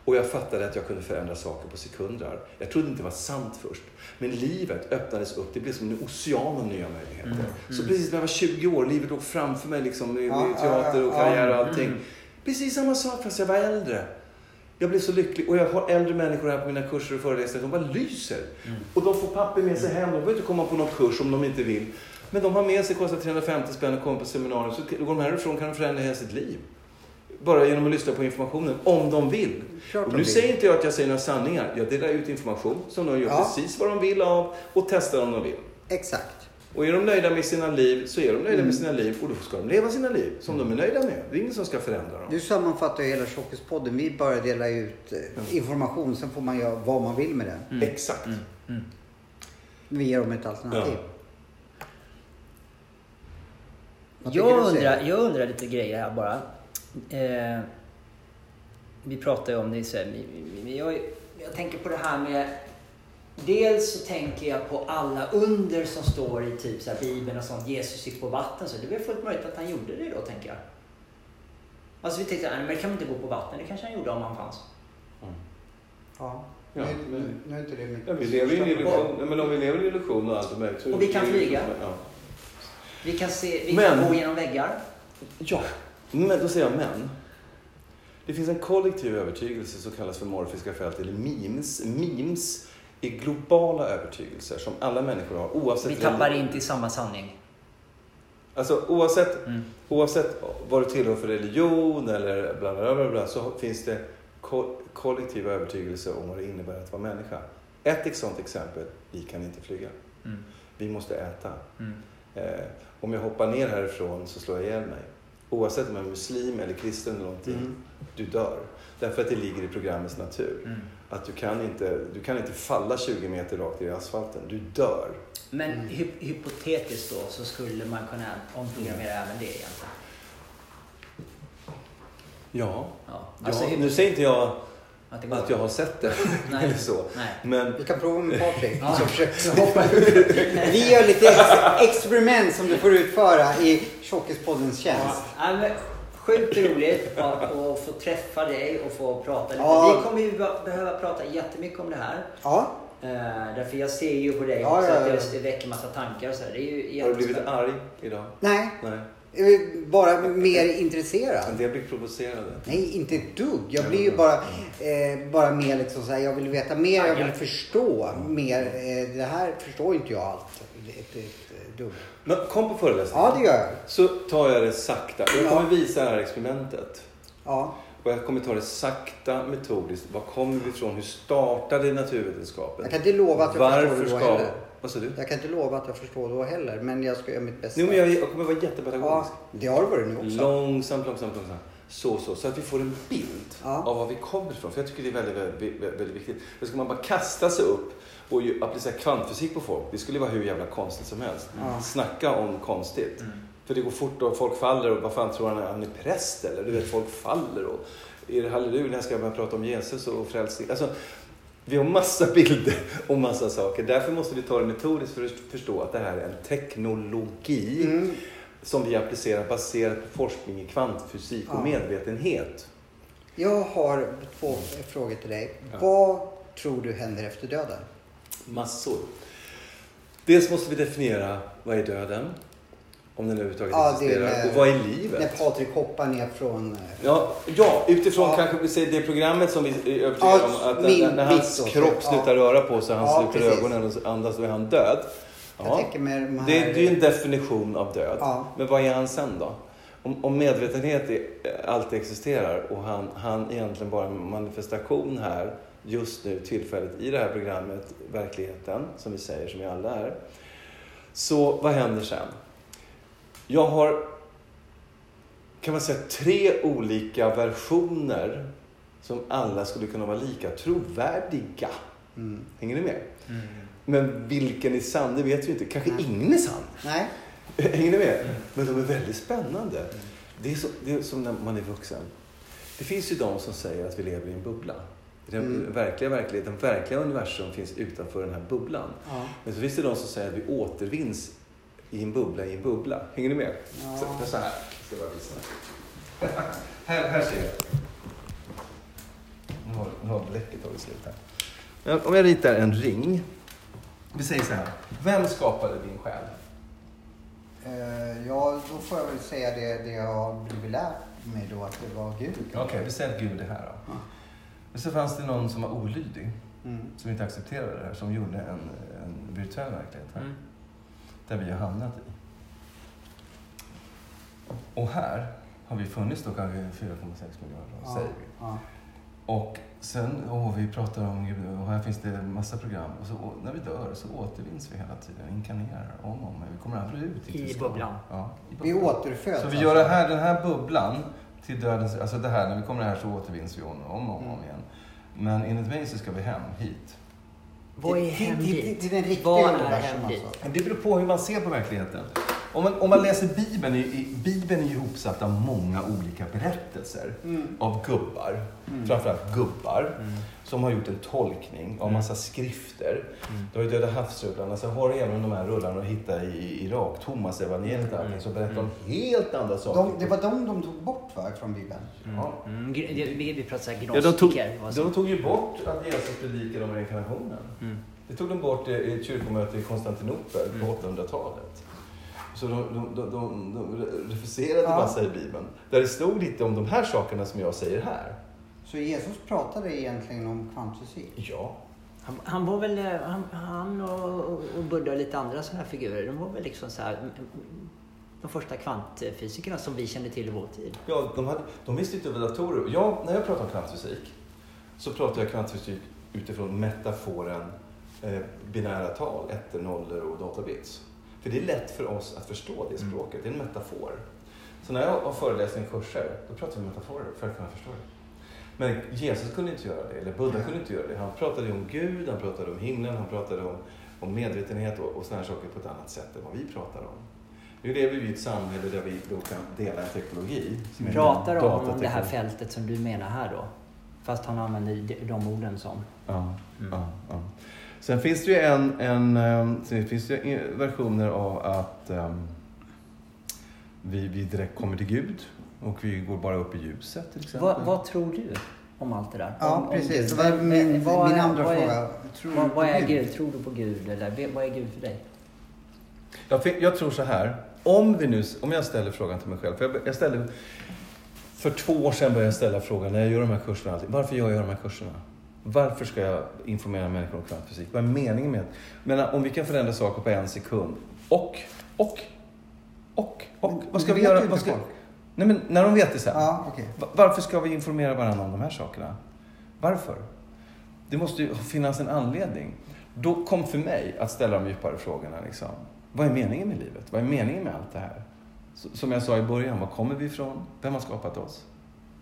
och jag fattade att jag kunde förändra saker på sekunder. Jag trodde inte det var sant först. Men livet öppnades upp. Det blev som en ocean av nya möjligheter. Så precis när jag var 20 år, livet låg framför mig liksom, Ja, i teater och karriär och allting. Precis samma sak fast jag var äldre. Jag blev så lycklig och jag har äldre människor här på mina kurser och föreläsningar. De bara lyser. Och de får papper med sig hem. De behöver inte komma på någon kurs om de inte vill. Men de har med sig, kostar 350 spänn och kommer på seminarium. Så går de härifrån kan de förändra hela sitt liv. Bara genom att lyssna på informationen, om de vill. Klart Och de nu vill. säger inte jag att jag säger några sanningar. Jag delar ut information som de gör Ja. precis vad de vill av och testar om de vill. Exakt. Och är de nöjda med sina liv så är de nöjda Mm. med sina liv och då ska de leva sina liv som de är nöjda med. Det är ingen som ska förändra dem. Du sammanfattar ju hela Tjockispodden. Vi bara delar ut eh, information, sen får man göra vad man vill med den. Exakt. Vi ger dem ett alternativ. Tycker Jag undrar, jag undrar lite grejer här bara. Eh, vi pratar ju om det vi- vi- jag, jag tänker på det här med... Dels så tänker jag på alla under som står i typ så här Bibeln och sånt. Jesus gick på vatten. Så det är väl fullt möjligt att han gjorde det då, tänker jag. Alltså vi tänkte, nej men det kan man inte gå på vatten. Det kanske han gjorde om han fanns. Ja. Ja, nu, men- nu, nu är inte det mitt Ja, vi lever i en illusion. Nej, Men om vi lever i illusion och allt är möjligt. så- Och vi kan flyga. Ja. Vi kan, se, vi Men- kan gå genom väggar. Ja, men då säger jag men. Det finns en kollektiv övertygelse som kallas för morfiska fält eller memes. Memes är globala övertygelser som alla människor har oavsett Vi tappar inte i samma sanning. Alltså oavsett, Mm. oavsett vad du tillhör för religion eller bla bla bla, bla så finns det ko- kollektiva övertygelser om vad det innebär att vara människa. Ett sånt exempel, vi kan inte flyga. Mm. Vi måste äta. Mm. Eh, om jag hoppar ner härifrån så slår jag ihjäl mig. Oavsett om jag är muslim eller kristen eller någonting. Mm. Du dör. Därför att det ligger i programmets natur. Mm. Att du kan, inte, du kan inte falla 20 meter rakt i asfalten. Du dör. Men hy hypotetiskt då så skulle man kunna omprogrammera även det egentligen. Ja. Ja. ja Alltså, nu säger inte jag att att jag har sett det Nej. eller så. Nej. Men Vi kan prova med Patrik. Ja. som försöker hoppa ut. Vi gör lite ex- experiment som du får utföra i Tjockispoddens tjänst. Ja, men sjukt roligt att, att få träffa dig och få prata lite. Ja. Vi kommer ju be- behöva prata jättemycket om det här. Ja, Uh, därför jag ser ju på dig Ja, också ja, att ja. det, det väcker massa tankar och så här. Det är ju har du blivit arg idag? nej. Nej. Bara mer intresserad. En del blir provocerade. Nej, inte ett dugg. Jag blir ju bara, eh, bara mer liksom så här, jag vill veta mer, jag vill förstå mer. Eh, det här förstår inte jag allt. Ett, ett, dugg. Men kom på föreläsningen. Ja, det gör jag. Så tar jag det sakta. Jag kommer visa det här experimentet. Ja. Och jag kommer ta det sakta, metodiskt. Var kommer vi ifrån? Hur startade naturvetenskapen? Jag kan inte lova att jag Varför förstår det då ska... Vad sa du? Jag kan inte lova att jag förstår då heller, men jag ska göra mitt bästa. Jo, men jag, jag kommer vara jättepedagogisk. Ja, det har du varit nu också. Långsamt, långsamt, långsamt. Så, så. Så att vi får en bild Ja. av var vi kommer ifrån. För jag tycker det är väldigt, väldigt, väldigt, viktigt. För ska man bara kasta sig upp och applicera kvantfysik på folk, det skulle vara hur jävla konstigt som helst. Ja. Snacka om konstigt. Mm. För det går fort och folk faller och vad fan tror han, han är präst eller? Du vet, folk faller och är det halleluja när ska jag börja prata om Jesus och frälsning? Alltså, vi har massa bilder och massa saker. Därför måste vi ta det metodiskt för att förstå att det här är en teknologi Mm. som vi applicerar baserat på forskning i kvantfysik och Ja. medvetenhet. Jag har två frågor till dig. Ja. Vad tror du händer efter döden? Massor. Dels måste vi definiera vad är döden? Om den överhuvudtaget Ja, existerar. när- och vad är När livet? Patrik hoppar ner från... eh, Ja, ja utifrån Ja. kanske vi säger det programmet som vi är övertygade Ja, om. Att min- när, när hans då, kropp slutar röra på sig, han sluter precis. ögonen och andas, då är han död. Ja. de här... Det, är ju en definition av död. Men vad är han sen då? Om, om medvetenhet är, alltid existerar och han, han egentligen bara är en manifestation här just nu tillfälligt i det här programmet, verkligheten, som vi säger, som vi alla är. Så vad händer sen? Jag har, kan man säga, tre olika versioner som alla skulle kunna vara lika trovärdiga. Mm. Hänger ni med? Men vilken är sann, det vet vi inte. Kanske Nej. ingen är sann. Nej. Hänger ni med? Men de är väldigt spännande. Det är, så, det är som när man är vuxen. Det finns ju de som säger att vi lever i en bubbla. Den Mm. verkliga verkligheten, den verkliga universum finns utanför den här bubblan. Ja. Men så finns det de som säger att vi återvinns i en bubbla i en bubbla. Hänger ni med? Ja. Så, så här. Jag ska bara visa. här, här ser jag. Nu har, nu har bläcket tagit slut här. Men om jag ritar en ring. Vi säger så här. Vem skapade din själ? Eh, ja, då får jag väl säga det, det jag har blivit lärt mig då, att det var Gud. Okej, vi säger att Gud är här då. Ja. Men så fanns det någon som var olydig, Mm. som inte accepterade det här, som gjorde en, en virtuell verklighet här. Mm. Där vi har hamnat i. Och här har vi funnits då kanske 4,6 miljarder år, säger vi. Ja. Och sen, åh, vi pratar om och här finns det en massa program. Och så, och när vi dör så återvinns vi hela tiden, inkarnerar om och om. Men vi kommer aldrig ut. I vi bubblan. Ja, i Vi bubblan. återföds. Så vi alltså. gör det här, den här bubblan till dödens... Alltså det här, när vi kommer här så återvinns vi om och om, om Mm. igen. Men enligt mig så ska vi hem hit. Vad är Det- hem det- det- dit? Det är den riktiga Vad är alltså. Det beror på hur man ser på verkligheten. Om man, om man läser Bibeln, i, i, Bibeln är ju ihopsatt av många olika berättelser. Mm. Av gubbar, Mm. framförallt gubbar, Mm. som har gjort en tolkning av Mm. massa skrifter. Mm. Du har ju Döda havsrullarna, så har du även de här rullarna att hitta i Irak, Thomas evangeliet och allting, som berättar om helt andra saker. De, det var de de tog bort va, från Bibeln? Ja. Mm. gr- det- Vi, vi pratar Ja, de, tog, gnostiker. de tog ju bort att Jesus predikade om reinkarnationen. Mm. Det tog de bort i ett kyrkomöte i Konstantinopel på Mm. 800-talet. Så de, de, de, de, de refuserade Ja. massa i Bibeln. Där det stod lite om de här sakerna som jag säger här. Så Jesus pratade egentligen om kvantfysik? Ja. Han, han var väl, eh, han, han och, och Buddha och lite andra sådana här figurer, de var väl liksom så här, mm, mm, de första kvantfysikerna som vi kände till i vår tid. ja de, hade, de visste inte över datorer. Jag, när jag pratar om kvantfysik så pratar jag kvantfysik utifrån metaforen eh, binära tal, ettor, nollor och databits. För det är lätt för oss att förstå det Mm. språket, det är en metafor. Så när jag har föreläsningar och kurser, då pratar vi metaforer för att kunna förstå det. Men Jesus kunde inte göra det, eller Buddha kunde inte göra det. Han pratade om Gud, han pratade om himlen, han pratade om, om medvetenhet och, och sådana här saker på ett annat sätt än vad vi pratar om. Nu lever vi i ett samhälle där vi då kan dela en teknologi. som Pratar de om det här fältet som du menar här då? Fast han använder de- de orden som... Ja, Mm. ja, ja. Sen finns det ju en, en ehm, sen finns det ju versioner av att ehm, vi, vi direkt kommer till Gud och vi går bara upp i ljuset till exempel. Vad, vad tror du om allt det där? Ja, om, om precis. Gud? Det var min, vad min andra vad är- fråga. Tror Vad, vad är Gud? Tror du på Gud? Eller vad är Gud för dig? Jag, jag tror så här, om, vi nu, om jag ställer frågan till mig själv. För jag, jag ställde, för två år sedan började jag ställa frågan när jag gör de här kurserna. Varför gör jag de här kurserna? Varför ska jag informera människor om kvantfysik? Vad är meningen med det? Men om vi kan förändra saker på en sekund. Och, och, och, och. Men Vad ska vi göra? Vad ska, folk. nej men när de vet det sen. Ja. Va- Varför ska vi informera varandra om de här sakerna? Varför? Det måste ju finnas en anledning. Då kom för mig att ställa de djupare frågorna. Liksom. Vad är meningen med livet? Vad är meningen med allt det här? Som jag sa i början, var kommer vi ifrån? Vem har skapat oss?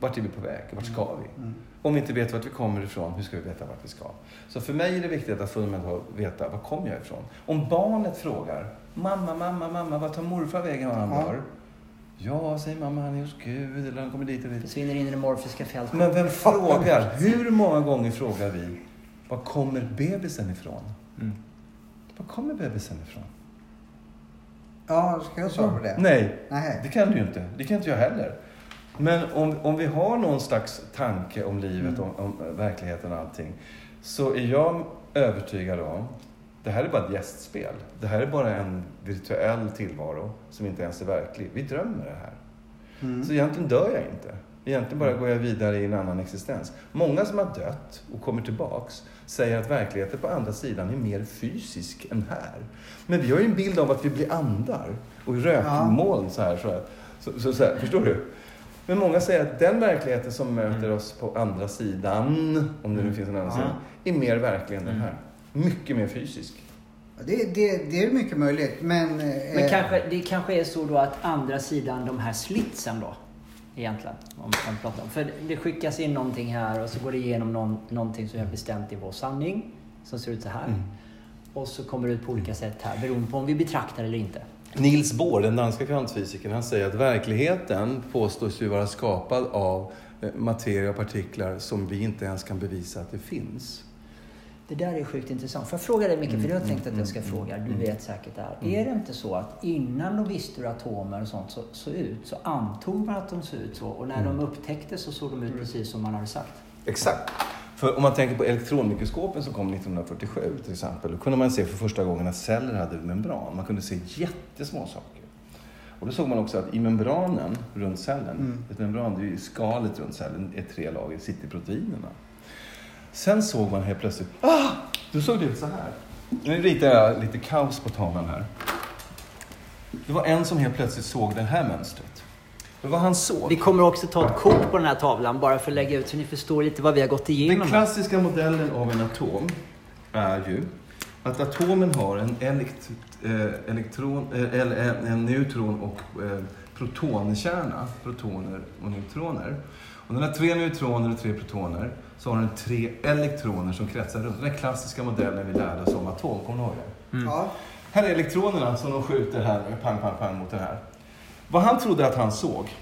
Vart är vi på väg? Vart ska vi? Mm. Om vi inte vet vart vi kommer ifrån, hur ska vi veta vart vi ska? Så för mig är det viktigt att fundamentalt veta, var kommer jag ifrån? Om barnet frågar, mamma, mamma, mamma, vart tar morfar vägen när han Ja. dör? Ja, säger mamma, han är hos Gud, eller han kommer dit och dit. Försvinner in i det morfiska fältet. Men vem frågar? Hur många gånger frågar vi, var kommer bebisen ifrån? Mm. Var kommer bebisen ifrån? Ja, ska jag svara på det? Nej, Nej. det kan du ju inte. Det kan inte jag heller. Men om, om vi har någon slags tanke om livet, Mm. om, om verkligheten och allting. så är jag övertygad om, det här är bara ett gästspel. Det här är bara en virtuell tillvaro som inte ens är verklig. Vi drömmer det här. Mm. Så egentligen dör jag inte. Egentligen bara går jag vidare i en annan existens. Många som har dött och kommer tillbaks säger att verkligheten på andra sidan är mer fysisk än här. Men vi har ju en bild av att vi blir andar och rökmoln så här. Så här. Så, så, så här. Förstår du? Men många säger att den verkligheten som möter oss på andra sidan, om det nu finns en annan sida, är mer verklig än den här. Mycket mer fysisk. Det, det, det är mycket möjligt, men... eh, Men kanske, det kanske är så då att andra sidan de här slitsen då. Egentligen. Om man pratar om. För det skickas in någonting här och så går det igenom någon, någonting som är bestämt i vår sanning. Som ser ut så här. Mm. Och så kommer det ut på olika sätt här beroende på om vi betraktar eller inte. Niels Bohr, den danska kvantfysikern, han säger att verkligheten påstås ju vara skapad av eh, materia och partiklar som vi inte ens kan bevisa att det finns. Det där är sjukt intressant. Får jag fråga dig Micke, för det har jag Mm, tänkt att jag ska mm, fråga. Du mm. vet säkert det här. Är det inte så att innan de visste hur atomer och sånt så, såg ut så antog man att de såg ut så och när Mm. de upptäcktes så såg de ut precis som man hade sagt? Exakt. För om man tänker på elektronmikroskopen som kom 1947 till exempel, då kunde man se för första gången att celler hade membran. Man kunde se jättesmå saker. Och då såg man också att i membranen runt cellen, Mm. ett membran, det är ju skalet runt cellen, är tre lager, sitter proteinerna. Sen såg man helt plötsligt, ah! Då såg det ut så här. Nu ritar jag lite kaos på tavlan här. Det var en som helt plötsligt såg det här mönstret. Men vad han såg... Vi kommer också ta ett kort på den här tavlan bara för att lägga ut så ni förstår lite vad vi har gått Den igenom. här. klassiska modellen av en atom är ju att atomen har en elekt, eh, elektron, eh, eller en, en neutron och eh, protonkärna, protoner och neutroner. Och den har tre neutroner och tre protoner, så har den tre elektroner som kretsar runt. Den här klassiska modellen vi lärde oss om atom, kommer ni ihåg det? Ja. Här är elektronerna som de skjuter här, pang, pang, pang mot den här. Vad han trodde att han såg,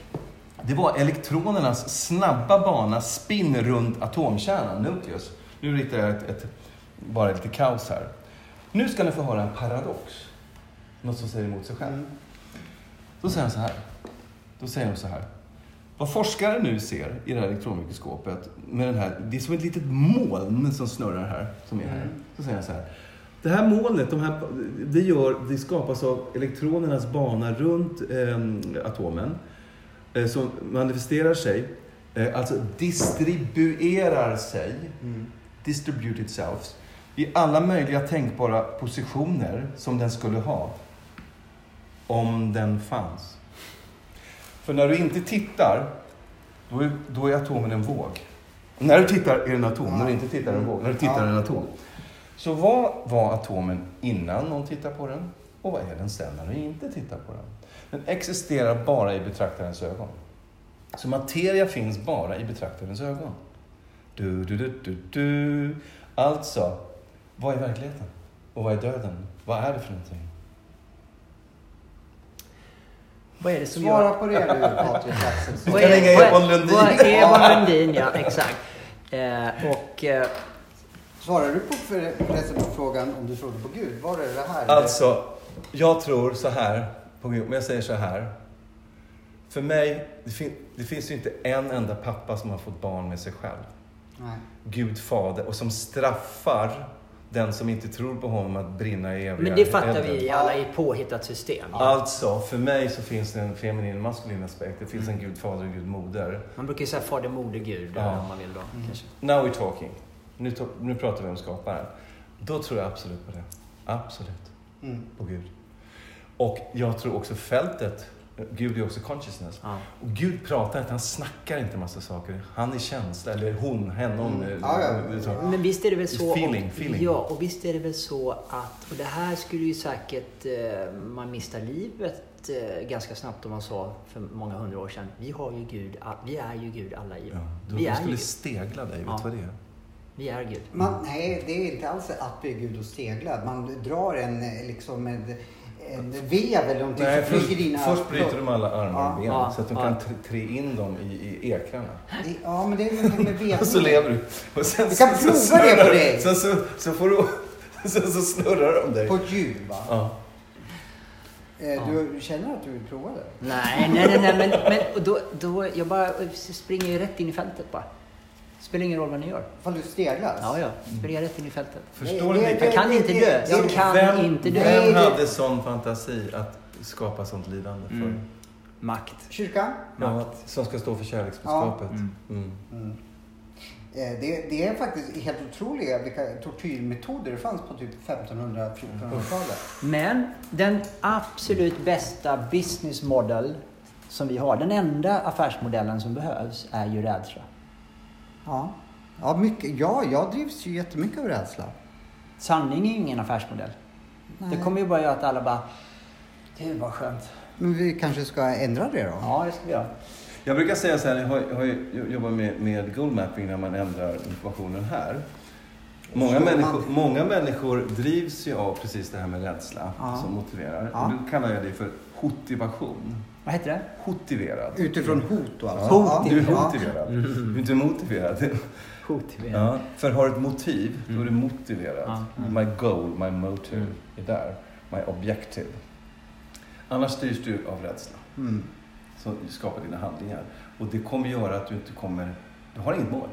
det var elektronernas snabba bana spinn runt atomkärnan, nukleus. Nu ritar jag ett, ett, bara lite kaos här. Nu ska ni få höra en paradox. Något som säger emot sig själv. Mm. Då säger han så här. Då säger de så här. Vad forskare nu ser i det här elektronmikroskopet, med den här, det är som ett litet moln som snurrar här, som är här. Mm. Så säger han så här. Det här molnet, de här, det, gör, det skapas av elektronernas bana runt eh, atomen, eh, som manifesterar sig, eh, alltså distribuerar sig, Mm. distribute itself, i alla möjliga tänkbara positioner som den skulle ha. Om den fanns. För när du inte tittar, då är, då är atomen en våg. När du tittar är det en atom, när du inte tittar är det en våg. När du tittar är en atom. Så vad var atomen innan någon tittar på den? Och vad är den sen när du inte tittar på den? Den existerar bara i betraktarens ögon. Så materia finns bara i betraktarens ögon. Du, du, du, du, du. Alltså, vad är verkligheten? Och vad är döden? Vad är det för någonting? Vad är det som Svara gör... på det du Patrik Axelsson. Vad kan ringa vad- Ebon Lundin. Ebon Lundin, ja exakt. Eh, och eh, Svarar du på för- förresten på frågan om du trodde på Gud? Var det det här? Alltså, jag tror så här, på Gud, men jag säger så här. För mig, det, fin- det finns ju inte en enda pappa som har fått barn med sig själv. Nej. Gud fader, och som straffar den som inte tror på honom att brinna i eviga men det fattar elden. vi alla i ett påhittat system. Alltså, för mig så finns det en feminin och maskulin aspekt. Det finns en Gud fader och Gud moder. Man brukar ju säga fader, moder, gud Ja. om man vill då. Kanske. Now we're talking. Nu, to- nu pratar vi om skaparen. Då tror jag absolut på det. Absolut. Mm. På Gud. Och jag tror också fältet, Gud är också consciousness. Ja. Och Gud pratar inte, han snackar inte massa saker. Han är känsla, eller hon, hen, hon. Mm. eh, Ja, ja. eh. Men visst är det väl så... Feeling, och, feeling. Ja, och visst är det väl så att... Och det här skulle ju säkert eh, man mista livet eh, ganska snabbt om man sa för många hundra år sedan. Vi har ju Gud, vi är ju Gud alla i. Ja, du, vi du är skulle ju, stegla dig, vet du Ja. vad det är? Vi är Gud. Man, nej, det är inte alls att bli Gud och steglad. Man drar en, liksom en, en vev eller någonting Nej, som först, dina... först bryter de alla armar och ben Ja, så att de ja. kan trä in dem i, i ekrarna. Det- Ja, men det är någonting med vev. Och så lever du. Och sen, Vi kan så- prova så det på snurrar- dig. Sen så, så får du... Sen så snurrar de dig. På ett djur, va? Ja. Eh, Du känner att du vill prova det? Nej, nej, nej, nej men, men och då, då, jag bara springer ju rätt in i fältet bara. Spelar ingen roll vad ni gör. Ifall du steglas? Ja, ja. Springa rätt in i fältet. Förstår Det- ni? Jag kan inte dö. Jag det- kan vem, inte dö. Vem hade sån fantasi att skapa sånt lidande för? Mm. Makt. Kyrkan? Ja, som ska stå för kärleksbudskapet. Mm. Mm. Eh, Det, det är faktiskt helt otroliga vilka tortyrmetoder det fanns på typ 1500-1400-talet. Men den absolut bästa business model som vi har, den enda affärsmodellen som behövs, är ju rädsla. Ja. Ja, mycket, ja, jag drivs ju jättemycket av rädsla. Sanning är ju ingen affärsmodell. Nej. Det kommer ju bara göra att alla bara, gud vad skönt. Men vi kanske ska ändra det då? Ja, det ska vi göra. Jag brukar säga så här, jag har, jag har jobbat med, med goal mapping när man ändrar informationen här. Många människor, många människor drivs ju av precis det här med rädsla Ja. som motiverar. Ja. Och då kallar jag det för hotivation. Vad heter det? Hotiverad. Utifrån hot då alltså? Hot. Du är Ja. hotiverad. Du är inte motiverad. Hotiverad. Ja, för har du ett motiv, då är du motiverad. Ja. My goal, my motive Mm. är där. My objective. Annars styrs du av rädsla. Mm. som skapar dina handlingar. Och det kommer göra att du inte kommer... Du har inget mål.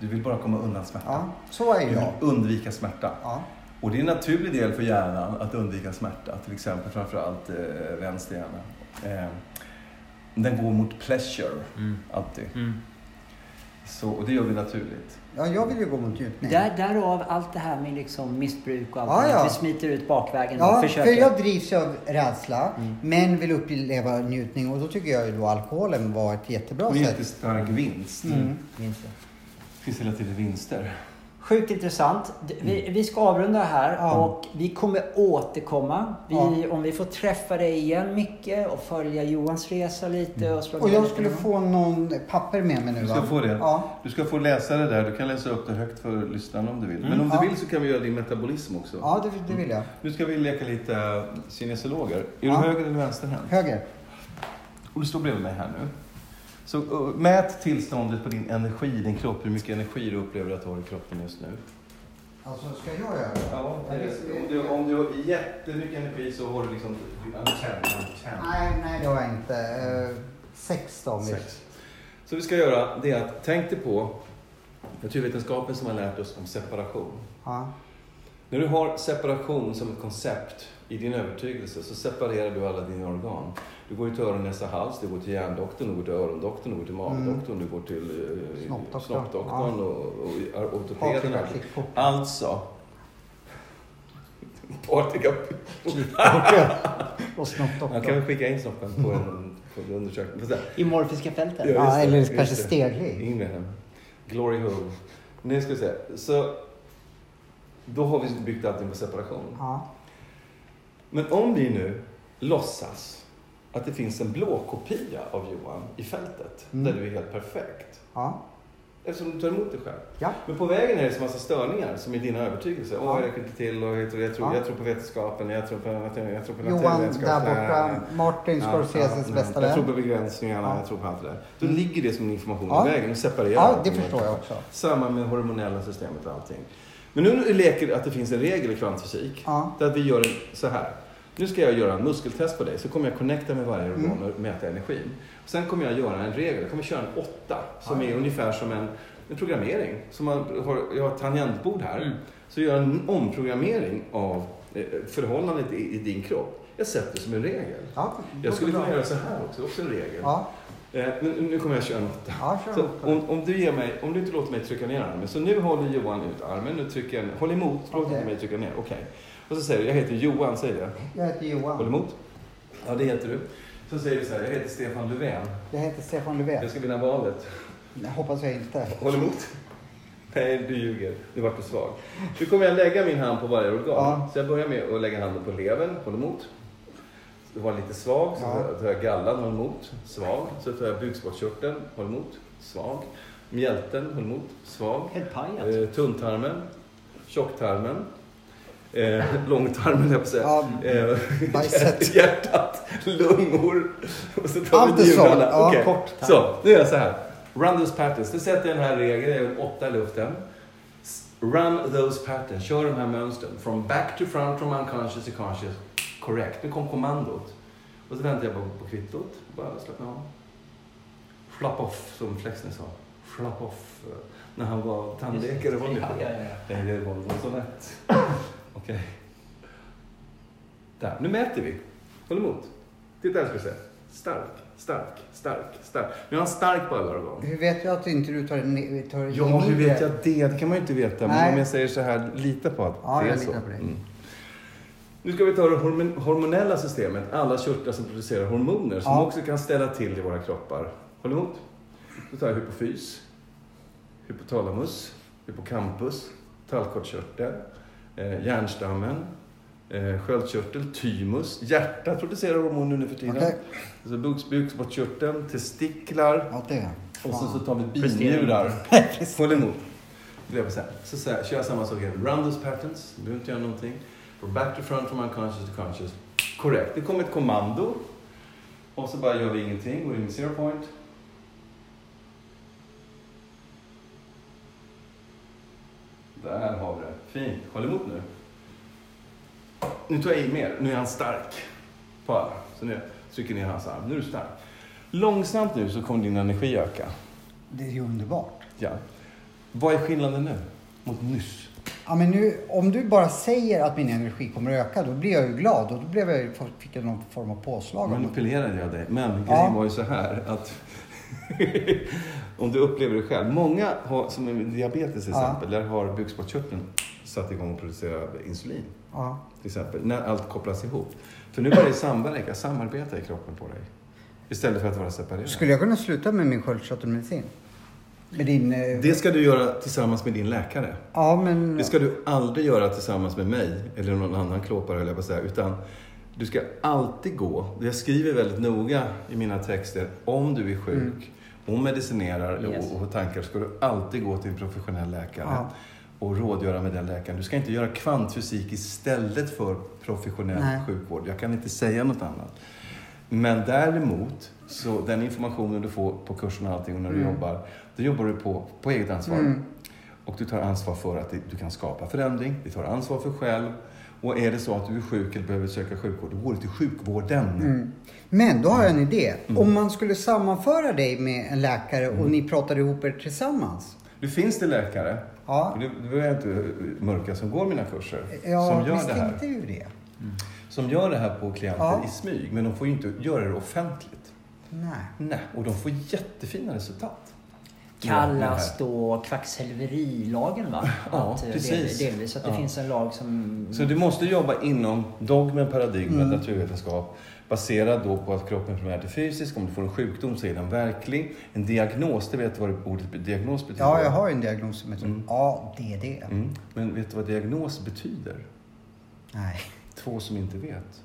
Du vill bara komma undan smärta. Ja, så är Du vill jag. undvika smärta. Ja. Och det är en naturlig del för hjärnan att undvika smärta. Till exempel framförallt eh, vänster hjärna. Eh, den går mot pleasure, Mm. alltid. Mm. Så, och det gör vi naturligt. ja, jag vill ju gå mot njutning. Där, därav allt det här med liksom missbruk och allt här. ja. Vi smiter ut bakvägen och Ja, försöker. för jag drivs av rädsla, Mm. men vill uppleva njutning och då tycker jag ju då alkoholen var ett jättebra Och en sätt. jättestark vinst. Mm. Minns det. Det finns hela tiden vinster. Sjukt intressant. Vi, vi ska avrunda här och vi kommer återkomma. Vi, Ja. Om vi får träffa dig igen Micke och följa Johans resa lite. Och, slå Och ner jag skulle få någon papper med mig nu Du va? ska få det. Ja. Du ska få läsa det där. Du kan läsa upp det högt för lyssnarna om du vill. Men Mm. om du Ja. vill så kan vi göra din metabolism också. Ja, det, det vill jag. Nu ska vi leka lite kinesiologer. Är Ja. du höger eller vänsterhänt? Höger. Och du står bredvid mig här nu. Så uh, mät tillståndet på din energi, din kropp. Hur mycket energi du upplever att du har i kroppen just nu. Alltså, ska jag göra det? Ja, om, du, om du har jättemycket energi så har du liksom... Nej, nej det har jag inte. Eh, sex då. Sex. Så vi ska göra det är att tänk dig på naturvetenskapen som har lärt oss om separation. Ja. När du har separation som ett koncept i din övertygelse så separerar du alla dina organ. Du går ju till öron, näsa, hals, du går till hjärndoktorn, du går till örondoktorn, du går till magdoktorn, du går till eh, Snoppdoktorn. snoppdoktorn och, och, och ortopeden. Alltså. Partyka. Och Man snoppdoktorn. kan väl skicka in snoppen på en, på en undersökning. I morfiska fältet. Ja, Ja, eller just kanske steglig. In med den. Glory hole. Nu ska vi se. Så då har vi byggt allting på separation. Ja. Men om vi nu låtsas att det finns en blå kopia av Johan i fältet, Mm. där du är helt perfekt. Ja. Eftersom du tar emot dig själv. Ja. Men på vägen är det så massa störningar som är dina övertygelser. Åh, Ja. jag räcker inte till och jag tror, jag, tror, Ja. jag tror på vetenskapen, jag tror på, jag tror på Johan naturvetenskap. där borta, Martin Scorseses ja, bästa Jag tror vän. på begränsningarna, Ja. jag tror på allt det där. Då ligger det som en information Ja. i vägen och separerar. Ja, det förstår jag också. Samma med hormonella systemet och allting. Men nu leker att det finns en regel i kvantfysik. Där vi gör en, så här. Nu ska jag göra en muskeltest på dig, så kommer jag connecta med varje organ Mm. och mäta energin. Sen kommer jag göra en regel, jag kommer köra en åtta som är ungefär som en, en programmering. Som man har, jag har ett tangentbord här. Mm. Så gör jag en omprogrammering av eh, förhållandet i, i din kropp. Jag sätter det som en regel. Ja, Jag skulle kunna göra så här också, också en regel. Ja, Eh, men nu kommer jag köra en åtta. ja kör Så om, om, du ger mig, om du inte låter mig trycka ner armen, så nu håller Johan ut armen, nu trycker jag. Håll emot, låt Okej. inte mig trycka ner. Okej. Och så säger du, jag heter Johan, säg det. Jag heter Håll Johan. emot. Ja, det heter du. Så säger du så här, jag heter Stefan Löfven. Jag heter Stefan Jag Löfven. ska vinna valet. Det hoppas jag inte. Håll emot. Nej, du ljuger. Nu vart du svag. Nu kommer jag lägga min hand på varje organ. Ja. Så jag börjar med att lägga handen på levern, håll emot. Så var lite svag, så Ja. tar jag gallan, håll emot. Svag. Så tar jag bukspottkörteln, håll emot. Svag. Mjälten, håll emot. Svag. Helt paj alltså. Eh, tunntarmen, tjocktarmen, eh, långtarmen jag på säga. Eh, hjärtat, lungor och så tar Allt vi så. njurarna. Ja, Okej. kort. Så, nu gör jag så här. Run those patterns. Nu sätter jag den här regeln, jag gör åtta i luften. Run those patterns. Kör de här mönstren. From back to front, from unconscious to conscious. Correct. Nu kom kommandot. Och så väntar jag på, på kvittot. Bara slappna av. Flop off, som Flexner sa. Flahoff eh, när han var tandläkare. Var det Ja, ja, ja. Nej, det var någon sonett. Okej. Där, nu mäter vi. Håll emot. Titta här ska vi se. Stark, stark, stark, stark. Nu är han stark på alla organ. Hur vet jag att inte du tar det tar det Ja, hur mindre? vet jag det? Det kan man ju inte veta. Men Nej. om jag säger så här, lita på att Ja, det är jag så. på dig. Mm. Nu ska vi ta det hormon- hormonella systemet. Alla körtlar som producerar hormoner som Ja. också kan ställa till i våra kroppar. Håll emot. Då tar jag hypofys, hypotalamus, hippocampus, tallkottkörtel, eh, hjärnstammen, eh, sköldkörtel, thymus. Hjärtat producerar hormoner nu för tiden. Okej. Så buks- bukspottkörteln, testiklar, Ja, det. och så Fan. tar vi binjurar. Håll emot. Så. Så, så här, kör jag samma sak igen. Run those patterns. Du behöver inte göra någonting. Go back to front from unconscious to conscious. Korrekt. Det kommer ett kommando. Och så bara gör vi ingenting. Går in i zero point. Där har vi det. Fint. Håll emot nu. Nu tar jag i mer. Nu är han stark. Så nu trycker ner hans arm. Nu är du stark. Långsamt nu så kommer din energi öka. Det är ju underbart. Ja. Vad är skillnaden nu mot nyss? Ja, men nu, om du bara säger att min energi kommer att öka, då blir jag ju glad och då blev jag, fick jag någon form av påslag. Manipulerade jag dig? Men grejen Ja. var ju så här att om du upplever det själv. Många har, som med diabetes till Ja. exempel, där har bukspottkörteln satt igång och producerat insulin. Ja. Till exempel, när allt kopplas ihop. För nu börjar det samverka, samarbeta i kroppen på dig. Istället för att vara separerad. Skulle jag kunna sluta med min sköldkörtelmedicin? Med din... eh, Det ska du göra tillsammans med din läkare. Ja, men... Det ska du aldrig göra tillsammans med mig eller någon annan klåpare höll jag på att säga. Utan du ska alltid gå. Jag skriver väldigt noga i mina texter. Om du är sjuk och medicinerar Yes. och, och tankar ska du alltid gå till en professionell läkare. Ja. Och rådgöra med den läkaren. Du ska inte göra kvantfysik istället för professionell Nej. sjukvård. Jag kan inte säga något annat. Men däremot, så den informationen du får på kursen och allting och när du Mm. jobbar, då jobbar du på, på eget ansvar. Mm. Och du tar ansvar för att du kan skapa förändring. Du tar ansvar för själv. Och är det så att du är sjuk eller behöver söka sjukvård, då går du till sjukvården. Mm. Men då har jag en idé. Mm. Om man skulle sammanföra dig med en läkare och ni pratade ihop er tillsammans. Nu finns det läkare, Ja, det, det vill jag inte mörka, som går mina kurser. ja som, gör visst det här, tänkte ju det. som gör det här på klienter Ja. i smyg. Men de får ju inte göra det offentligt. Nej. Nej, och de får jättefina resultat. Kallas Ja, då kvacksalverilagen va? Ja, Att, eh, precis. del- Delvis att det Ja. finns en lag som... Så du måste jobba inom dogmen, paradigmet, Mm. naturvetenskap. Baserad då på att kroppen primärt är fysisk. Om du får en sjukdom så är den verklig. En diagnos, det vet du vad ordet diagnos betyder? Ja, jag har ju en diagnos som heter Mm. ADD. Mm. Men vet du vad diagnos betyder? Nej. Två som inte vet.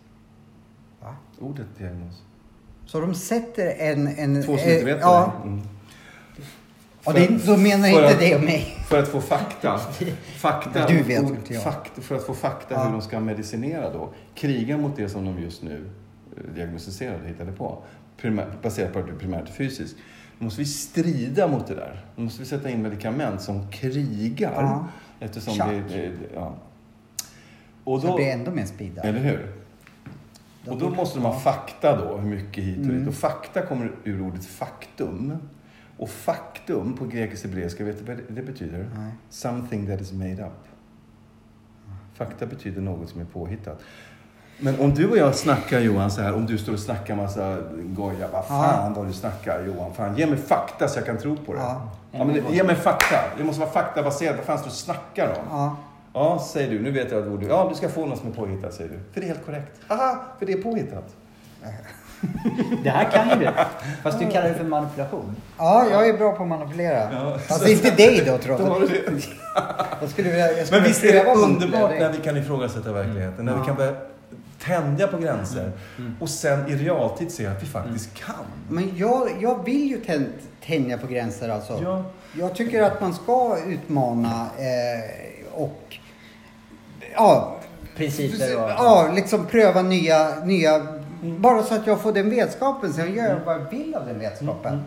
Va? Ordet diagnos. Så de sätter en... en Två som eh, inte vet Ja, det. Mm. Och det, då menar inte att- det mig. För att få fakta. fakta Du vet ord- inte jag. Fakta, för att få fakta Ja. hur de ska medicinera då. Kriga mot det som de just nu eh, diagnostiserade, hittade på. Primär, baserat på att du är primärt fysisk. Då måste vi strida mot det där. Då måste vi sätta in medikament som krigar. Ja. Eftersom Tjack. det, det, ja. Och Så då, det blir ändå mer speed där. eller hur? Och då måste de ha fakta då, hur mycket hit och Mm. dit. Och fakta kommer ur ordet faktum. Och faktum på grekisk hebreiska, vet du vad det betyder? Nej. Something that is made up. Fakta betyder något som är påhittat. Men om du och jag snackar Johan så här, om du står och snackar massa goja, vad fan då du snackar Johan? Fan, ge mig fakta så jag kan tro på det. Ja. Ja, men ge mig fakta. Det måste vara faktabaserat. Vad fan står du och snackar om? Ja. Ja, säger du. Nu vet jag vad du... Ja, du ska få något som är påhittat, säger du. För det är helt korrekt. Haha, för det är påhittat. Det här kan ju du. Fast du kallar det för manipulation. ja, jag är bra på att manipulera. Ja. Fast inte dig då trots allt. Jag skulle vilja, jag skulle Men visst är det underbart när vi kan ifrågasätta verkligheten. När vi kan börja tänja på gränser. Och sen i realtid se att vi faktiskt kan. Men jag, jag vill ju tän, tänja på gränser alltså. Ja. Jag tycker att man ska utmana eh, och ja, Principer och... ja, liksom pröva nya, nya bara så att jag får den vetskapen. Sen gör jag vad jag vill av den vetskapen.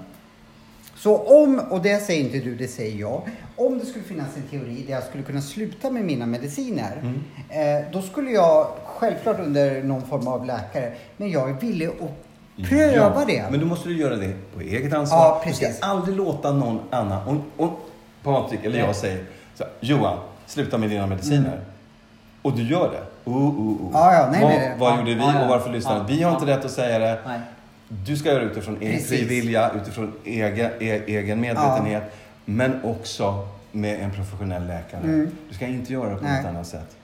Så om, och det säger inte du, det säger jag. Om det skulle finnas en teori där jag skulle kunna sluta med mina mediciner. Eh, då skulle jag, självklart under någon form av läkare, men jag är villig att Pröva det. Men då måste du göra det på eget ansvar. Ja, du precis. ska aldrig låta någon annan... Om, om Patrik eller jag säger så Johan, sluta med dina mediciner. Och du gör det. Oh, oh, oh. Mm. Ja, ja, nej, vad nej, nej. vad gjorde vi och varför lyssnade vi? har inte rätt att säga det. Nej. Du ska göra det utifrån egen Precis. fri vilja, utifrån egen, e, egen medvetenhet. Men också med en professionell läkare. Du ska inte göra det på Mm. Nej. något annat sätt.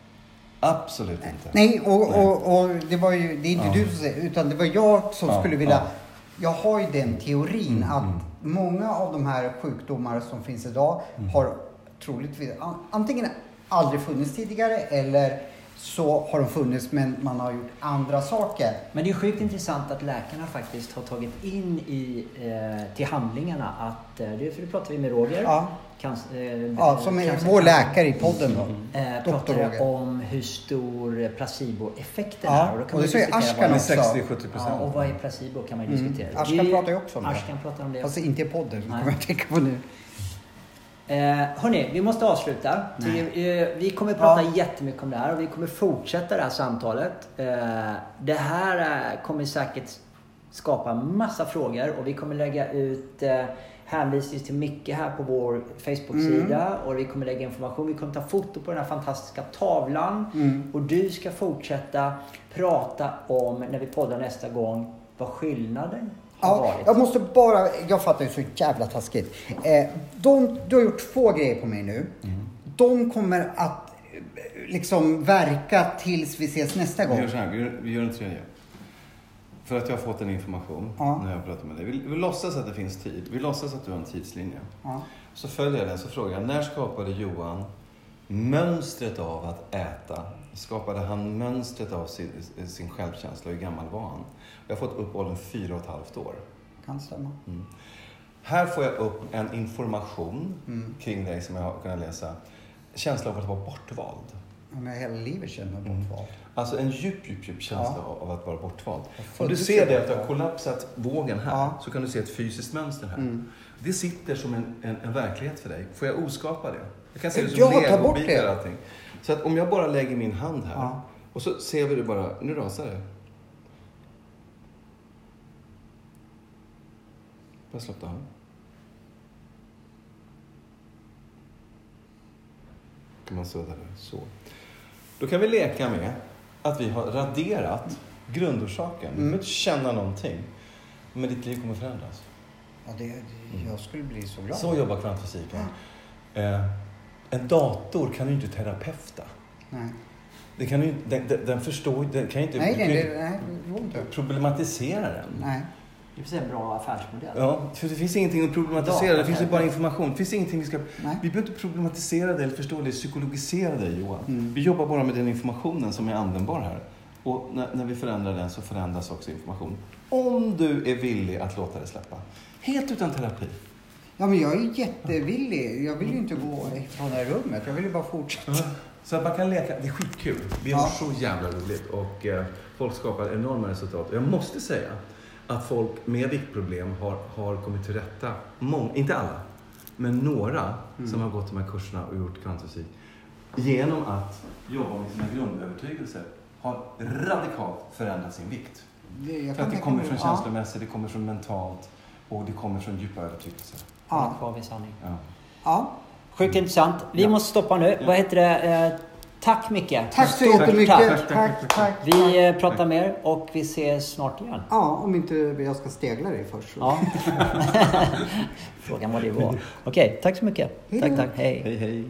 Absolut inte. Nej, och, Nej. och, och det var ju, det är inte du som säger, utan det var jag som skulle vilja... ja. Jag har ju den teorin Mm, att mm. många av de här sjukdomar som finns idag Mm. har troligtvis an, antingen aldrig funnits tidigare eller så har de funnits men man har gjort andra saker. Men det är sjukt intressant att läkarna faktiskt har tagit in i, eh, till handlingarna att, eh, det, för det pratade vi med Roger, Ja. cancer, eh, Ja, som är cancer- vår läkare i podden då. Eh, Doktor pratade Roger. om hur stor placeboeffekten Ja, är. då kan och man det säger diskutera Ashkan också. 60-70 Ja, procent. och vad är placebo kan man ju diskutera. Mm. Ashkan pratar ju också om det. Pratar om det. Fast inte i podden, kommer jag tänka på nu. Eh, hörni, vi måste avsluta. Vi, eh, vi kommer prata Ja. jättemycket om det här och vi kommer fortsätta det här samtalet. Eh, det här eh, kommer säkert skapa massa frågor och vi kommer lägga ut eh, hänvisning till mycket här på vår Facebook-sida Mm. och vi kommer lägga information. Vi kommer ta foto på den här fantastiska tavlan Mm. och du ska fortsätta prata om, när vi poddar nästa gång, vad skillnaden Ja, varit. jag måste bara, jag fattar ju så jävla taskigt. Eh, de, du har gjort två grejer på mig nu. Mm. De kommer att eh, liksom verka tills vi ses nästa Vi gång. gör så här, vi gör, vi gör en tredje. För att jag har fått en information Ja. när jag pratar med dig. Vi, vi låtsas att det finns tid. Vi låtsas att du har en tidslinje. Ja. Så följer jag den så frågar jag, när skapade Johan mönstret av att äta? Skapade han mönstret av sin, sin självkänsla? Hur gammal var han? Jag har fått upp åldern fyra och ett halvt år. Kan stämma. Här får jag upp en information Mm. kring dig som jag har kunnat läsa. Känsla av att vara bortvald. Men hela livet känner jag Mm. bortvald. Alltså en djup, djup, djup känsla Ja. av att vara bortvald. Jag Om du ser det att du har kollapsat vågen här Ja. så kan du se ett fysiskt mönster här. Mm. Det sitter som en, en, en verklighet för dig. Får jag oskapa det? Jag kan se det som legobitar det. allting. Så att om jag bara lägger min hand här Ja. och så ser vi det bara, nu rasar det. Bara slappna av. Kan man sudda det så. Då kan vi leka med att vi har raderat grundorsaken. Du behöver inte känna någonting. Men ditt liv kommer förändras. Ja, det, jag skulle bli så glad. Så jobbar kvantfysiken. Eh, en dator kan ju inte terapeuta. Nej, Det kan ju, den, den, den förstår den kan ju inte, nej, du kan ju det, nej, inte. problematisera den. Nej. Det är en bra affärsmodell. Ja, för det finns ingenting att problematisera. Det finns ju bara information. Det finns ingenting vi ska... Nej. Vi behöver inte problematisera det eller förstå det, psykologisera det Johan. Mm. Vi jobbar bara med den informationen som är användbar här. Och när, när vi förändrar den så förändras också information. Om du är villig att låta det släppa. Helt utan terapi. Ja, men jag är jättevillig. Jag vill ju inte gå ifrån det här rummet. Jag vill ju bara fortsätta. Så att man kan leka, det är skitkul. Vi har Ja. så jävla roligt och eh, folk skapar enorma resultat. Jag måste säga att folk med viktproblem har, har kommit till rätta. Mång, inte alla, men några som har gått de här kurserna och gjort kvantfysik. Genom att jobba med sina grundövertygelser har radikalt förändrat sin vikt. Det, För att det kommer från känslomässigt, det kommer från mentalt och det kommer från djupa övertygelser. Ja. Kvar vid sanning. Ja. ja. Sjukt intressant. Vi Ja. måste stoppa nu. Vad heter det? Eh, tack Micke. Tack så jättemycket. tack. Tack, tack. Vi eh, pratar mer och vi ses snart igen. Ja, om inte jag ska stegla dig först. Ja. Frågan vad det var. Okej, tack så mycket. Hej Tack, tack. Hej. Hej hej.